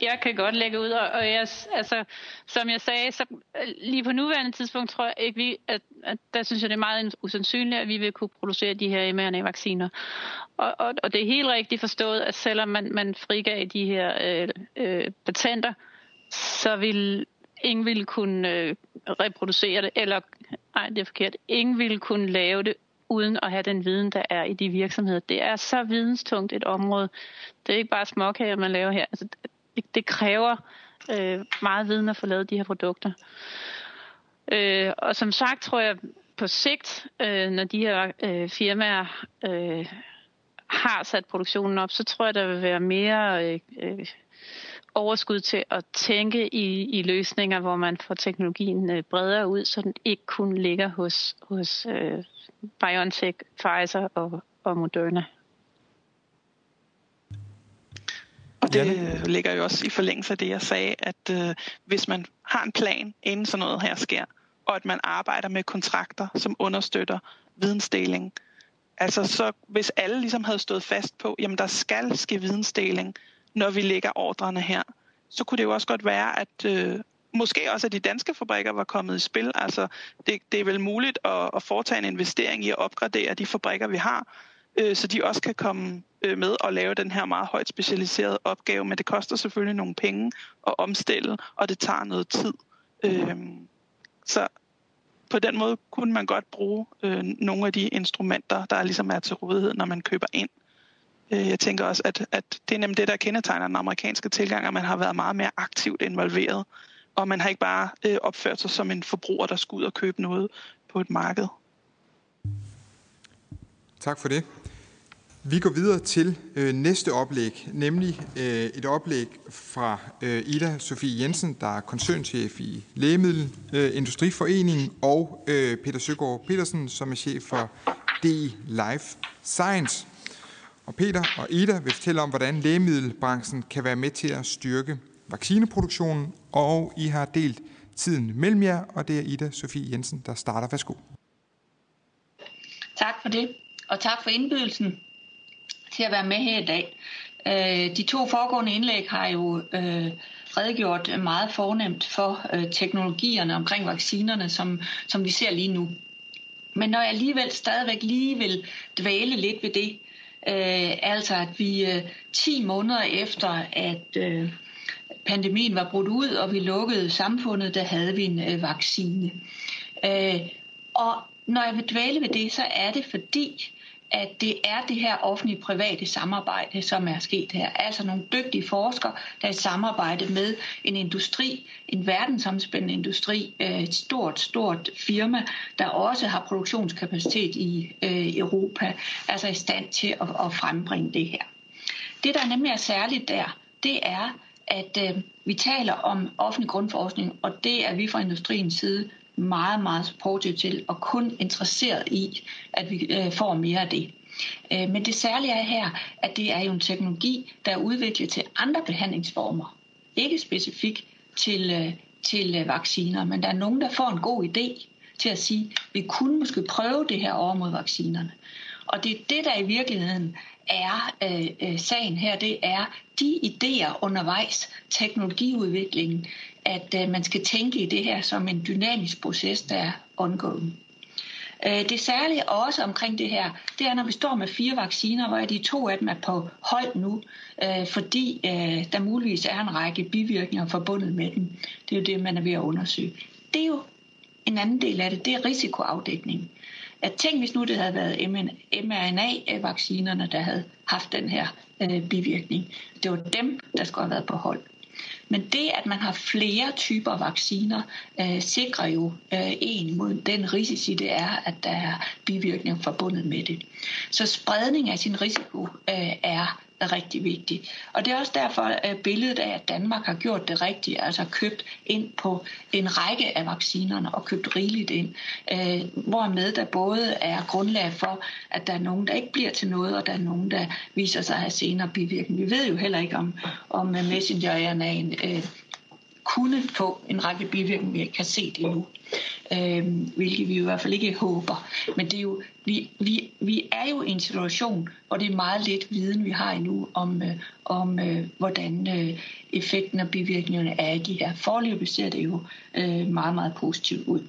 Jeg kan godt lægge ud, og jeg, altså, som jeg sagde, så lige på nuværende tidspunkt tror jeg ikke, vi, at, at der synes jeg, det er meget usandsynligt, at vi vil kunne producere de her mRNA-vacciner. Og, og, og det er helt rigtigt forstået, at selvom man, man frigav de her øh, øh, patenter, så vil ingen ville kunne øh, reproducere det, eller nej, det er forkert, ingen ville kunne lave det uden at have den viden, der er i de virksomheder. Det er så videnstungt et område. Det er ikke bare småkager, man laver her. Altså, det, det kræver øh, meget viden at få lavet de her produkter. Øh, og som sagt tror jeg på sigt, øh, når de her øh, firmaer øh, har sat produktionen op, så tror jeg, der vil være mere øh, øh, overskud til at tænke i, i løsninger, hvor man får teknologien øh, bredere ud, så den ikke kun ligger hos, hos øh, BioNTech, Pfizer og, og Moderna. Og det øh, ligger jo også i forlængelse af det, jeg sagde, at øh, hvis man har en plan, inden sådan noget her sker, og at man arbejder med kontrakter, som understøtter vidensdeling, altså så hvis alle ligesom havde stået fast på, jamen der skal ske vidensdeling, når vi lægger ordrene her, så kunne det jo også godt være, at øh, måske også at de danske fabrikker var kommet i spil. Altså det, det er vel muligt at, at foretage en investering i at opgradere de fabrikker, vi har, øh, så de også kan komme øh, med og lave den her meget højt specialiserede opgave, men det koster selvfølgelig nogle penge at omstille, og det tager noget tid. Øh, så på den måde kunne man godt bruge øh, nogle af de instrumenter, der ligesom er til rådighed, når man køber ind. Øh, jeg tænker også, at, at det er nemlig det, der kendetegner den amerikanske tilgang, at man har været meget mere aktivt involveret, og man har ikke bare øh, opført sig som en forbruger, der skal ud og købe noget på et marked. Tak for det. Vi går videre til øh, næste oplæg, nemlig øh, et oplæg fra øh, Ida Sofie Jensen, der er koncernchef i Lægemiddelindustriforeningen, øh, og øh, Peter Søgaard Petersen, som er chef for DI Life Science. Og Peter og Ida vil fortælle om, hvordan lægemiddelbranchen kan være med til at styrke vaccineproduktionen, og I har delt tiden mellem jer, og det er Ida Sofie Jensen, der starter. Værsgo. Tak for det, og tak for indbydelsen til at være med her i dag. Øh, de to foregående indlæg har jo øh, redegjort meget fornemt for øh, teknologierne omkring vaccinerne, som, som vi ser lige nu. Men når jeg alligevel stadigvæk lige vil dvæle lidt ved det, øh, altså at vi øh, 10 måneder efter, at øh, pandemien var brudt ud, og vi lukkede samfundet, der havde vi en øh, vaccine. Øh, og når jeg vil dvæle ved det, så er det fordi, at det er det her offentlige-private samarbejde, som er sket her. Altså nogle dygtige forskere, der er i samarbejde med en industri, en verdensomspændende industri, øh, et stort, stort firma, der også har produktionskapacitet i øh, Europa, altså i stand til at, at frembringe det her. Det, der nemlig er særligt der, det er, at øh, vi taler om offentlig grundforskning, og det er vi fra industriens side meget, meget supportive til, og kun interesseret i, at vi øh, får mere af det. Øh, men det særlige er her, at det er jo en teknologi, der er udviklet til andre behandlingsformer. Ikke specifikt til, øh, til øh, vacciner, men der er nogen, der får en god idé til at sige, vi kunne måske prøve det her over mod vaccinerne. Og det er det, der i virkeligheden er øh, øh sagen her, det er de idéer undervejs, teknologiudviklingen, at øh, man skal tænke i det her som en dynamisk proces, der er ongoing. Øh, det særlige også omkring det her, det er, når vi står med fire vacciner, hvor de to af dem er på hold nu, øh, fordi øh, der muligvis er en række bivirkninger forbundet med dem. Det er jo det, man er ved at undersøge. Det er jo en anden del af det, det er risikoafdækning. At tænk, hvis nu det havde været mRNA-vaccinerne, der havde haft den her øh, bivirkning. Det var dem, der skulle have været på hold. Men det, at man har flere typer vacciner, øh, sikrer jo øh, en mod den risici, det er, at der er bivirkninger forbundet med det. Så spredning af sin risiko øh, er er rigtig vigtigt. Og det er også derfor at billedet af, at Danmark har gjort det rigtige, altså købt ind på en række af vaccinerne og købt rigeligt ind, øh, hvormed der både er grundlag for, at der er nogen, der ikke bliver til noget, og der er nogen, der viser sig at have senere bivirkninger. Vi ved jo heller ikke, om, om messenger-RNA'en øh, kunne få en række bivirkninger, vi ikke har set endnu øh, hvilket vi i hvert fald ikke håber. Men det er jo, vi, vi, vi er jo i en situation, hvor det er meget lidt viden, vi har endnu om, øh, om øh, hvordan øh, effekten og bivirkningerne er i de her. Forløbig ser det jo øh, meget, meget positivt ud.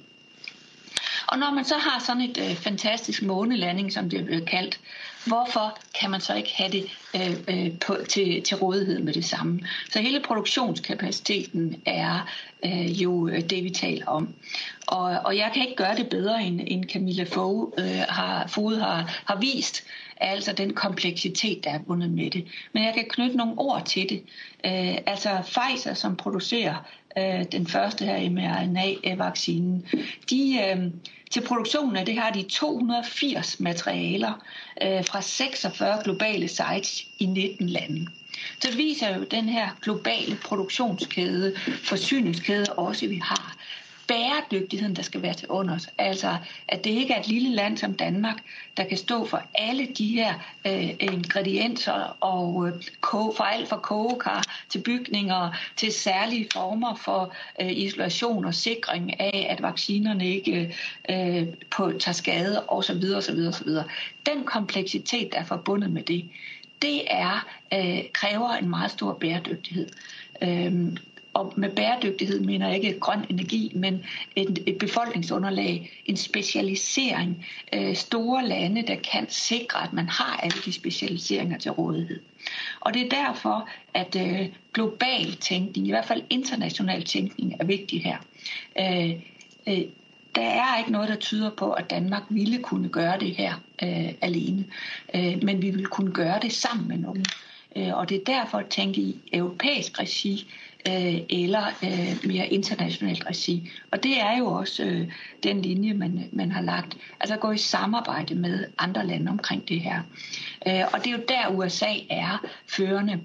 Og når man så har sådan et øh, fantastisk månelanding, som det bliver kaldt, hvorfor kan man så ikke have det øh, øh, på, til, til rådighed med det samme? Så hele produktionskapaciteten er øh, jo øh, det, vi taler om. Og, og jeg kan ikke gøre det bedre, end, end Camilla Fogh øh, har, Fogh har, har vist, altså den kompleksitet, der er bundet med det. Men jeg kan knytte nogle ord til det. Øh, altså Pfizer, som producerer øh, den første her mRNA-vaccinen, de, øh, til produktionen af det har de 280 materialer øh, fra 46 globale sites i 19 lande. Så viser jo den her globale produktionskæde, forsyningskæde også, vi har bæredygtigheden, der skal være til under os. Altså, at det ikke er et lille land som Danmark, der kan stå for alle de her øh, ingredienser og øh, koge, for alt fra kogekar til bygninger til særlige former for øh, isolation og sikring af, at vaccinerne ikke øh, på, tager skade osv. osv. osv. Den kompleksitet, der er forbundet med det, det er øh, kræver en meget stor bæredygtighed. Øhm, og med bæredygtighed mener jeg ikke grøn energi, men et, et befolkningsunderlag, en specialisering, øh, store lande, der kan sikre, at man har alle de specialiseringer til rådighed. Og det er derfor, at øh, global tænkning, i hvert fald international tænkning, er vigtig her. Øh, øh, der er ikke noget, der tyder på, at Danmark ville kunne gøre det her øh, alene, øh, men vi vil kunne gøre det sammen med nogen. Øh, og det er derfor at tænke i europæisk regi, øh, eller øh, mere internationalt regi. Og det er jo også øh, den linje, man, man har lagt. Altså gå i samarbejde med andre lande omkring det her. Øh, og det er jo der, USA er førende.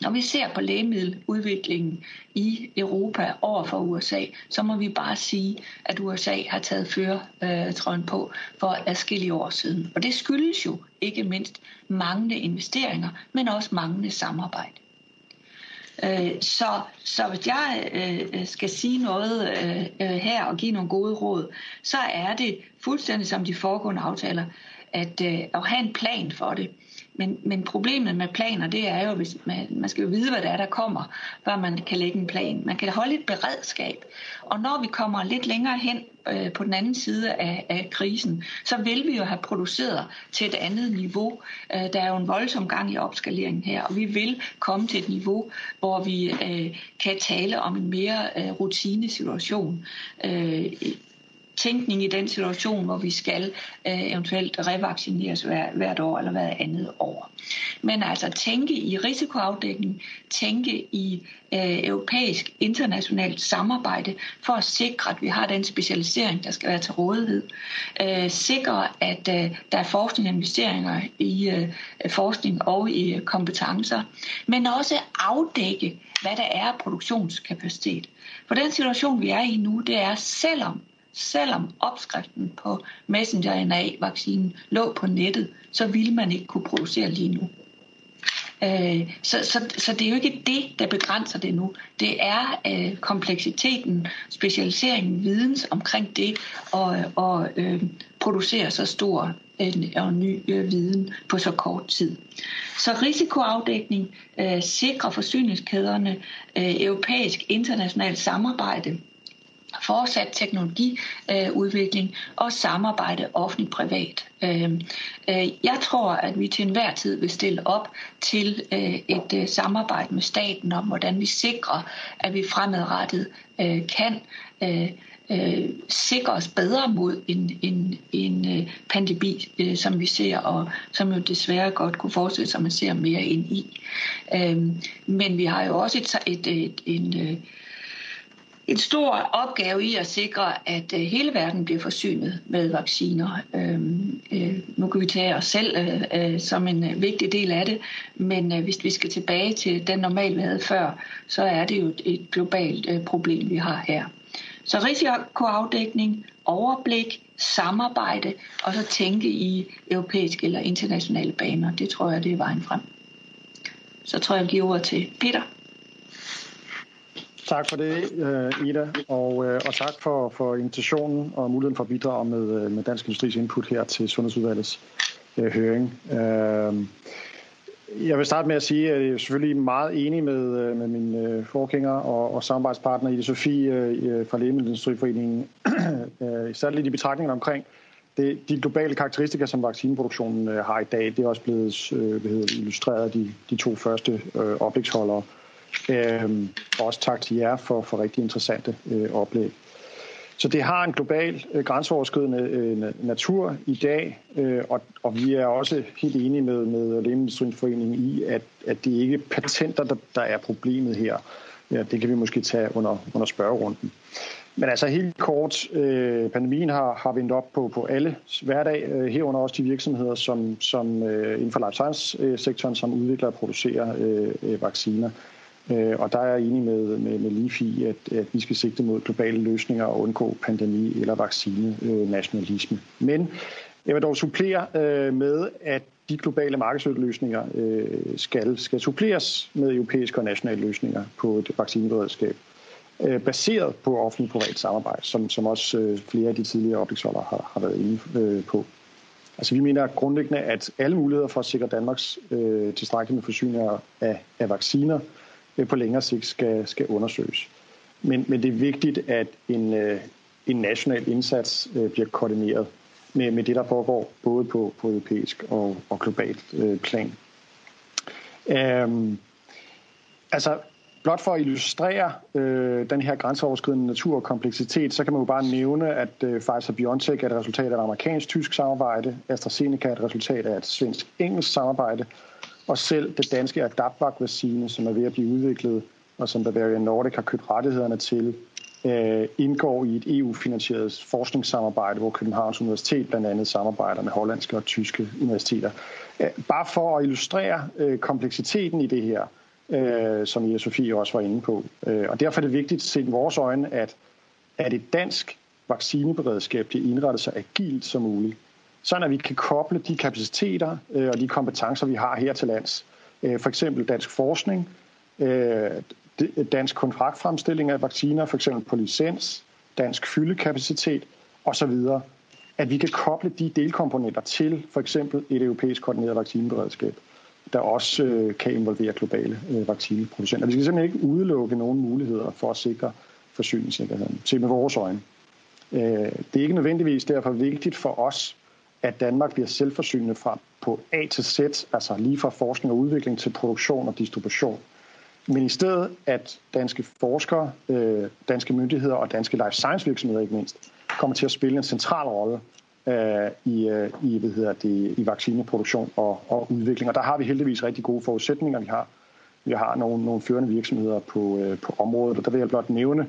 Når vi ser på lægemiddeludviklingen i Europa over for USA, så må vi bare sige, at USA har taget føretrøjen på for adskillige år siden. Og det skyldes jo ikke mindst manglende investeringer, men også manglende samarbejde. Øh, så, så hvis jeg øh, skal sige noget øh, øh, her og give nogle gode råd, så er det fuldstændig som de foregående aftaler, at, øh, at have en plan for det. Men, men problemet med planer, det er jo, hvis man, man skal jo vide, hvad det er, der kommer, før man kan lægge en plan. Man kan holde et beredskab. Og når vi kommer lidt længere hen øh, på den anden side af, af krisen, så vil vi jo have produceret til et andet niveau. Øh, der er jo en voldsom gang i opskaleringen her, og vi vil komme til et niveau, hvor vi øh, kan tale om en mere øh, rutinesituation. Øh, tænkning i den situation, hvor vi skal øh, eventuelt revaccineres hver, hvert år eller hvert andet år. Men altså tænke i risikoafdækning, tænke i øh, europæisk internationalt samarbejde for at sikre, at vi har den specialisering, der skal være til rådighed. Øh, sikre, at øh, der er forskning og investeringer i øh, forskning og i øh, kompetencer. Men også afdække, hvad der er produktionskapacitet. For den situation, vi er i nu, det er, selvom selvom opskriften på messenger-RNA-vaccinen lå på nettet, så ville man ikke kunne producere lige nu. Øh, så, så, så det er jo ikke det, der begrænser det nu. Det er øh, kompleksiteten, specialiseringen, videns omkring det og, og øh, producere så stor en, og ny øh, viden på så kort tid. Så risikoafdækning, øh, sikre forsyningskæderne, øh, europæisk internationalt samarbejde, fortsat teknologiudvikling øh, og samarbejde offentligt-privat. Øh, øh, jeg tror, at vi til enhver tid vil stille op til øh, et øh, samarbejde med staten om, hvordan vi sikrer, at vi fremadrettet øh, kan øh, øh, sikre os bedre mod en, en, en øh, pandemi, øh, som vi ser, og som jo desværre godt kunne fortsætte, som man ser mere ind i. Øh, men vi har jo også et, et, et, et en øh, en stor opgave i at sikre, at øh, hele verden bliver forsynet med vacciner. Øhm, øh, nu kan vi tage os selv øh, som en vigtig del af det, men hvis vi skal tilbage til den normal, vi havde før, så er det jo et, globalt problem, vi har her. Så risikoafdækning, overblik, samarbejde og så tænke i europæiske eller internationale baner. Det tror jeg, det er vejen frem. Så tror jeg, jeg giver ordet til Peter. Tak for det, øh, Ida, og, øh, og tak for, for invitationen og muligheden for at bidrage med, øh, med Dansk Industris input her til Sundhedsudvalgets øh, høring. Øh, jeg vil starte med at sige, at jeg er selvfølgelig meget enig med, med mine forgænger og, og samarbejdspartner Ida Sofie fra Lægemiddelindustriforeningen, *clears throat* særligt i betragtningen omkring det, de globale karakteristika, som vaccineproduktionen har i dag. Det er også blevet øh, illustreret af de, de to første øh, oplægsholdere. Øh, Øhm, også tak til jer for, for rigtig interessante øh, oplæg. Så det har en global, øh, grænseoverskridende øh, natur i dag, øh, og, og vi er også helt enige med, med Lægemiddelindustriens i, at, at det ikke er patenter, der, der er problemet her. ja, det kan vi måske tage under, under spørgerunden. Men altså helt kort, øh, pandemien har, har vendt op på, på alle hverdag, øh, herunder også de virksomheder, som, som øh, inden for life science-sektoren, øh, som udvikler og producerer øh, øh vacciner. Øh, og der er jeg enig med, med, med LIFI i, at, at vi skal sigte mod globale løsninger og undgå pandemi eller vaccinenationalisme. Øh, Men jeg vil dog supplere øh, med, at de globale markedsløsninger øh, skal, skal suppleres med europæiske og nationale løsninger på et vaccineberedskab øh, baseret på offentlig-privat samarbejde, som, som også øh, flere af de tidligere oplægsholdere har, har været inde øh, på. Altså vi mener grundlæggende, at alle muligheder for at sikre Danmarks øh, tilstrækkelige forsyninger af, af vacciner øh, på længere sigt skal, skal undersøges. Men, men det er vigtigt, at en, øh, en national indsats øh, bliver koordineret med, med det, der foregår både på, på europæisk og, og globalt øh, plan. Øhm, altså, blot for at illustrere øh, den her grænseoverskridende natur og kompleksitet, så kan man jo bare nævne, at øh, Pfizer-BioNTech er et resultat af et amerikansk-tysk samarbejde, AstraZeneca er et resultat af et svensk-engelsk samarbejde, og selv det danske Adapvac-vaccine, som er ved at blive udviklet, og som Bavarian Nordic har købt rettighederne til, øh, indgår i et EU-finansieret forskningssamarbejde, hvor Københavns Universitet blandt andet samarbejder med hollandske og tyske universiteter. Øh, bare for at illustrere øh, kompleksiteten i det her, øh, som Ida Sofie også var inde på. Øh, og derfor er det vigtigt set i vores øjne, at, at et dansk vaccineberedskab bliver indrettet så agilt som muligt, sådan at vi kan koble de kapaciteter øh, og de kompetencer, vi har her til lands. Øh, for eksempel dansk forskning, øh, dansk kontraktfremstilling af vacciner, for eksempel på licens, dansk fyldekapacitet osv., at vi kan koble de delkomponenter til for eksempel et europæisk koordineret vaccineberedskab, der også øh, kan involvere globale øh, vaccineproducenter. Vi skal simpelthen ikke udelukke nogen muligheder for at sikre forsyningssikkerheden se med vores øjne. Øh, det er ikke nødvendigvis derfor vigtigt for os, at Danmark bliver selvforsynende fra på A til Z, altså lige fra forskning og udvikling til produktion og distribution. Men i stedet, at danske forskere, øh, danske myndigheder og danske life science virksomheder ikke mindst, kommer til at spille en central rolle øh, i, øh, i, hvad hedder det, i vaccineproduktion og, og udvikling. Og der har vi heldigvis rigtig gode forudsætninger. Vi har, vi har nogle, nogle førende virksomheder på, øh, på området, og der vil jeg blot nævne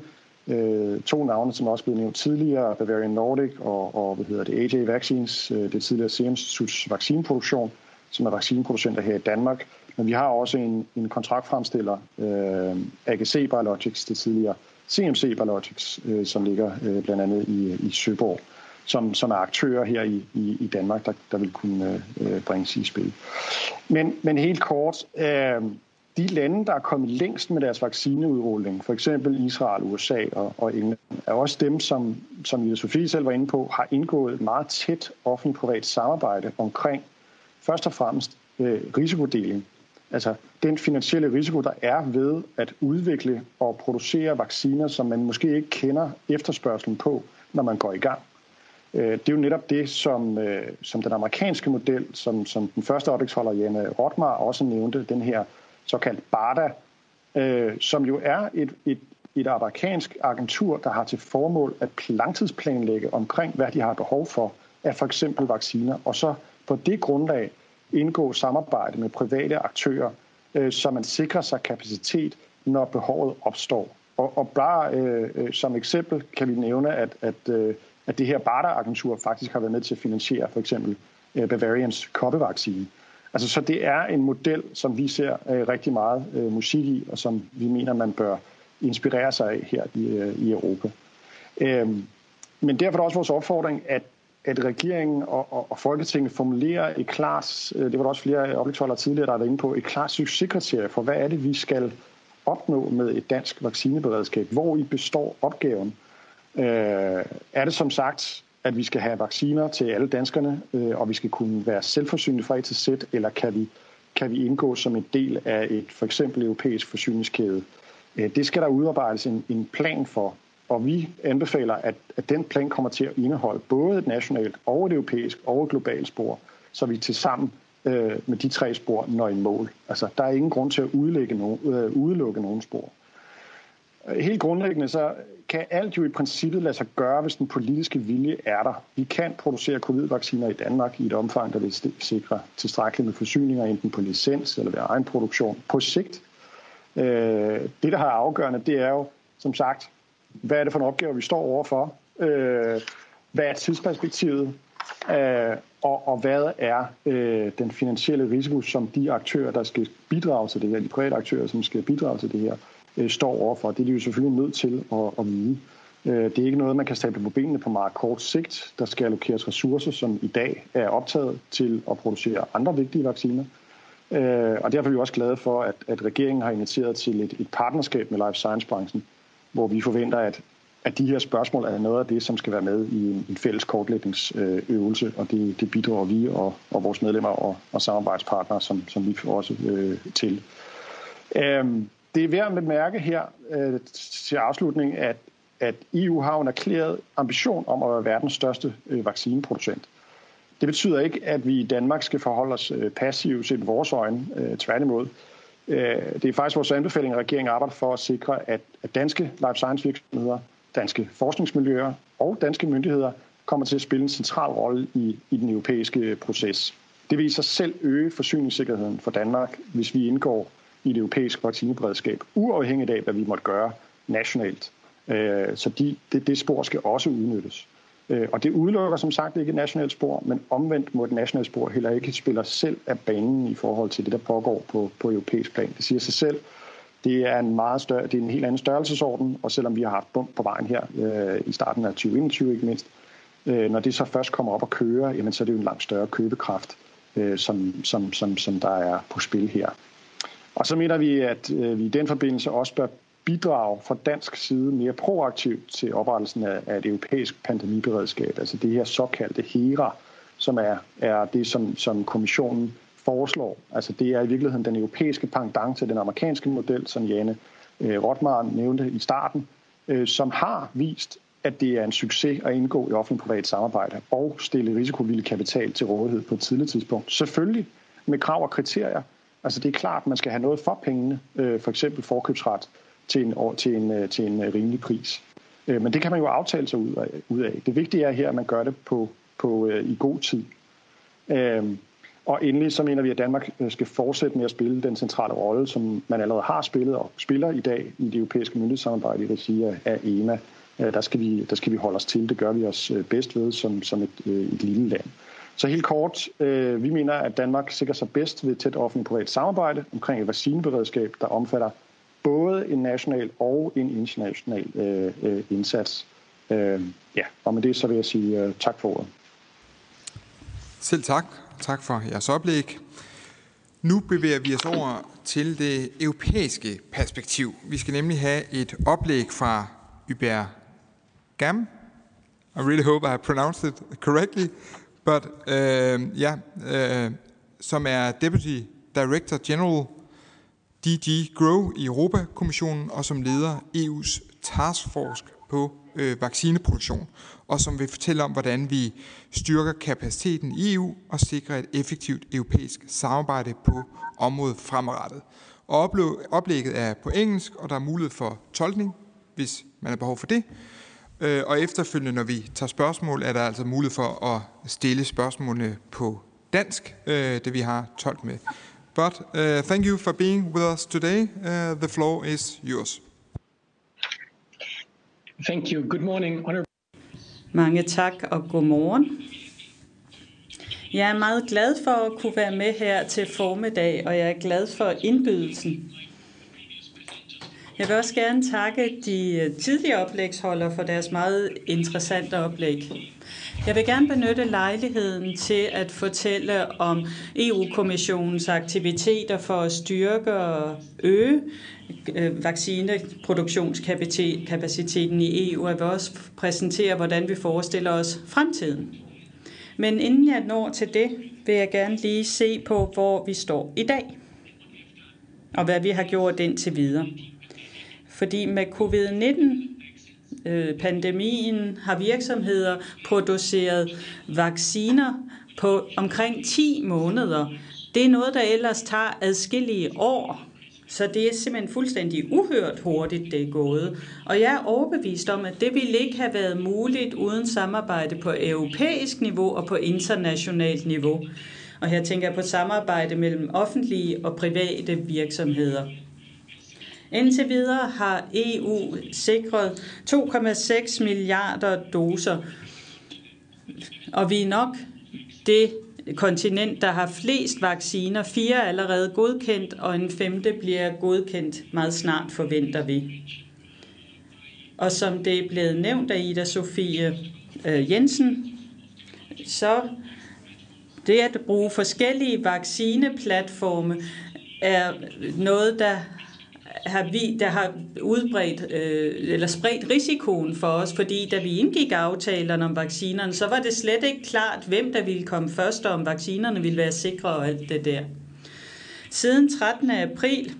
øh, to navne, som også blev nævnt tidligere, Bavarian Nordic og, og hvad hedder det, AJ Vaccines, øh, det tidligere Serum Instituts vaccineproduktion, som er vaccineproducenter her i Danmark. Men vi har også en, en kontraktfremstiller, øh, AGC Biologics, det tidligere CMC Biologics, øh, som ligger øh, blandt andet i, i Søborg, som, som er aktører her i, i, i Danmark, der, der vil kunne øh, øh bringes i spil. Men, men helt kort, øh, de lande, der er kommet længst med deres vaccineudrulling, for eksempel Israel, USA og, og England, er også dem, som, som Ida Sofie selv var inde på, har indgået et meget tæt offentlig-privat samarbejde omkring først og fremmest øh, risikodeling. Altså den finansielle risiko, der er ved at udvikle og producere vacciner, som man måske ikke kender efterspørgselen på, når man går i gang. Øh, det er jo netop det, som, øh, som den amerikanske model, som, som den første oplægsholder, Janne Rotmar, også nævnte, den her såkaldt BARDA, øh, som jo er et, et, et amerikansk agentur, der har til formål at langtidsplanlægge omkring, hvad de har behov for af for eksempel vacciner, og så på det grundlag indgå samarbejde med private aktører, øh, så man sikrer sig kapacitet, når behovet opstår. Og, og bare øh, øh, som eksempel kan vi nævne, at, at, øh, at det her BARDA-agentur faktisk har været med til at finansiere for eksempel øh, Bavarians koppevaccine. Altså, så det er en model, som vi ser øh, rigtig meget øh, musik i, og som vi mener, man bør inspirere sig af her i, øh, i Europa. Øh, men derfor er det også vores opfordring, at at regeringen og, og, og Folketinget formulerer et klart, øh, det var der også flere oplægsholdere tidligere, der har været inde på, et klart succeskriterie for, hvad er det, vi skal opnå med et dansk vaccineberedskab? Hvor i består opgaven? Øh, er det som sagt, at vi skal have vacciner til alle danskerne, øh, og vi skal kunne være selvforsynende fra A til Z, eller kan vi, kan vi indgå som en del af et for eksempel europæisk forsyningskæde? Øh, det skal der udarbejdes en, en plan for, og vi anbefaler, at, at den plan kommer til at indeholde både et nationalt og et europæisk og et globalt spor, så vi til sammen øh, med de tre spor når i mål. Altså, der er ingen grund til at udelukke nogen, øh, udelukke nogen spor. Øh, helt grundlæggende så kan alt jo i princippet lade sig gøre, hvis den politiske vilje er der. Vi kan producere covid-vacciner i Danmark i et omfang, der vil sikre tilstrækkeligt med forsyninger, enten på licens eller ved egen produktion på sigt. Øh, det, der har afgørende, det er jo, som sagt, hvad er det for en opgave, vi står overfor? Øh, hvad er tidsperspektivet? Og, og hvad er øh, den finansielle risiko, som de aktører, der skal bidrage til det her, de private aktører, som skal bidrage til det her, øh, står overfor? Det er de jo selvfølgelig nødt til at, at vide. Øh, det er ikke noget, man kan stable på benene på meget kort sigt. Der skal allokeres ressourcer, som i dag er optaget til at producere andre vigtige vacciner. Øh, og derfor er vi også glade for, at, at regeringen har initieret til et, et partnerskab med life science-branchen, hvor vi forventer, at, at de her spørgsmål er noget af det, som skal være med i en, en fælles kortlægningsøvelse, og det, det bidrager vi og, og vores medlemmer og, og samarbejdspartnere, som, som vi også øh, til. Øh, det er værd at bemærke her øh, til afslutning, at, at EU har en erklæret ambition om at være verdens største øh, vaccineproducent. Det betyder ikke, at vi i Danmark skal forholde os øh, passivt set vores øjne. Øh, tværtimod. Øh, det er faktisk vores anbefaling, at regeringen arbejder for at sikre, at, at danske life science virksomheder, danske forskningsmiljøer og danske myndigheder kommer til at spille en central rolle i, i den europæiske proces. Det vil i sig selv øge forsyningssikkerheden for Danmark, hvis vi indgår i det europæiske vaccineberedskab, uafhængigt af, hvad vi måtte gøre nationalt. Øh, så de, det, det spor skal også udnyttes. Øh, og det udelukker som sagt ikke et nationalt spor, men omvendt må et nationalt spor heller ikke spille selv af banen i forhold til det, der pågår på, på europæisk plan. Det siger sig selv. Det er en meget større, det er en helt anden størrelsesorden, og selvom vi har haft bump på vejen her øh, i starten af 2021 ikke mindst, øh, når det så først kommer op og kører, jamen, så er det jo en langt større købekraft, øh, som, som, som, som der er på spil her. Og så mener vi, at øh, vi i den forbindelse også bør bidrage fra dansk side mere proaktivt til oprettelsen af, af et europæisk pandemiberedskab, altså det her såkaldte HERA, som er, er det, som, som kommissionen foreslår. Altså det er i virkeligheden den europæiske pendant til den amerikanske model, som Jane øh, Rotmar nævnte i starten, øh, som har vist, at det er en succes at indgå i offentlig-privat samarbejde og stille risikovillig kapital til rådighed på et tidligt tidspunkt. Selvfølgelig med krav og kriterier. Altså det er klart, man skal have noget for pengene, øh, for eksempel forkøbsret, til en, til en, øh, til en øh, rimelig pris. Øh, men det kan man jo aftale sig ud af. Ud af. Det vigtige er her, at man gør det på, på, øh, i god tid. Øh, og endelig så mener vi, at Danmark skal fortsætte med at spille den centrale rolle, som man allerede har spillet og spiller i dag i det europæiske myndighedssamarbejde i regi af EMA. Der skal, vi, der skal vi holde os til. Det gør vi os bedst ved som, som et, et lille land. Så helt kort, øh, vi mener, at Danmark sikrer sig bedst ved tæt offentligt-privat samarbejde omkring et vaccineberedskab, der omfatter både en national og en international øh, øh, indsats. Øh, ja, og med det så vil jeg sige øh, tak for ordet. Selv tak. Tak for jeres oplæg. Nu bevæger vi os over til det europæiske perspektiv. Vi skal nemlig have et oplæg fra Hubert Gam. I really hope I pronounced it correctly. But øh, uh, yeah, øh, uh, som er Deputy Director General DG Grow i Europakommissionen og som leder EU's taskforce på øh, vaccineproduktion, og som vil fortælle om, hvordan vi styrker kapaciteten i EU og sikrer et effektivt europæisk samarbejde på området fremadrettet. Og oplægget er på engelsk, og der er mulighed for tolkning, hvis man har behov for det. Øh, og efterfølgende, når vi tager spørgsmål, er der altså mulighed for at stille spørgsmålene på dansk, øh, det vi har tolk med. But uh, thank you for being with us today. Uh, the floor is yours. Thank you. Good morning. Mange tak og god morgen. Jeg er meget glad for at kunne være med her til formiddag, og jeg er glad for indbydelsen. Jeg vil også gerne takke de tidligere oplægsholdere for deres meget interessante oplæg. Jeg vil gerne benytte lejligheden til at fortælle om EU-kommissionens aktiviteter for at styrke og øge øh, vaccineproduktionskapaciteten i EU, og jeg vil også præsentere, hvordan vi forestiller os fremtiden. Men inden jeg når til det, vil jeg gerne lige se på, hvor vi står i dag, og hvad vi har gjort indtil videre. Fordi med covid-19-pandemien øh, har virksomheder produceret vacciner på omkring 10 måneder. Det er noget, der ellers tager adskillige år. Så det er simpelthen fuldstændig uhørt hurtigt, det er gået. Og jeg er overbevist om, at det ville ikke have været muligt uden samarbejde på europæisk niveau og på internationalt niveau. Og her tænker jeg på samarbejde mellem offentlige og private virksomheder. Indtil videre har EU sikret 2,6 milliarder doser, og vi er nok det kontinent, der har flest vacciner. Fire er allerede godkendt, og en femte bliver godkendt meget snart, forventer vi. Og som det er blevet nævnt af Ida Sofie øh, Jensen, så det at bruge forskellige vaccineplatforme er noget, der har vi, der har udbredt øh, eller spredt risikoen for os, fordi da vi indgik aftalerne om vaccinerne, så var det slet ikke klart, hvem der ville komme først, og om vaccinerne ville være sikre og alt det der. Siden 13. april,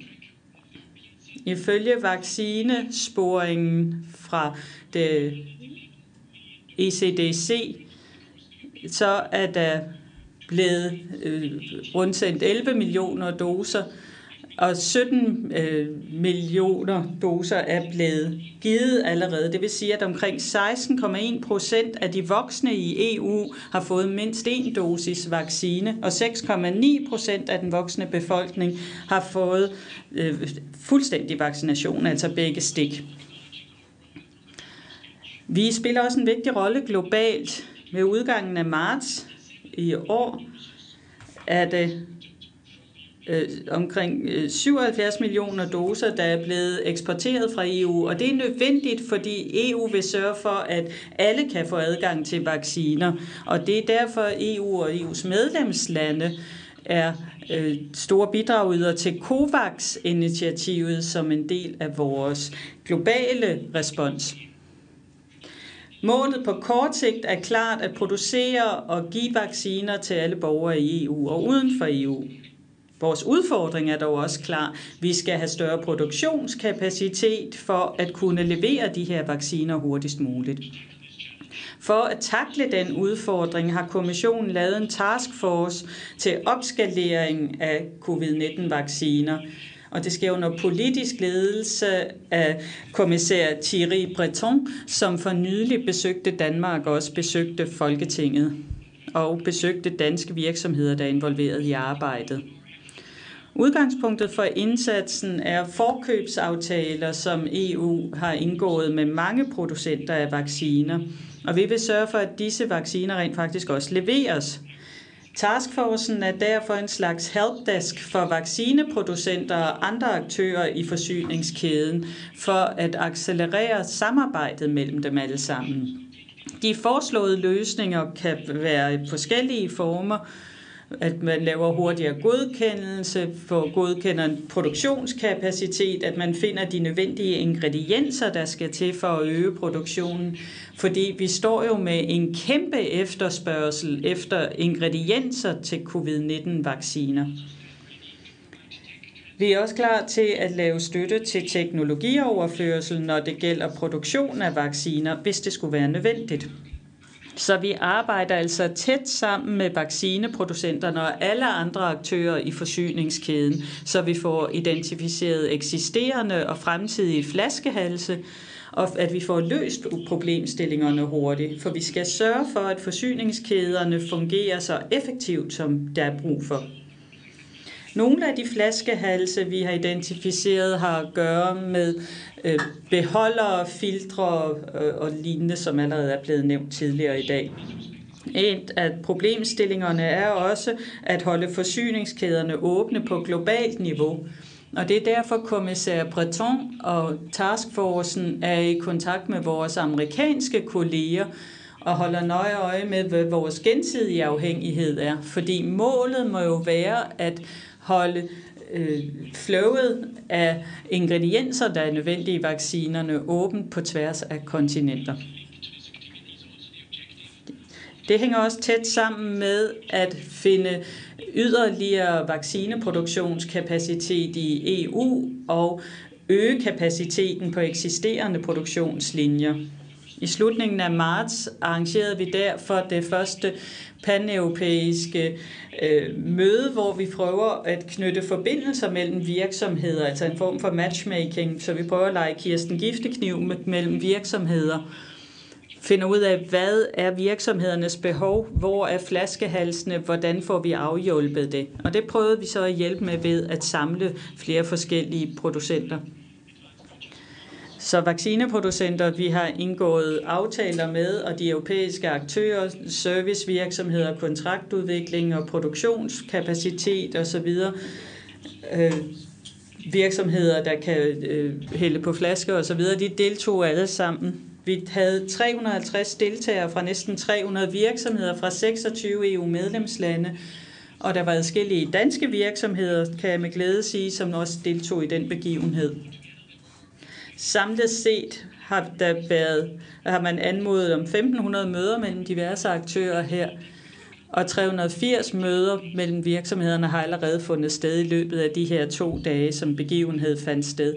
ifølge vaccinesporingen fra det ECDC, så er der blevet øh, rundsendt 11 millioner doser, og 17 øh, millioner doser er blevet givet allerede. Det vil sige, at omkring 16,1 procent af de voksne i EU har fået mindst en dosis vaccine, og 6,9 procent af den voksne befolkning har fået øh, fuldstændig vaccination, altså begge stik. Vi spiller også en vigtig rolle globalt. Ved udgangen af marts i år er det øh, omkring øh, 77 millioner doser, der er blevet eksporteret fra EU. Og det er nødvendigt, fordi EU vil sørge for, at alle kan få adgang til vacciner. Og det er derfor EU og EU's medlemslande er øh, store bidragydere til COVAX-initiativet som en del af vores globale respons. Målet på kort sigt er klart at producere og give vacciner til alle borgere i EU og uden for EU. Vores udfordring er dog også klar. Vi skal have større produktionskapacitet for at kunne levere de her vacciner hurtigst muligt. For at takle den udfordring har kommissionen lavet en taskforce til opskalering af covid-19-vacciner. Og det sker under politisk ledelse af kommissær Thierry Breton, som for nylig besøgte Danmark og også besøgte Folketinget og besøgte danske virksomheder, der er involveret i arbejdet. Udgangspunktet for indsatsen er forkøbsaftaler, som EU har indgået med mange producenter af vacciner. Og vi vil sørge for, at disse vacciner rent faktisk også leveres. Taskforcen er derfor en slags helpdesk for vaccineproducenter og andre aktører i forsyningskæden for at accelerere samarbejdet mellem dem alle sammen. De foreslåede løsninger kan være i forskellige former, at man laver hurtigere godkendelse, for godkender en produktionskapacitet, at man finder de nødvendige ingredienser, der skal til for at øge produktionen. Fordi vi står jo med en kæmpe efterspørgsel efter ingredienser til covid-19-vacciner. Vi er også klar til at lave støtte til teknologioverførsel, når det gælder produktion af vacciner, hvis det skulle være nødvendigt. Så vi arbejder altså tæt sammen med vaccineproducenterne og alle andre aktører i forsyningskæden, så vi får identificeret eksisterende og fremtidige flaskehalse, og at vi får løst problemstillingerne hurtigt. For vi skal sørge for, at forsyningskæderne fungerer så effektivt, som der er brug for. Nogle af de flaskehalse, vi har identificeret, har at gøre med øh, beholdere, filtre øh, og lignende, som allerede er blevet nævnt tidligere i dag. Et af problemstillingerne er også at holde forsyningskæderne åbne på globalt niveau. Og det er derfor kommissær Breton og taskforcen er i kontakt med vores amerikanske kolleger og holder nøje øje med, hvad vores gensidige afhængighed er. Fordi målet må jo være at holde øh, flowet af ingredienser, der er nødvendige i vaccinerne, åbent på tværs af kontinenter. Det hænger også tæt sammen med at finde yderligere vaccineproduktionskapacitet i EU og øge kapaciteten på eksisterende produktionslinjer. I slutningen af marts arrangerede vi derfor det første paneuropæiske øh, møde, hvor vi prøver at knytte forbindelser mellem virksomheder, altså en form for matchmaking, så vi prøver at lege Kirsten Giftekniv mellem virksomheder, finder ud af, hvad er virksomhedernes behov, hvor er flaskehalsene, hvordan får vi afhjulpet det. Og det prøvede vi så at hjælpe med ved at samle flere forskellige producenter. Så vaccineproducenter, vi har indgået aftaler med, og de europæiske aktører, servicevirksomheder, kontraktudvikling og produktionskapacitet osv., øh, virksomheder, der kan øh, hælde på flasker osv., de deltog alle sammen. Vi havde 350 deltagere fra næsten 300 virksomheder fra 26 EU-medlemslande, og der var adskillige danske virksomheder, kan jeg med glæde sige, som også deltog i den begivenhed. Samlet set har, der været, har man anmodet om 1500 møder mellem diverse aktører her, og 380 møder mellem virksomhederne har allerede fundet sted i løbet af de her to dage, som begivenhed fandt sted.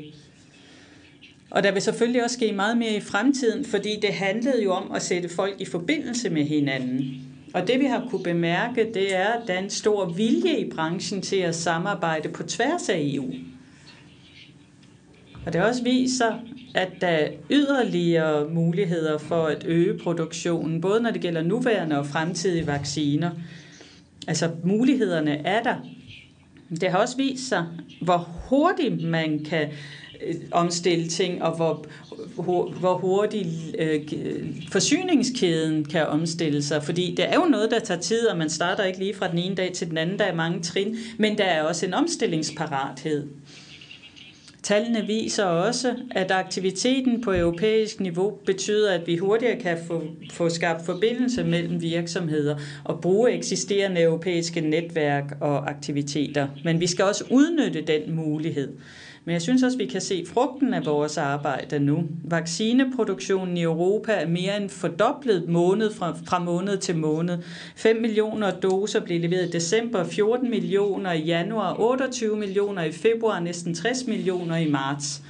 Og der vil selvfølgelig også ske meget mere i fremtiden, fordi det handlede jo om at sætte folk i forbindelse med hinanden. Og det vi har kunne bemærke, det er, at der er en stor vilje i branchen til at samarbejde på tværs af EU. Og det også viser, at der er yderligere muligheder for at øge produktionen, både når det gælder nuværende og fremtidige vacciner. Altså mulighederne er der. Det har også vist sig, hvor hurtigt man kan øh, omstille ting, og hvor, hvor hurtigt øh, forsyningskæden kan omstille sig. Fordi det er jo noget, der tager tid, og man starter ikke lige fra den ene dag til den anden. Der er mange trin, men der er også en omstillingsparathed. Tallene viser også, at aktiviteten på europæisk niveau betyder, at vi hurtigere kan få, få skabt forbindelse mellem virksomheder og bruge eksisterende europæiske netværk og aktiviteter. Men vi skal også udnytte den mulighed. Men jeg synes også, at vi kan se frugten af vores arbejde nu. Vaccineproduktionen i Europa er mere end fordoblet måned fra, fra måned til måned. 5 millioner doser blev leveret i december, 14 millioner i januar, 28 millioner i februar, næsten 60 millioner i marts.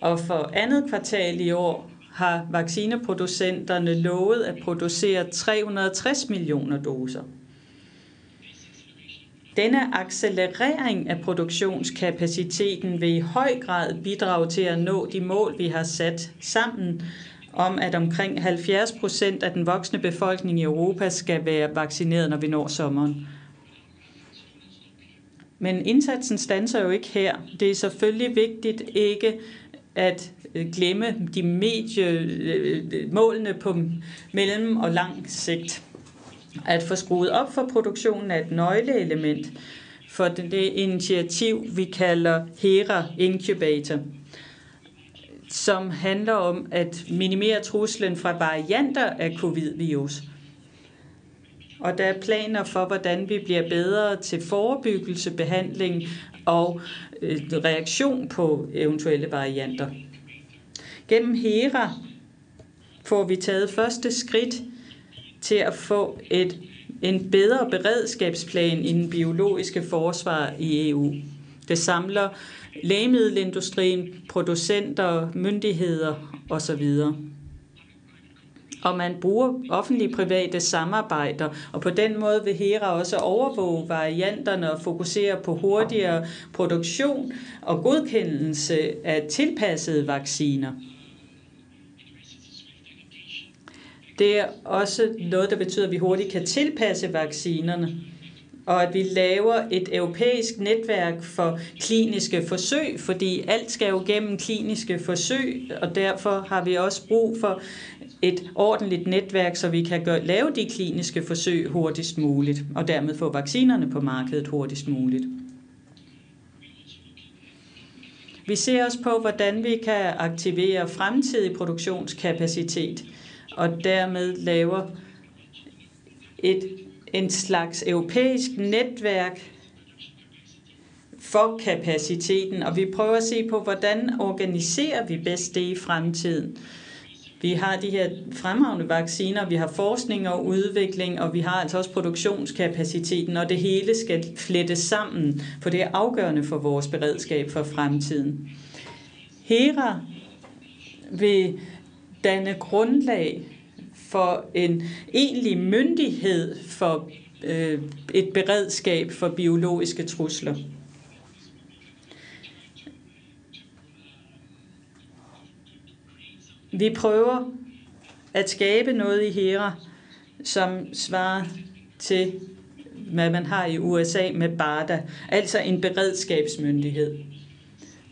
Og for andet kvartal i år har vaccineproducenterne lovet at producere 360 millioner doser. Denne accelerering af produktionskapaciteten vil i høj grad bidrage til at nå de mål, vi har sat sammen om, at omkring 70 procent af den voksne befolkning i Europa skal være vaccineret, når vi når sommeren. Men indsatsen standser jo ikke her. Det er selvfølgelig vigtigt ikke at øh, glemme de medie, øh, øh, målene på mellem og lang sigt. At få skruet op for produktionen er et nøgleelement for det initiativ, vi kalder HERA Incubator, som handler om at minimere truslen fra varianter af covid-virus. Og der er planer for, hvordan vi bliver bedre til forebyggelse, behandling og øh, reaktion på eventuelle varianter. Gennem HERA får vi taget første skridt til at få et, en bedre beredskabsplan i den biologiske forsvar i EU. Det samler lægemiddelindustrien, producenter, myndigheder osv. Og man bruger offentlige private samarbejder, og på den måde vil HERA også overvåge varianterne og fokusere på hurtigere produktion og godkendelse af tilpassede vacciner. Det er også noget, der betyder, at vi hurtigt kan tilpasse vaccinerne og at vi laver et europæisk netværk for kliniske forsøg, fordi alt skal jo gennem kliniske forsøg, og derfor har vi også brug for et ordentligt netværk, så vi kan gøre, lave de kliniske forsøg hurtigst muligt, og dermed få vaccinerne på markedet hurtigst muligt. Vi ser også på, hvordan vi kan aktivere fremtidig produktionskapacitet og dermed laver et, en slags europæisk netværk for kapaciteten, og vi prøver at se på, hvordan organiserer vi bedst det i fremtiden. Vi har de her fremragende vacciner, vi har forskning og udvikling, og vi har altså også produktionskapaciteten, og det hele skal flettes sammen, for det er afgørende for vores beredskab for fremtiden. HERA vil danne grundlag for en egentlig myndighed for øh, et beredskab for biologiske trusler. Vi prøver at skabe noget i HERA, som svarer til, hvad man har i USA med BARDA, altså en beredskabsmyndighed.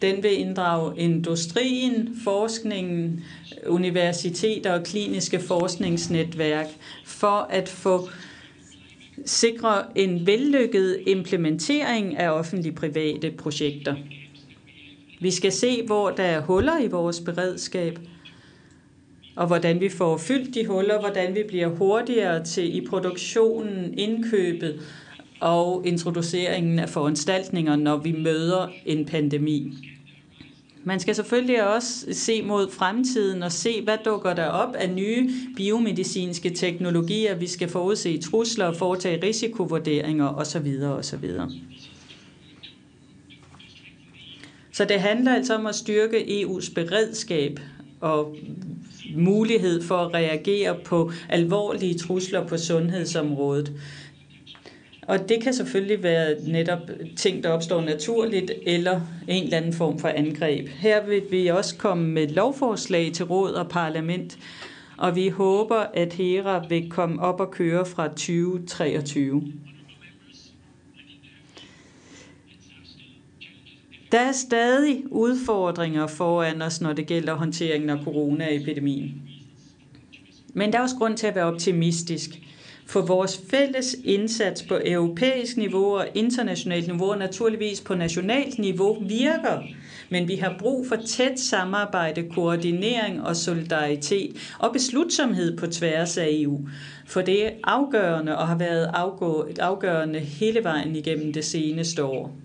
Den vil inddrage industrien, forskningen, universiteter og kliniske forskningsnetværk for at få sikre en vellykket implementering af offentlig-private projekter. Vi skal se, hvor der er huller i vores beredskab, og hvordan vi får fyldt de huller, hvordan vi bliver hurtigere til i produktionen, indkøbet og introduceringen af foranstaltninger, når vi møder en pandemi. Man skal selvfølgelig også se mod fremtiden og se, hvad dukker der op af nye biomedicinske teknologier. Vi skal forudse trusler og foretage risikovurderinger osv. osv. Så det handler altså om at styrke EU's beredskab og mulighed for at reagere på alvorlige trusler på sundhedsområdet. Og det kan selvfølgelig være netop ting, der opstår naturligt, eller en eller anden form for angreb. Her vil vi også komme med lovforslag til råd og parlament, og vi håber, at HERA vil komme op og køre fra 2023. Der er stadig udfordringer foran os, når det gælder håndteringen af coronaepidemien. Men der er også grund til at være optimistisk. For vores fælles indsats på europæisk niveau og internationalt niveau, og naturligvis på nationalt niveau, virker. Men vi har brug for tæt samarbejde, koordinering og solidaritet og beslutsomhed på tværs af EU. For det er afgørende og har været afgørende hele vejen igennem det seneste år.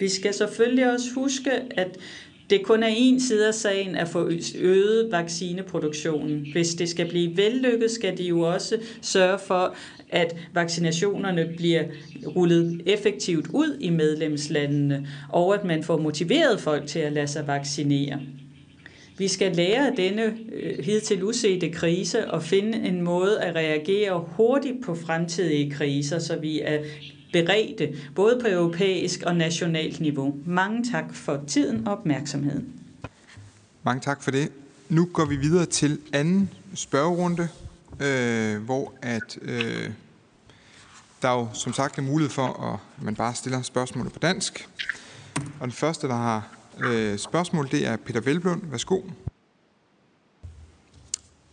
Vi skal selvfølgelig også huske, at det kun er en side af sagen at få øget vaccineproduktionen. Hvis det skal blive vellykket, skal de jo også sørge for, at vaccinationerne bliver rullet effektivt ud i medlemslandene, og at man får motiveret folk til at lade sig vaccinere. Vi skal lære af denne øh, hidtil usete krise og finde en måde at reagere hurtigt på fremtidige kriser, så vi er beredte, både på europæisk og nationalt niveau. Mange tak for tiden og opmærksomheden. Mange tak for det. Nu går vi videre til anden spørgerunde, øh, hvor at øh, der jo som sagt er mulighed for, at man bare stiller spørgsmålet på dansk. Og den første, der har øh, spørgsmål, det er Peter Velblund. Værsgo.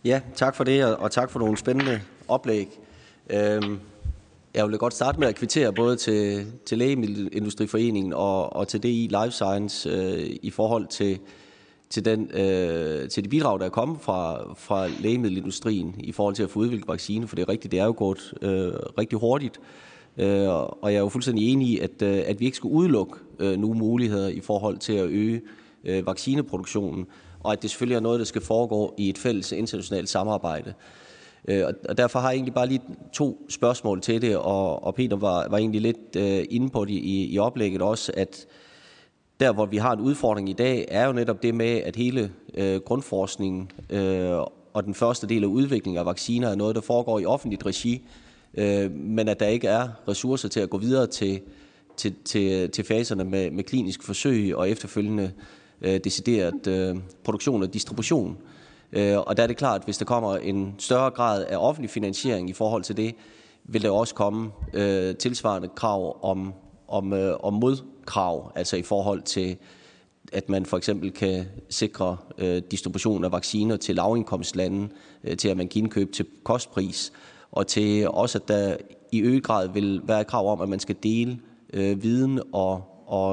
Ja, tak for det, og tak for nogle spændende oplæg. Øhm, jeg vil godt starte med at kvittere både til, til Lægemiddelindustriforeningen og, og til DI Life Science øh, i forhold til, til, den, øh, til de bidrag, der er kommet fra, fra lægemiddelindustrien i forhold til at få udviklet vaccine, for det er rigtigt, det er jo gået øh, rigtig hurtigt. Øh, og jeg er jo fuldstændig enig i, at, øh, at vi ikke skal udelukke øh, nogle muligheder i forhold til at øge øh, vaccineproduktionen, og at det selvfølgelig er noget, der skal foregå i et fælles internationalt samarbejde. Øh, og derfor har jeg egentlig bare lige to spørgsmål til det, og, og Peter var, var egentlig lidt øh, inde på det i, i oplægget også, at der, hvor vi har en udfordring i dag, er jo netop det med, at hele øh, grundforskningen øh, og den første del af udviklingen af vacciner er noget, der foregår i offentligt regi, øh, men at der ikke er ressourcer til at gå videre til, til, til, til faserne med, med klinisk forsøg og efterfølgende øh, decideret øh, produktion og distribution. Øh, Øh, og der er det klart, at hvis der kommer en større grad af offentlig finansiering i forhold til det, vil der også komme øh, tilsvarende krav om, om, øh, om modkrav, altså i forhold til, at man for eksempel kan sikre øh, distribution af vacciner til lavindkomstlande, øh, til at man kan indkøbe til kostpris, og til også, at der i øget grad vil være krav om, at man skal dele øh, viden og, og,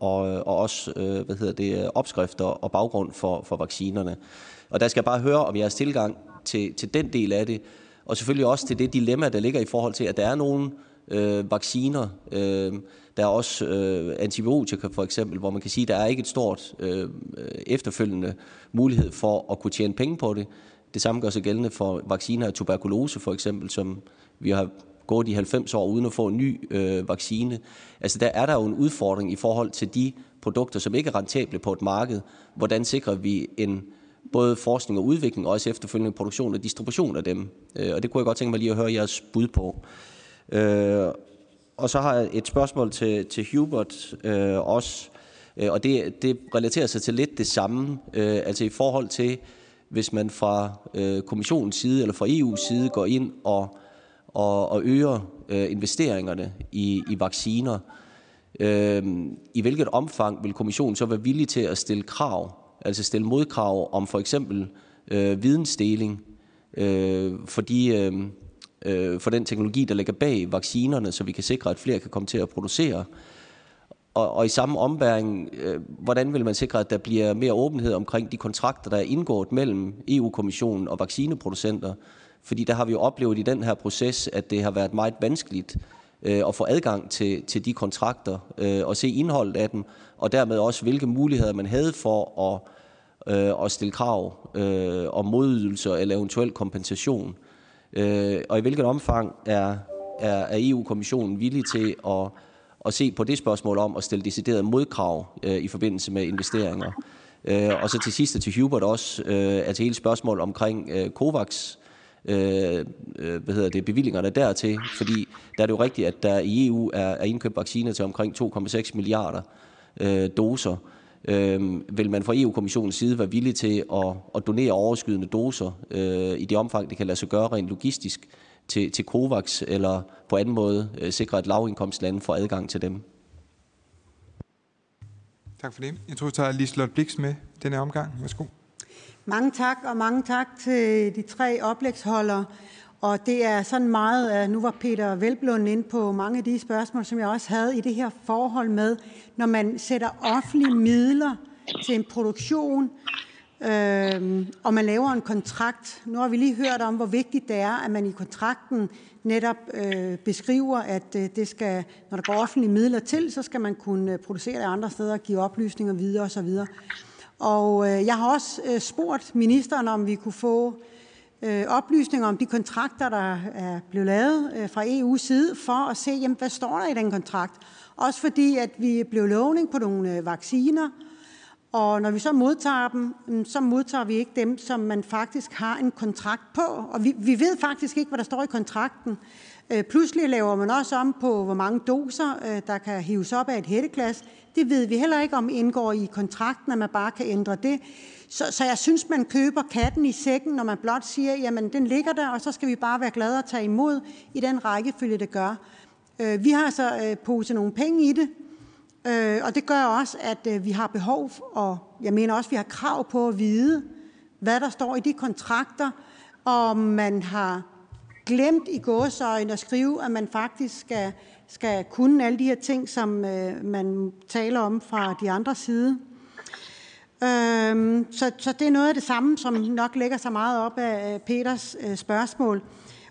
og, og også øh, hvad hedder det, opskrifter og baggrund for, for vaccinerne. Og der skal jeg bare høre om jeres tilgang til, til den del af det, og selvfølgelig også til det dilemma, der ligger i forhold til, at der er nogle øh, vacciner, øh, der er også øh, antibiotika for eksempel, hvor man kan sige, at der er ikke et stort øh, efterfølgende mulighed for at kunne tjene penge på det. Det samme gør sig gældende for vacciner af tuberkulose for eksempel, som vi har gået i 90 år uden at få en ny øh, vaccine. Altså der er der jo en udfordring i forhold til de produkter, som ikke er rentable på et marked. Hvordan sikrer vi en både forskning og udvikling, og også efterfølgende produktion og distribution af dem. Øh, og det kunne jeg godt tænke mig lige at høre jeres bud på. Øh, og så har jeg et spørgsmål til, til Hubert øh, også, øh, og det, det relaterer sig til lidt det samme, altså i forhold til, hvis man fra kommissionens side eller fra EU's side går ind og, og, og øger øh, investeringerne i, i vacciner, øh, i hvilket omfang vil kommissionen så være villig til at stille krav, altså stille modkrav om for eksempel øh, vidensdeling øh, for, de, øh, øh, for den teknologi, der ligger bag vaccinerne, så vi kan sikre, at flere kan komme til at producere. Og, og i samme ombæring, øh, hvordan vil man sikre, at der bliver mere åbenhed omkring de kontrakter, der er indgået mellem EU-kommissionen og vaccineproducenter? Fordi der har vi jo oplevet i den her proces, at det har været meget vanskeligt øh, og få adgang til, til de kontrakter øh, og se indholdet af dem, og dermed også, hvilke muligheder man havde for at, øh, at stille krav øh, om modydelser eller eventuel kompensation. Øh, og i hvilket omfang er, er, er EU-kommissionen villig til at, at se på det spørgsmål om at stille deciderede modkrav øh, i forbindelse med investeringer. Øh, og så til sidst til Hubert også, øh, at hele spørgsmål omkring øh, COVAX, Øh, øh, hvad hedder det, bevillingerne dertil, fordi der er det jo rigtigt, at der i EU er, er indkøbt vacciner til omkring 2,6 milliarder øh, doser. Øh, vil man fra EU-kommissionens side være villig til at, at donere overskydende doser øh, i det omfang, det kan lade sig gøre rent logistisk til, til COVAX, eller på anden måde øh, sikre, at lavindkomstlande får adgang til dem? Tak for det. Jeg tror, vi tager Liselotte Blix med denne omgang. Værsgo. Mange tak, og mange tak til de tre oplægsholdere. Og det er sådan meget, at nu var Peter Velblund inde på mange af de spørgsmål, som jeg også havde i det her forhold med, når man sætter offentlige midler til en produktion, øh, og man laver en kontrakt. Nu har vi lige hørt om, hvor vigtigt det er, at man i kontrakten netop øh, beskriver, at øh, det skal, når der går offentlige midler til, så skal man kunne øh, producere det andre steder og give oplysninger videre osv. Og øh, jeg har også øh, spurgt ministeren, om vi kunne få øh, oplysninger om de kontrakter, der er blevet lavet fra EU's side, for at se, jamen, hvad står der i den kontrakt. Også fordi, at vi blev lovning på nogle vacciner, og når vi så modtager dem, mm, så modtager vi ikke dem, som man faktisk har en kontrakt på. Og vi, vi ved faktisk ikke, hvad der står i kontrakten. Pludselig laver man også om på, hvor mange doser, der kan hives op af et hætteglas. Det ved vi heller ikke, om indgår i kontrakten, at man bare kan ændre det. Så, så jeg synes, man køber katten i sækken, når man blot siger, jamen den ligger der, og så skal vi bare være glade at tage imod i den rækkefølge, det gør. Øh, vi har så øh, poset nogle penge i det, øh, og det gør også, at øh, vi har behov, og jeg mener også, at vi har krav på at vide, hvad der står i de kontrakter, og man har glemt i gåsøjne at skrive, at man faktisk skal, skal kunne alle de her ting, som øh, man taler om fra de andre side. Øhm, så, så det er noget af det samme, som nok lægger sig meget op af Peters øh, spørgsmål.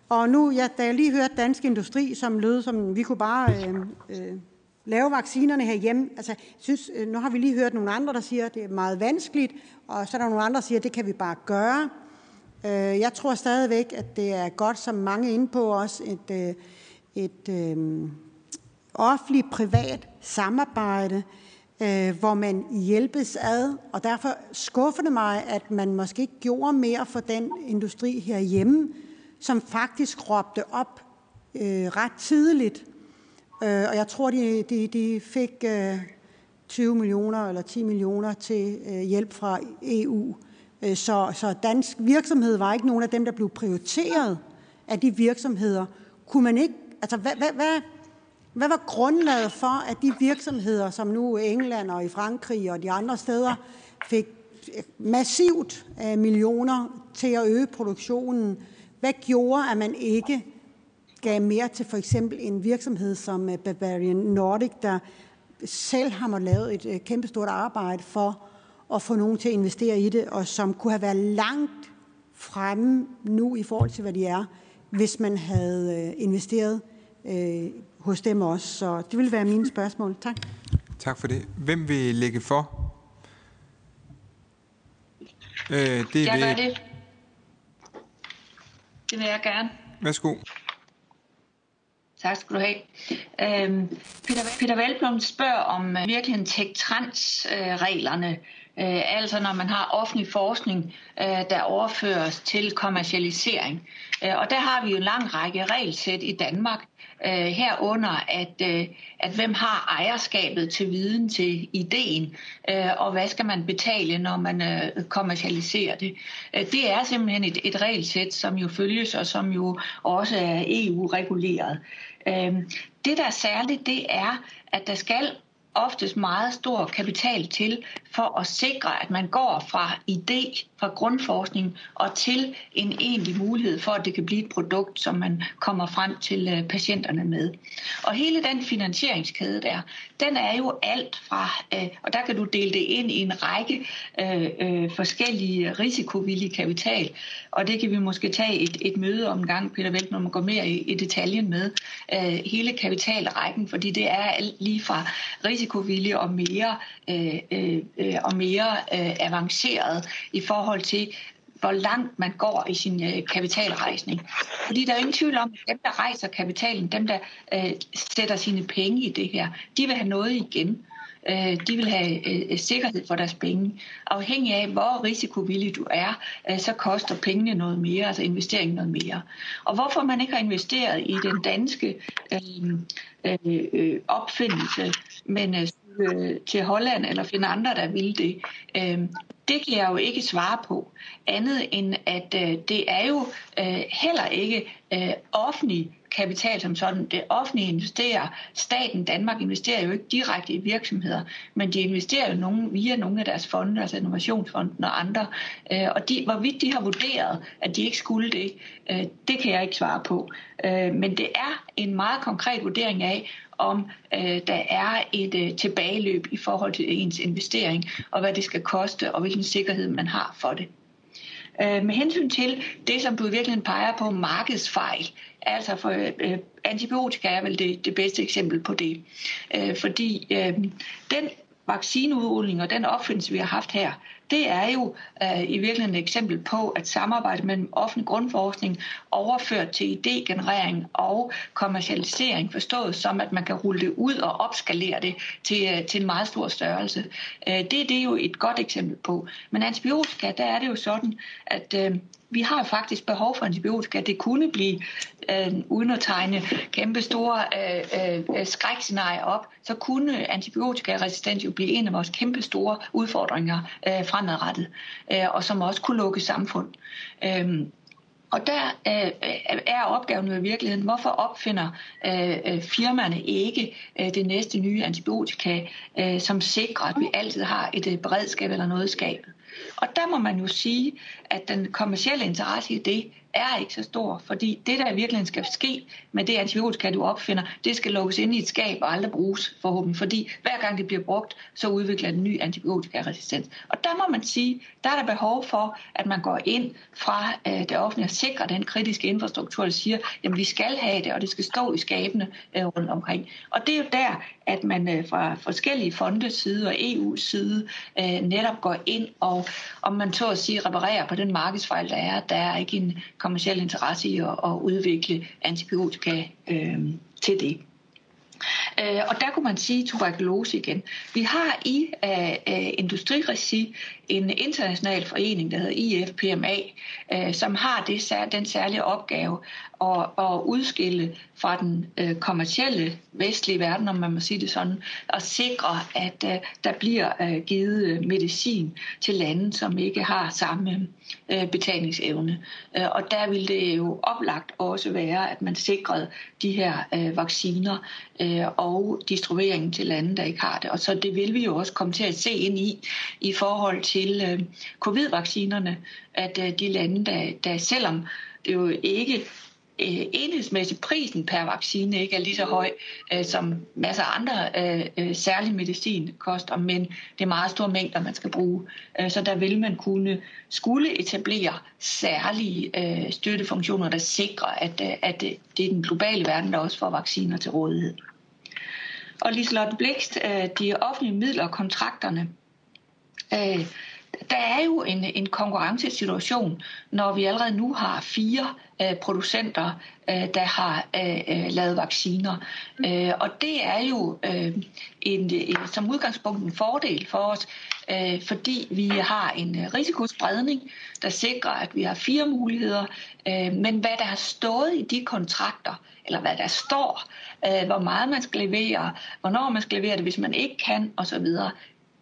Og nu, ja, da jeg lige hørte Dansk Industri, som lød som, vi kunne bare øh, øh, lave vaccinerne herhjemme. Altså, jeg synes, øh, nu har vi lige hørt nogle andre, der siger, at det er meget vanskeligt, og så er der nogle andre, der siger, at det kan vi bare gøre. Øh, jeg tror stadigvæk, at det er godt, som mange er inde på, også et, øh, et øh, offentligt-privat samarbejde, øh, hvor man hjælpes ad. Og derfor skuffer det mig, at man måske ikke gjorde mere for den industri herhjemme, som faktisk råbte op øh, ret tidligt. Øh, og jeg tror, de, de, de fik øh, 20 millioner eller 10 millioner til øh, hjælp fra EU. Øh, så, så dansk virksomhed var ikke nogen af dem, der blev prioriteret af de virksomheder. Kunne man ikke, Altså, hvad, hvad, hvad, hvad var grundlaget for, at de virksomheder, som nu i England og i Frankrig og de andre steder, fik øh, massivt af millioner til at øge produktionen? Hvad gjorde, at man ikke gav mere til for eksempel en virksomhed som øh, Bavarian Nordic, der selv har måttet lave et kæmpestort arbejde for at få nogen til at investere i det, og som kunne have været langt fremme nu i forhold til, hvad de er, hvis man havde investeret øh, hos dem også. Så det vil være mine spørgsmål. Tak. Tak for det. Hvem vil lægge for? Øh, det jeg vil... gør det. Det vil jeg gerne. Værsgo. Tak skal du have. Øhm, Peter, Peter Velblom spørger om uh, virkeligheden tech-trans-reglerne Øh, altså når man har offentlig forskning, øh, der overføres til kommercialisering. Øh, og der har vi jo en lang række regelsæt i Danmark, øh, herunder at, øh, at hvem har ejerskabet til viden, til ideen, øh, og hvad skal man betale, når man øh, kommercialiserer det. Øh, det er simpelthen et, et regelsæt, som jo følges, og som jo også er EU-reguleret. Øh, det, der er særligt, det er, at der skal oftest meget stor kapital til for at sikre, at man går fra idé, fra grundforskning og til en egentlig mulighed for, at det kan blive et produkt, som man kommer frem til øh, patienterne med. Og hele den finansieringskæde der, den er jo alt fra, øh, og der kan du dele det ind i en række øh, forskellige risikovillige kapital, og det kan vi måske tage et, et møde om en gang, Peter Velt, når man går mere i, i detaljen med hele kapitalrækken, fordi det er lige fra risikovillig og mere øh, øh, Øh, og mere øh, avanceret i forhold til, hvor langt man går i sin øh, kapitalrejsning. Fordi der er ingen tvivl om, at dem, der rejser kapitalen, dem, der øh, sætter sine penge i det her, de vil have noget igen. Øh, de vil have øh, sikkerhed for deres penge. Afhængig af, hvor risikovillig du er, øh, så koster pengene noget mere, altså investeringen noget mere. Og hvorfor man ikke har investeret i den danske øh, øh, øh opfindelse, men øh, Øh, til Holland eller finde andre, der vil det, øh, det kan jeg jo ikke svare på. Andet end, at øh, det er jo øh, heller ikke øh, offentlig kapital som sådan. Det offentlige investerer, staten Danmark investerer jo ikke direkte i virksomheder, men de investerer jo nogen, via nogle af deres fonde, altså Innovationsfonden og andre. Øh, og de, hvorvidt de har vurderet, at de ikke skulle det, øh, det kan jeg ikke svare på. Øh, men det er en meget konkret vurdering af, om øh, der er et øh, tilbageløb i forhold til ens investering, og hvad det skal koste, og hvilken sikkerhed man har for det. Øh, med hensyn til det, som du virkelig peger på, markedsfejl, altså for øh, antibiotika er vel det, det bedste eksempel på det. Øh, fordi øh, den vaccineudrulling og den opfindelse, vi har haft her, det er jo øh, i virkeligheden et eksempel på, at samarbejde mellem offentlig grundforskning overført til idégenerering og kommercialisering, forstået som, at man kan rulle det ud og opskalere det til, øh, til en meget stor størrelse. Øh, det, det er jo et godt eksempel på. Men antibiotika, der er det jo sådan, at øh, vi har faktisk behov for antibiotika. Det kunne blive, øh, uden at tegne kæmpe store øh, øh, skrækscenarier op, så kunne antibiotikaresistens jo blive en af vores kæmpe store udfordringer øh, fremadrettet, øh, og som også kunne lukke samfund. Øh, og der øh, øh er opgaven jo i virkeligheden, hvorfor opfinder øh, øh, firmaerne ikke øh, det næste nye antibiotika, øh, som sikrer, at vi altid har et øh, beredskab eller noget skabet. Og der må man jo sige, at den kommercielle interesse i det er ikke så stor, fordi det, der virkelig skal ske med det antibiotika, du opfinder, det skal lukkes ind i et skab og aldrig bruges forhåbentlig, fordi hver gang det bliver brugt, så udvikler den ny antibiotikaresistens. Og der må man sige, der er der behov for, at man går ind fra øh, det offentlige og sikrer den kritiske infrastruktur, der siger, jamen vi skal have det, og det skal stå i skabene øh, rundt omkring. Og det er jo der, at man øh, fra forskellige fondes side og EU's side øh, netop går ind og, om man så at sige, reparerer på den markedsfejl, der er. Der er ikke en kommersiel interesse i at, at udvikle antibiotika øh, til det. Øh, og der kunne man sige tuberkulose igen. Vi har i øh, industriregi en international forening, der hedder IFPMA, øh, som har det, den særlige opgave at, at udskille fra den øh, kommercielle vestlige verden, om man må sige det sådan, og sikre, at øh, der bliver øh, givet øh, medicin til lande, som ikke har samme øh, betalingsevne. Øh, og der vil det jo oplagt også være, at man sikrede de her øh, vacciner øh, og distribueringen til lande, der ikke har det. Og så det vil vi jo også komme til at se ind i, i forhold til øh, covid-vaccinerne, at øh, de lande, der, der selvom det jo ikke øh, enhedsmæssigt prisen per vaccine ikke er lige så høj øh, som masser af andre øh, øh, særlig medicin koster, men det er meget store mængder, man skal bruge. Øh, så der vil man kunne skulle etablere særlige øh, støttefunktioner, der sikrer, at, øh, at det, det er den globale verden, der også får vacciner til rådighed. Og Liselotte Blikst, øh, de offentlige midler og kontrakterne, øh, der er jo en, en konkurrencesituation, når vi allerede nu har fire øh, producenter, øh, der har øh, øh, lavet vacciner. Øh, og det er jo øh, en, en, som udgangspunkt en fordel for os, øh, fordi vi har en øh, risikospredning, der sikrer, at vi har fire muligheder. Øh, men hvad der har stået i de kontrakter, eller hvad der står, øh, hvor meget man skal levere, hvornår man skal levere det, hvis man ikke kan osv.,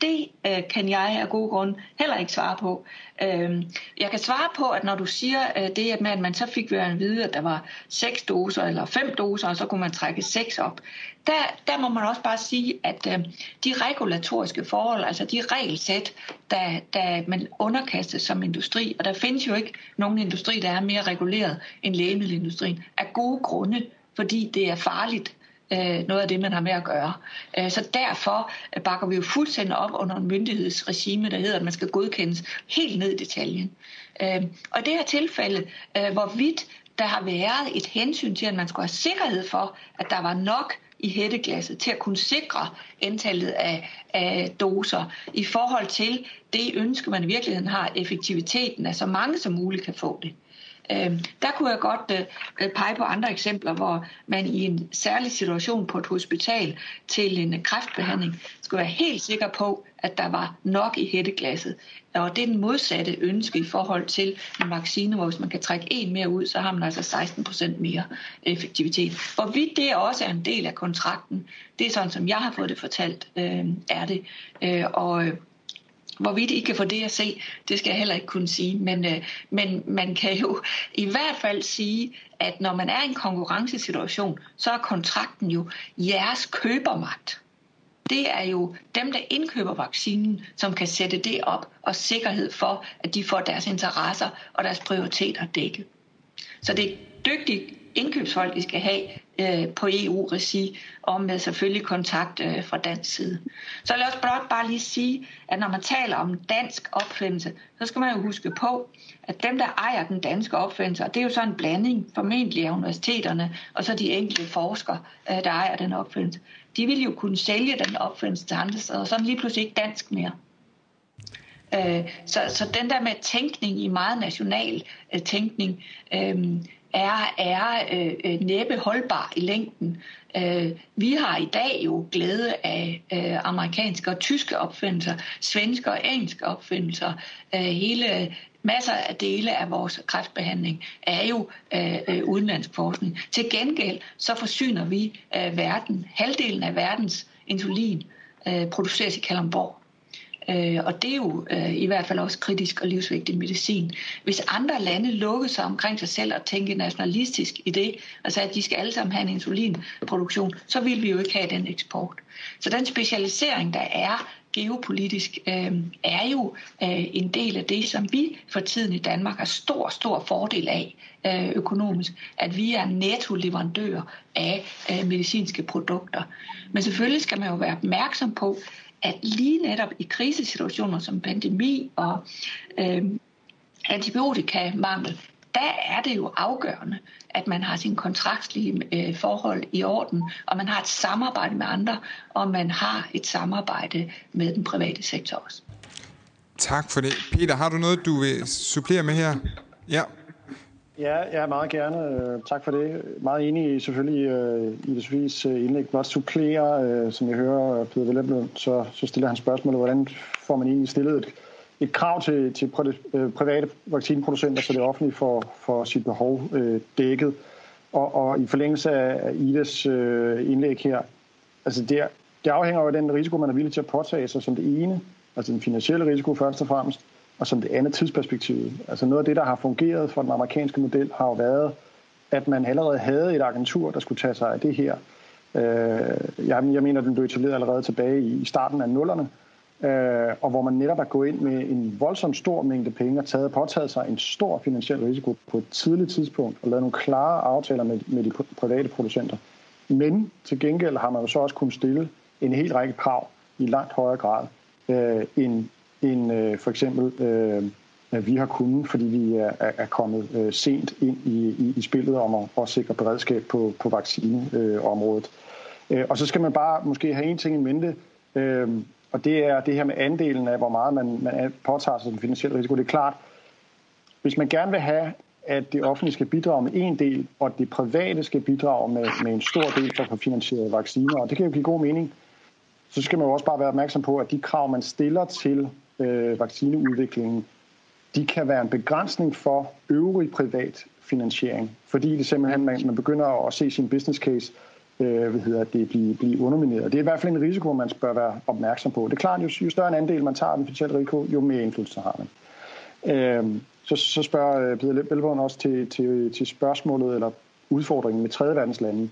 det øh, kan jeg af gode grunde heller ikke svare på. Øh, jeg kan svare på, at når du siger øh, det med, at man så fik ved at vide, at der var seks doser eller fem doser, og så kunne man trække seks op, der, der må man også bare sige, at øh, de regulatoriske forhold, altså de regelsæt, der, der man underkastes som industri, og der findes jo ikke nogen industri, der er mere reguleret end lægemiddelindustrien, af gode grunde, fordi det er farligt Øh, noget af det, man har med at gøre. Øh, så derfor øh, bakker vi jo fuldstændig op under en myndighedsregime, der hedder, at man skal godkendes helt ned i detaljen. Og i det her tilfælde, hvorvidt der har været et hensyn til, at man skulle have sikkerhed for, at der var nok i hætteglasset til at kunne sikre antallet af, af doser i forhold til det ønske, man i virkeligheden har, effektiviteten, at så mange som muligt kan få det. Øh, der kunne jeg godt øh, øh, pege på andre eksempler, hvor man i en særlig situation på et hospital til en kræftbehandling skulle være helt sikker på, at der var nok i hætteglasset. Og det er den modsatte ønske i forhold til en vaccine, hvor hvis man kan trække en mere ud, så har man altså 16 procent mere effektivitet. Hvorvidt det også er en del af kontrakten, det er sådan, som jeg har fået det fortalt, øh, er det. Øh, og Hvorvidt I kan få det at se, det skal jeg heller ikke kunne sige. Men, øh, men man kan jo i hvert fald sige, at når man er i en konkurrencesituation, så er kontrakten jo jeres købermagt. Det er jo dem, der indkøber vaccinen, som kan sætte det op og sikkerhed for, at de får deres interesser og deres prioriteter dækket. Så det er dygtige indkøbsfolk, I skal have øh, på EU-regi, og med selvfølgelig kontakt øh, fra dansk side. Så lad os blot bare lige sige, at når man taler om dansk opfindelse, så skal man jo huske på, at dem, der ejer den danske opfindelse, og det er jo så en blanding formentlig af universiteterne, og så de enkelte forskere, øh, der ejer den opfindelse, de vil jo kunne sælge den opfindelse til andre steder, og så er den lige pludselig ikke dansk mere. Øh, så, så den der med tænkning i meget national øh, tænkning, øh, er, er øh, øh, næppe holdbar i længden. Øh, vi har i dag jo glæde af øh, amerikanske og tyske opfindelser, svenske og engelske opfindelser. Øh, hele masser af dele af vores kræftbehandling er jo øh, øh, udenlandsk forskning. Til gengæld så forsyner vi øh, verden, halvdelen af verdens insulin øh, produceres i Kalamborg. Øh, og det er jo øh, i hvert fald også kritisk og livsvigtig medicin. Hvis andre lande lukkede sig omkring sig selv og tænkte nationalistisk i det, altså at de skal alle sammen have en insulinproduktion, så vil vi jo ikke have den eksport. Så den specialisering, der er geopolitisk, øh, er jo øh, en del af det, som vi for tiden i Danmark har stor, stor fordel af øh, økonomisk, at vi er netto-leverandør af øh, medicinske produkter. Men selvfølgelig skal man jo være opmærksom på, at lige netop i krisesituationer som pandemi og øh, antibiotikamangel, der er det jo afgørende, at man har sin kontraktlige øh, forhold i orden, og man har et samarbejde med andre, og man har et samarbejde med den private sektor også. Tak for det. Peter, har du noget, du vil supplere med her? Ja. Ja, ja, meget gerne. Øh, tak for det. Meget enig selvfølgelig øh, i det Sofies øh, indlæg. Blot supplere, som jeg hører Peter Velleblund, så, så stiller han spørgsmålet, hvordan får man egentlig stillet et, et krav til, til private vaccineproducenter, så det offentlige får, får sit behov øh, dækket. Og, og i forlængelse af Idas øh, indlæg her, altså det, det afhænger jo af den risiko, man er villig til at påtage sig som det ene, altså den finansielle risiko først og fremmest, og som det andet tidsperspektiv. Altså noget af det, der har fungeret for den amerikanske model, har jo været, at man allerede havde et agentur, der skulle tage sig af det her. Øh, jeg, jeg mener, den blev etableret allerede tilbage i starten af nullerne, øh, og hvor man netop er gået ind med en voldsom stor mængde penge og taget, påtaget sig en stor finansiel risiko på et tidligt tidspunkt og lavet nogle klare aftaler med, med de private producenter. Men til gengæld har man jo så også kunnet stille en helt række krav i langt højere grad, øh, end, end øh, for eksempel øh, vi har kunnet, fordi vi er, er kommet øh, sent ind i, i, i spillet om at, at sikre beredskab på, på vaccineområdet. Øh, og så skal man bare måske have en ting i mente. Øh, og det er det her med andelen af, hvor meget man, man påtager sig som finansiel risiko. Det er klart, hvis man gerne vil have, at det offentlige skal bidrage med en del, og det private skal bidrage med, med en stor del for at få finansieret vacciner, og det kan jo give god mening, så skal man jo også bare være opmærksom på, at de krav, man stiller til øh, vaccineudviklingen, de kan være en begrænsning for øvrig privat finansiering, fordi det simpelthen, man, man begynder at se sin business case øh, hvad hedder det, blive, blive undermineret. Det er i hvert fald en risiko, man bør være opmærksom på. Det er klart, jo, jo større en andel man tager af den finansielle risiko, jo mere indflydelse har man. Øh, så, så spørger øh, Peter Belvården også til, til, til spørgsmålet eller udfordringen med tredje verdens lande.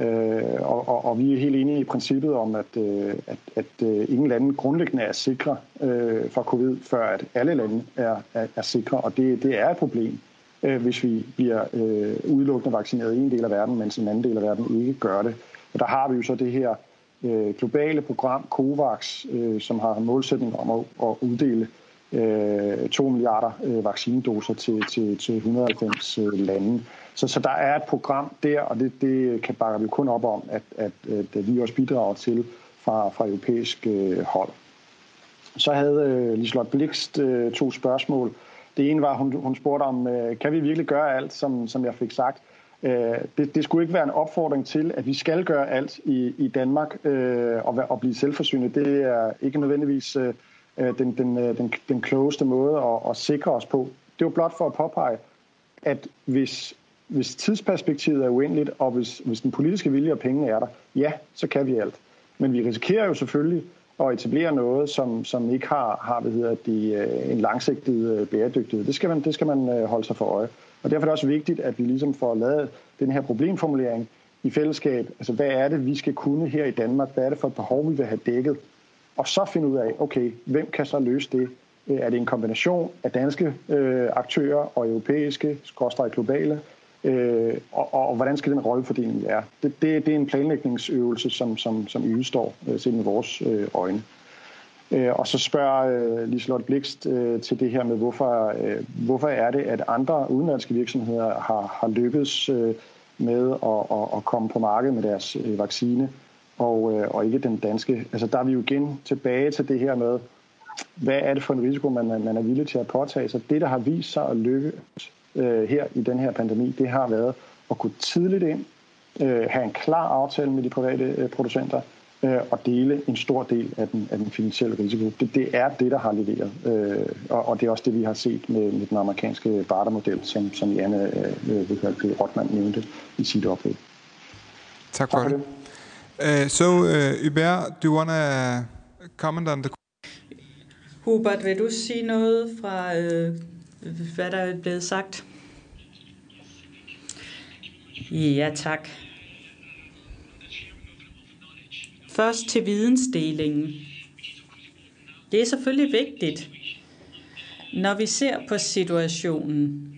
Øh, og, og, og vi er helt enige i princippet om, at, øh, at, at øh, ingen lande grundlæggende er sikre øh, for covid, før at alle lande er, er, er sikre, og det, det er et problem, øh, hvis vi bliver øh, udelukkende vaccineret i en del af verden, mens en anden del af verden ikke gør det. Og der har vi jo så det her øh, globale program, COVAX, øh, som har en målsætning om at, at uddele øh, 2 milliarder øh, vaccinedoser til, til, til 190 øh, lande. Så, så der er et program der, og det, det kan bakker vi kun op om, at, at, at vi også bidrager til fra, fra europæisk øh, hold. Så havde øh, Liselotte Blikst øh, to spørgsmål. Det ene var, hun, hun spurgte om, øh, kan vi virkelig gøre alt, som, som jeg fik sagt? Øh, det, det skulle ikke være en opfordring til, at vi skal gøre alt i, i Danmark øh, og, og blive selvforsynende. Det er ikke nødvendigvis øh, Øh, den, den, øh, den, den klogeste måde at, at sikre os på. Det var blot for at påpege, at hvis hvis tidsperspektivet er uendeligt, og hvis, hvis den politiske vilje og pengene er der, ja, så kan vi alt. Men vi risikerer jo selvfølgelig at etablere noget, som, som ikke har, har hvad hedder de, øh, en langsigtet bæredygtighed. Det skal, man, det skal man holde sig for øje. Og derfor er det også vigtigt, at vi ligesom får lavet den her problemformulering i fællesskab. Altså, hvad er det, vi skal kunne her i Danmark? Hvad er det for et behov, vi vil have dækket? Og så finde ud af, okay, hvem kan så løse det? Øh, er det en kombination af danske øh, aktører og europæiske, skorstræk globale, øh, og, og, og hvordan skal den rollefordeling være. Det, det, det er en planlægningsøvelse, som, som, som udstår øh, set med vores øh, øjne. Øh, og så spørger øh, Liselotte Blikst øh, til det her med, hvorfor, øh, hvorfor er det, at andre udenlandske virksomheder har, har lykkedes øh, med at, at, at komme på markedet med deres øh, vaccine, og, øh, og ikke den danske. Altså der er vi jo igen tilbage til det her med, hvad er det for en risiko, man, man er villig til at påtage sig. Det, der har vist sig at lykkes øh, her i den her pandemi, det har været at gå tidligt ind, øh, have en klar aftale med de private øh, producenter, øh, og dele en stor del af den, af den finansielle risiko. Det, det er det, der har leveret, øh, og, og det er også det, vi har set med, med den amerikanske bartermodel, som, som Janne øh, øh, Rotman nævnte i sit oplæg. Tak for, tak for det. det. Øh, uh, so, uh, øh, Hubert, do you want to comment on the... Hubert, vil du sige noget fra øh, hvad der er blevet sagt. Ja, tak. Først til vidensdelingen. Det er selvfølgelig vigtigt, når vi ser på situationen.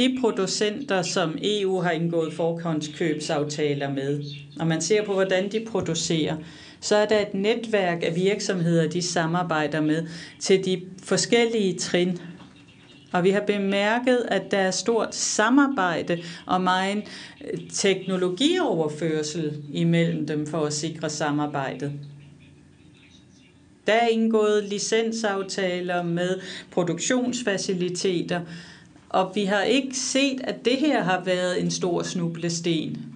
De producenter, som EU har indgået forhåndskøbsaftaler med, og man ser på, hvordan de producerer, så er der et netværk af virksomheder, de samarbejder med til de forskellige trin og vi har bemærket, at der er stort samarbejde og meget øh, teknologioverførsel imellem dem for at sikre samarbejdet. Der er indgået licensaftaler med produktionsfaciliteter, og vi har ikke set, at det her har været en stor snublesten.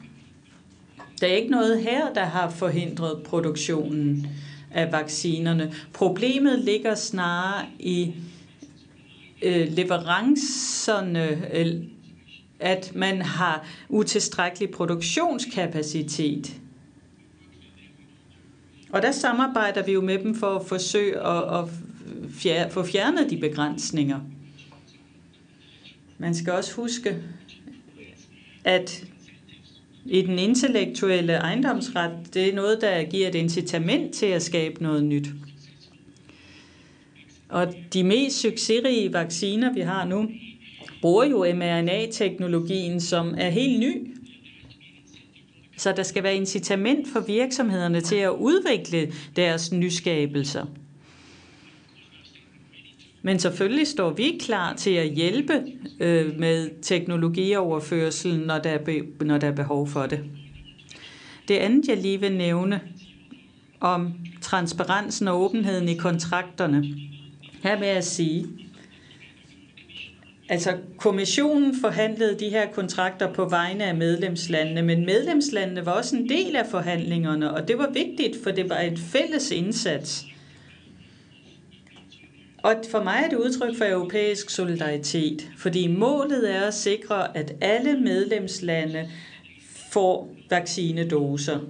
Der er ikke noget her, der har forhindret produktionen af vaccinerne. Problemet ligger snarere i øh, leverancerne, øh, at man har utilstrækkelig produktionskapacitet. Og der samarbejder vi jo med dem for at forsøge at, at fjerne, få fjernet de begrænsninger. Man skal også huske, at i den intellektuelle ejendomsret, det er noget, der giver et incitament til at skabe noget nyt. Og de mest succesrige vacciner, vi har nu, bruger jo mRNA-teknologien, som er helt ny. Så der skal være incitament for virksomhederne til at udvikle deres nyskabelser. Men selvfølgelig står vi klar til at hjælpe øh, med teknologioverførselen, når der, er be, når der er behov for det. Det andet, jeg lige vil nævne, om transparensen og åbenheden i kontrakterne. Her vil jeg sige, Altså, kommissionen forhandlede de her kontrakter på vegne af medlemslandene, men medlemslandene var også en del af forhandlingerne, og det var vigtigt, for det var en fælles indsats. Og for mig er det udtryk for europæisk solidaritet, fordi målet er at sikre, at alle medlemslande får vaccinedoser,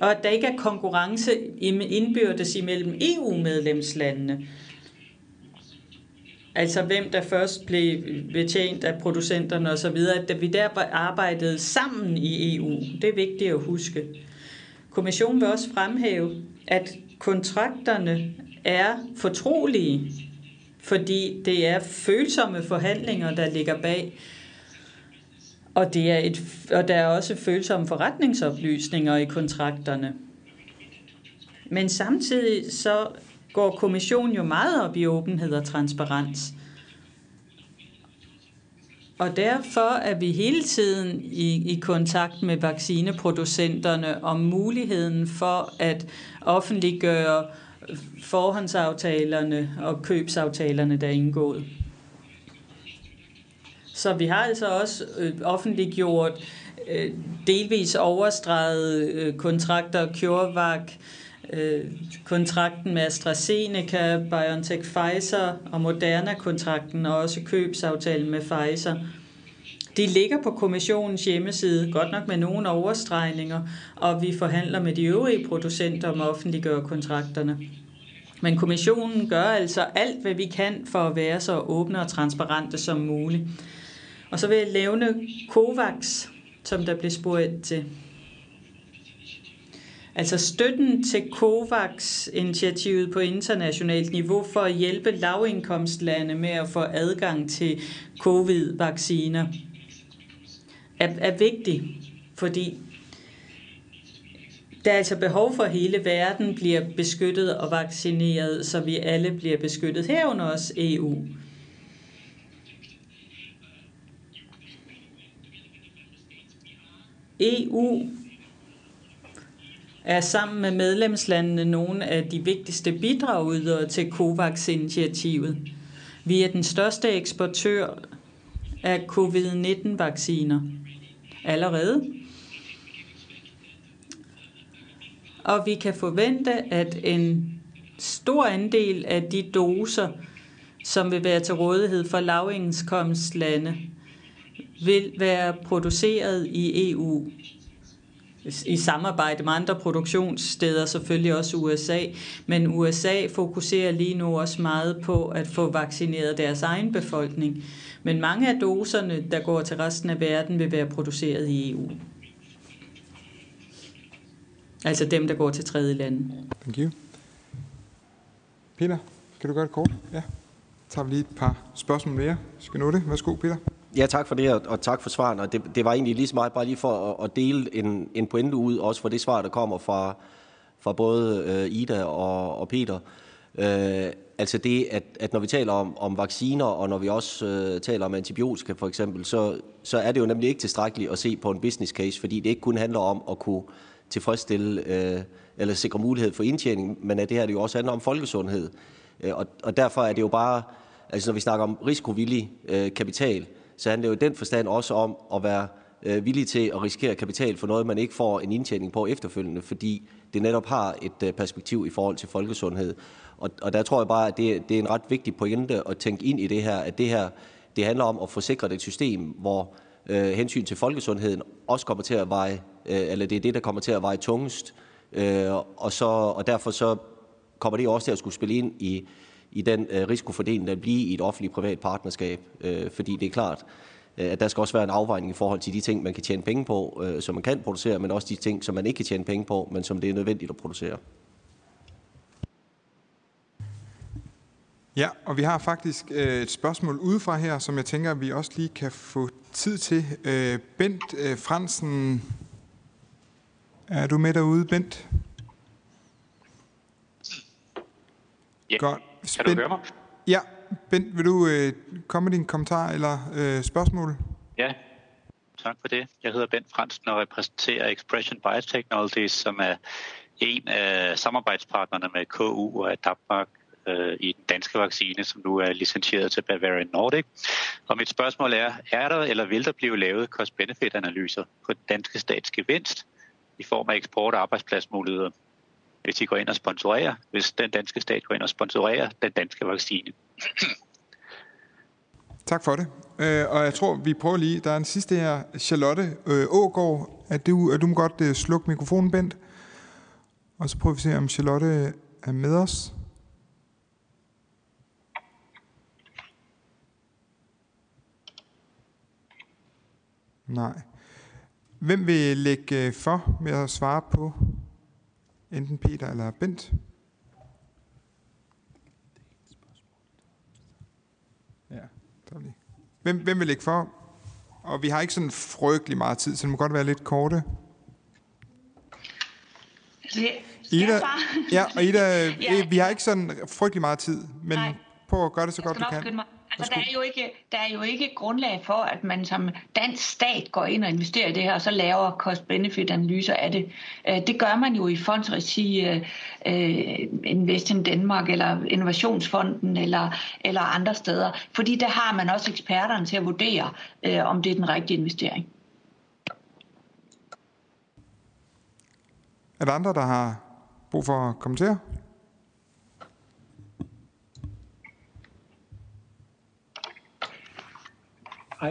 og at der ikke er konkurrence indbyrdes imellem EU-medlemslandene. Altså hvem der først blev betjent af producenterne osv., at vi der arbejdede sammen i EU. Det er vigtigt at huske. Kommissionen vil også fremhæve, at kontrakterne er fortrolige, fordi det er følsomme forhandlinger, der ligger bag. Og, det er et, og der er også følsomme forretningsoplysninger i kontrakterne. Men samtidig så går kommissionen jo meget op i åbenhed og transparens. Og derfor er vi hele tiden i, i kontakt med vaccineproducenterne om muligheden for at offentliggøre forhåndsaftalerne og købsaftalerne, der er indgået. Så vi har altså også øh, offentliggjort øh, delvis overstreget øh, kontrakter, CureVac, øh, kontrakten med AstraZeneca, BioNTech Pfizer og Moderna-kontrakten og også købsaftalen med Pfizer. De ligger på kommissionens hjemmeside, godt nok med nogle overstregninger, og vi forhandler med de øvrige producenter om at offentliggøre kontrakterne. Men kommissionen gør altså alt, hvad vi kan for at være så åbne og transparente som muligt. Og så vil jeg nævne COVAX, som der blev spurgt til. Altså støtten til COVAX-initiativet på internationalt niveau for at hjælpe lavindkomstlande med at få adgang til covid-vacciner er, er vigtig, fordi der er altså behov for, at hele verden bliver beskyttet og vaccineret, så vi alle bliver beskyttet, herunder også EU. EU er sammen med medlemslandene nogle af de vigtigste bidragydere til COVAX-initiativet. Vi er den største eksportør af covid-19-vacciner allerede. Og vi kan forvente, at en stor andel af de doser, som vil være til rådighed for lavindkomstlande, vil være produceret i EU i samarbejde med andre produktionssteder, selvfølgelig også USA. Men USA fokuserer lige nu også meget på at få vaccineret deres egen befolkning. Men mange af doserne, der går til resten af verden, vil være produceret i EU. Altså dem, der går til tredje lande. Thank you. Peter, kan du gøre det kort? Ja. Så tager vi lige et par spørgsmål mere. Skal nå det? Værsgo, Peter. Ja, tak for det, og tak for svaret. Og det, det var egentlig lige så meget bare lige for at, at dele en, en pointe ud, også for det svar, der kommer fra, fra både øh, Ida og, og Peter. Øh, altså det, at, at når vi taler om, om vacciner, og når vi også øh, taler om antibiotika for eksempel, så, så er det jo nemlig ikke tilstrækkeligt at se på en business case, fordi det ikke kun handler om at kunne tilfredsstille øh, eller sikre mulighed for indtjening, men at det her det jo også handler om folkesundhed. Øh, og, og derfor er det jo bare, altså når vi snakker om risikovillig øh, kapital, så handler det jo i den forstand også om at være øh, villig til at risikere kapital for noget, man ikke får en indtjening på efterfølgende, fordi det netop har et øh, perspektiv i forhold til folkesundhed. Og, og der tror jeg bare, at det, det er en ret vigtig pointe at tænke ind i det her, at det her det handler om at få sikret et system, hvor øh, hensyn til folkesundheden også kommer til at veje, øh, eller det er det, der kommer til at veje tungest. Øh, og, så, og derfor så kommer det også til at skulle spille ind i i den øh, risikofordeling, der bliver i et offentligt-privat partnerskab. Øh, fordi det er klart, øh, at der skal også være en afvejning i forhold til de ting, man kan tjene penge på, som man kan producere, men også de ting, som man ikke kan tjene penge på, men som det er nødvendigt at producere. Ja, og vi har faktisk et spørgsmål udefra her, som jeg tænker, at vi også lige kan få tid til. Bent Fransen, er du med derude, Bent? Ja. Godt. Kan du høre mig? Ja. Bent, vil du øh, komme med din kommentar eller øh, spørgsmål? Ja, tak for det. Jeg hedder Bent Fransen og repræsenterer Expression Biotechnologies, som er en af samarbejdspartnerne med KU og AdaptVac øh, i den danske vaccine, som nu er licenseret til Bavarian Nordic. Og mit spørgsmål er, er der eller vil der blive lavet cost-benefit-analyser på den danske statsgevinst i form af eksport- og arbejdspladsmuligheder, hvis I går ind og sponsorerer, hvis den danske stat går ind og sponsorerer den danske vaccine? Tak for det. Øh, og jeg tror, vi prøver lige. Der er en sidste her. Charlotte øh, Ågaard. Er du, er du må godt øh, slukke mikrofonen, Bent? Og så prøver vi at se, om Charlotte er med os. Nej. Hvem vil lægge øh, for med at svare på enten Peter eller Bent? Ja, der lige. Hvem, hvem vil lægge for? Og vi har ikke sådan frygtelig meget tid, så det må godt være lidt korte. Ida, ja, og Ida, *laughs* ja. vi har ikke sådan frygtelig meget tid, men Nej. prøv at gøre det så godt du kan. Altså, der, er jo ikke, der er jo ikke grundlag for, at man som dansk stat går ind og investerer i det her, og så laver cost-benefit-analyser af det. Øh, det gør man jo i fondsregi uh, Invest in Danmark, eller Innovationsfonden, eller, eller andre steder. Fordi der har man også eksperterne til at vurdere, om det er den rigtige investering. Er der andre, der har brug for at kommentere?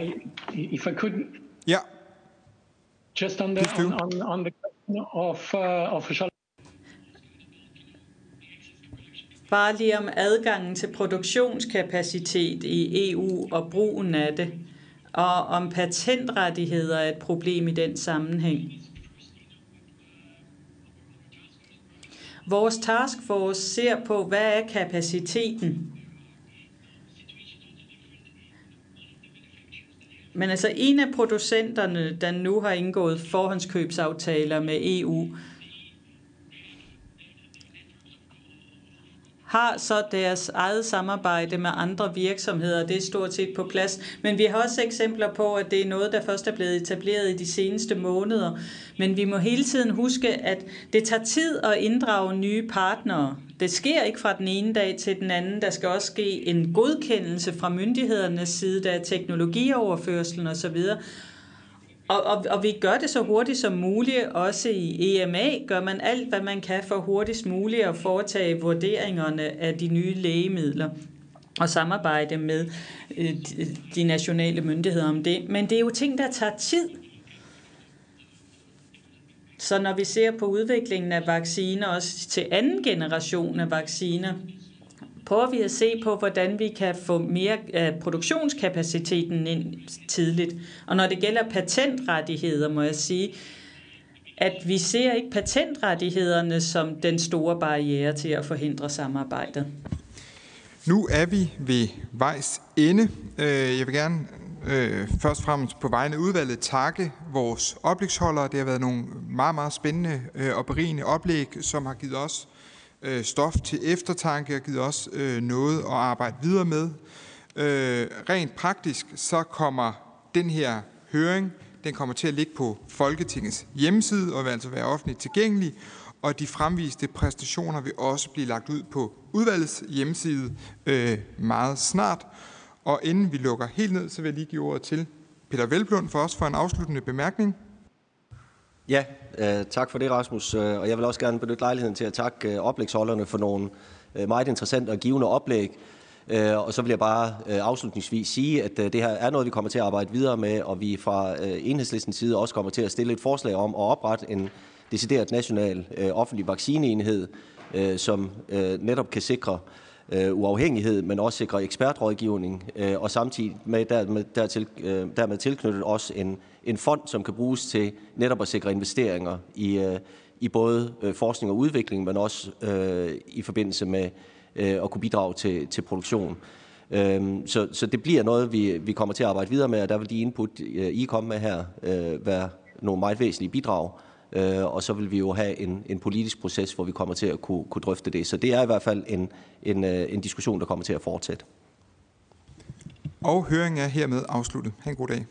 I, if I could. Yeah. Just on the on, on, on the question of uh, official. Bare lige om adgangen til produktionskapacitet i EU og brugen af det, og om patentrettigheder er et problem i den sammenhæng. Vores taskforce ser på, hvad er kapaciteten Men altså en af producenterne, der nu har indgået forhåndskøbsaftaler med EU, har så deres eget samarbejde med andre virksomheder. Det er stort set på plads. Men vi har også eksempler på, at det er noget, der først er blevet etableret i de seneste måneder. Men vi må hele tiden huske, at det tager tid at inddrage nye partnere. Det sker ikke fra den ene dag til den anden. Der skal også ske en godkendelse fra myndighedernes side, der er teknologioverførselen osv. Og, og, og vi gør det så hurtigt som muligt. Også i EMA gør man alt, hvad man kan for hurtigst muligt at foretage vurderingerne af de nye lægemidler og samarbejde med øh, de nationale myndigheder om det. Men det er jo ting, der tager tid. Så når vi ser på udviklingen af vacciner, også til anden generation af vacciner, prøver vi at se på, hvordan vi kan få mere af produktionskapaciteten ind tidligt. Og når det gælder patentrettigheder, må jeg sige, at vi ser ikke patentrettighederne som den store barriere til at forhindre samarbejdet. Nu er vi ved vejs ende. Øh, jeg vil gerne øh, først og fremmest på vegne af udvalget takke vores oplægsholdere. Det har været nogle meget, meget spændende øh, og berigende oplæg, som har givet os øh, stof til eftertanke og givet os øh, noget at arbejde videre med. Øh, rent praktisk så kommer den her høring, den kommer til at ligge på Folketingets hjemmeside og vil altså være offentligt tilgængelig, og de fremviste præstationer vil også blive lagt ud på udvalgets hjemmeside øh, meget snart. Og inden vi lukker helt ned, så vil jeg lige give ordet til Peter Velblund for os for en afsluttende bemærkning. Ja, øh, tak for det, Rasmus. Øh, og jeg vil også gerne benytte lejligheden til at takke øh, oplægsholderne for nogle meget interessante og givende oplæg. Og så vil jeg bare afslutningsvis sige, at det her er noget, vi kommer til at arbejde videre med, og vi fra enhedslistens side også kommer til at stille et forslag om at oprette en decideret national offentlig vaccineenhed, som netop kan sikre øh, uafhængighed, men også sikre ekspertrådgivning, øh, og samtidig med dermed, dertil, øh, dermed tilknyttet også en, en fond, som kan bruges til netop at sikre investeringer i, øh, i både øh, forskning og udvikling, men også øh, i forbindelse med øh, at kunne bidrage til, til produktion. Øhm, så, så det bliver noget, vi, vi kommer til at arbejde videre med, og der vil de input, øh, I kommer med her, øh, være nogle meget væsentlige bidrag. Øh, og så vil vi jo have en, en politisk proces, hvor vi kommer til at kunne, kunne drøfte det. Så det er i hvert fald en, en, øh, en diskussion, der kommer til at fortsætte. Og høringen er hermed afsluttet. Ha' en god dag.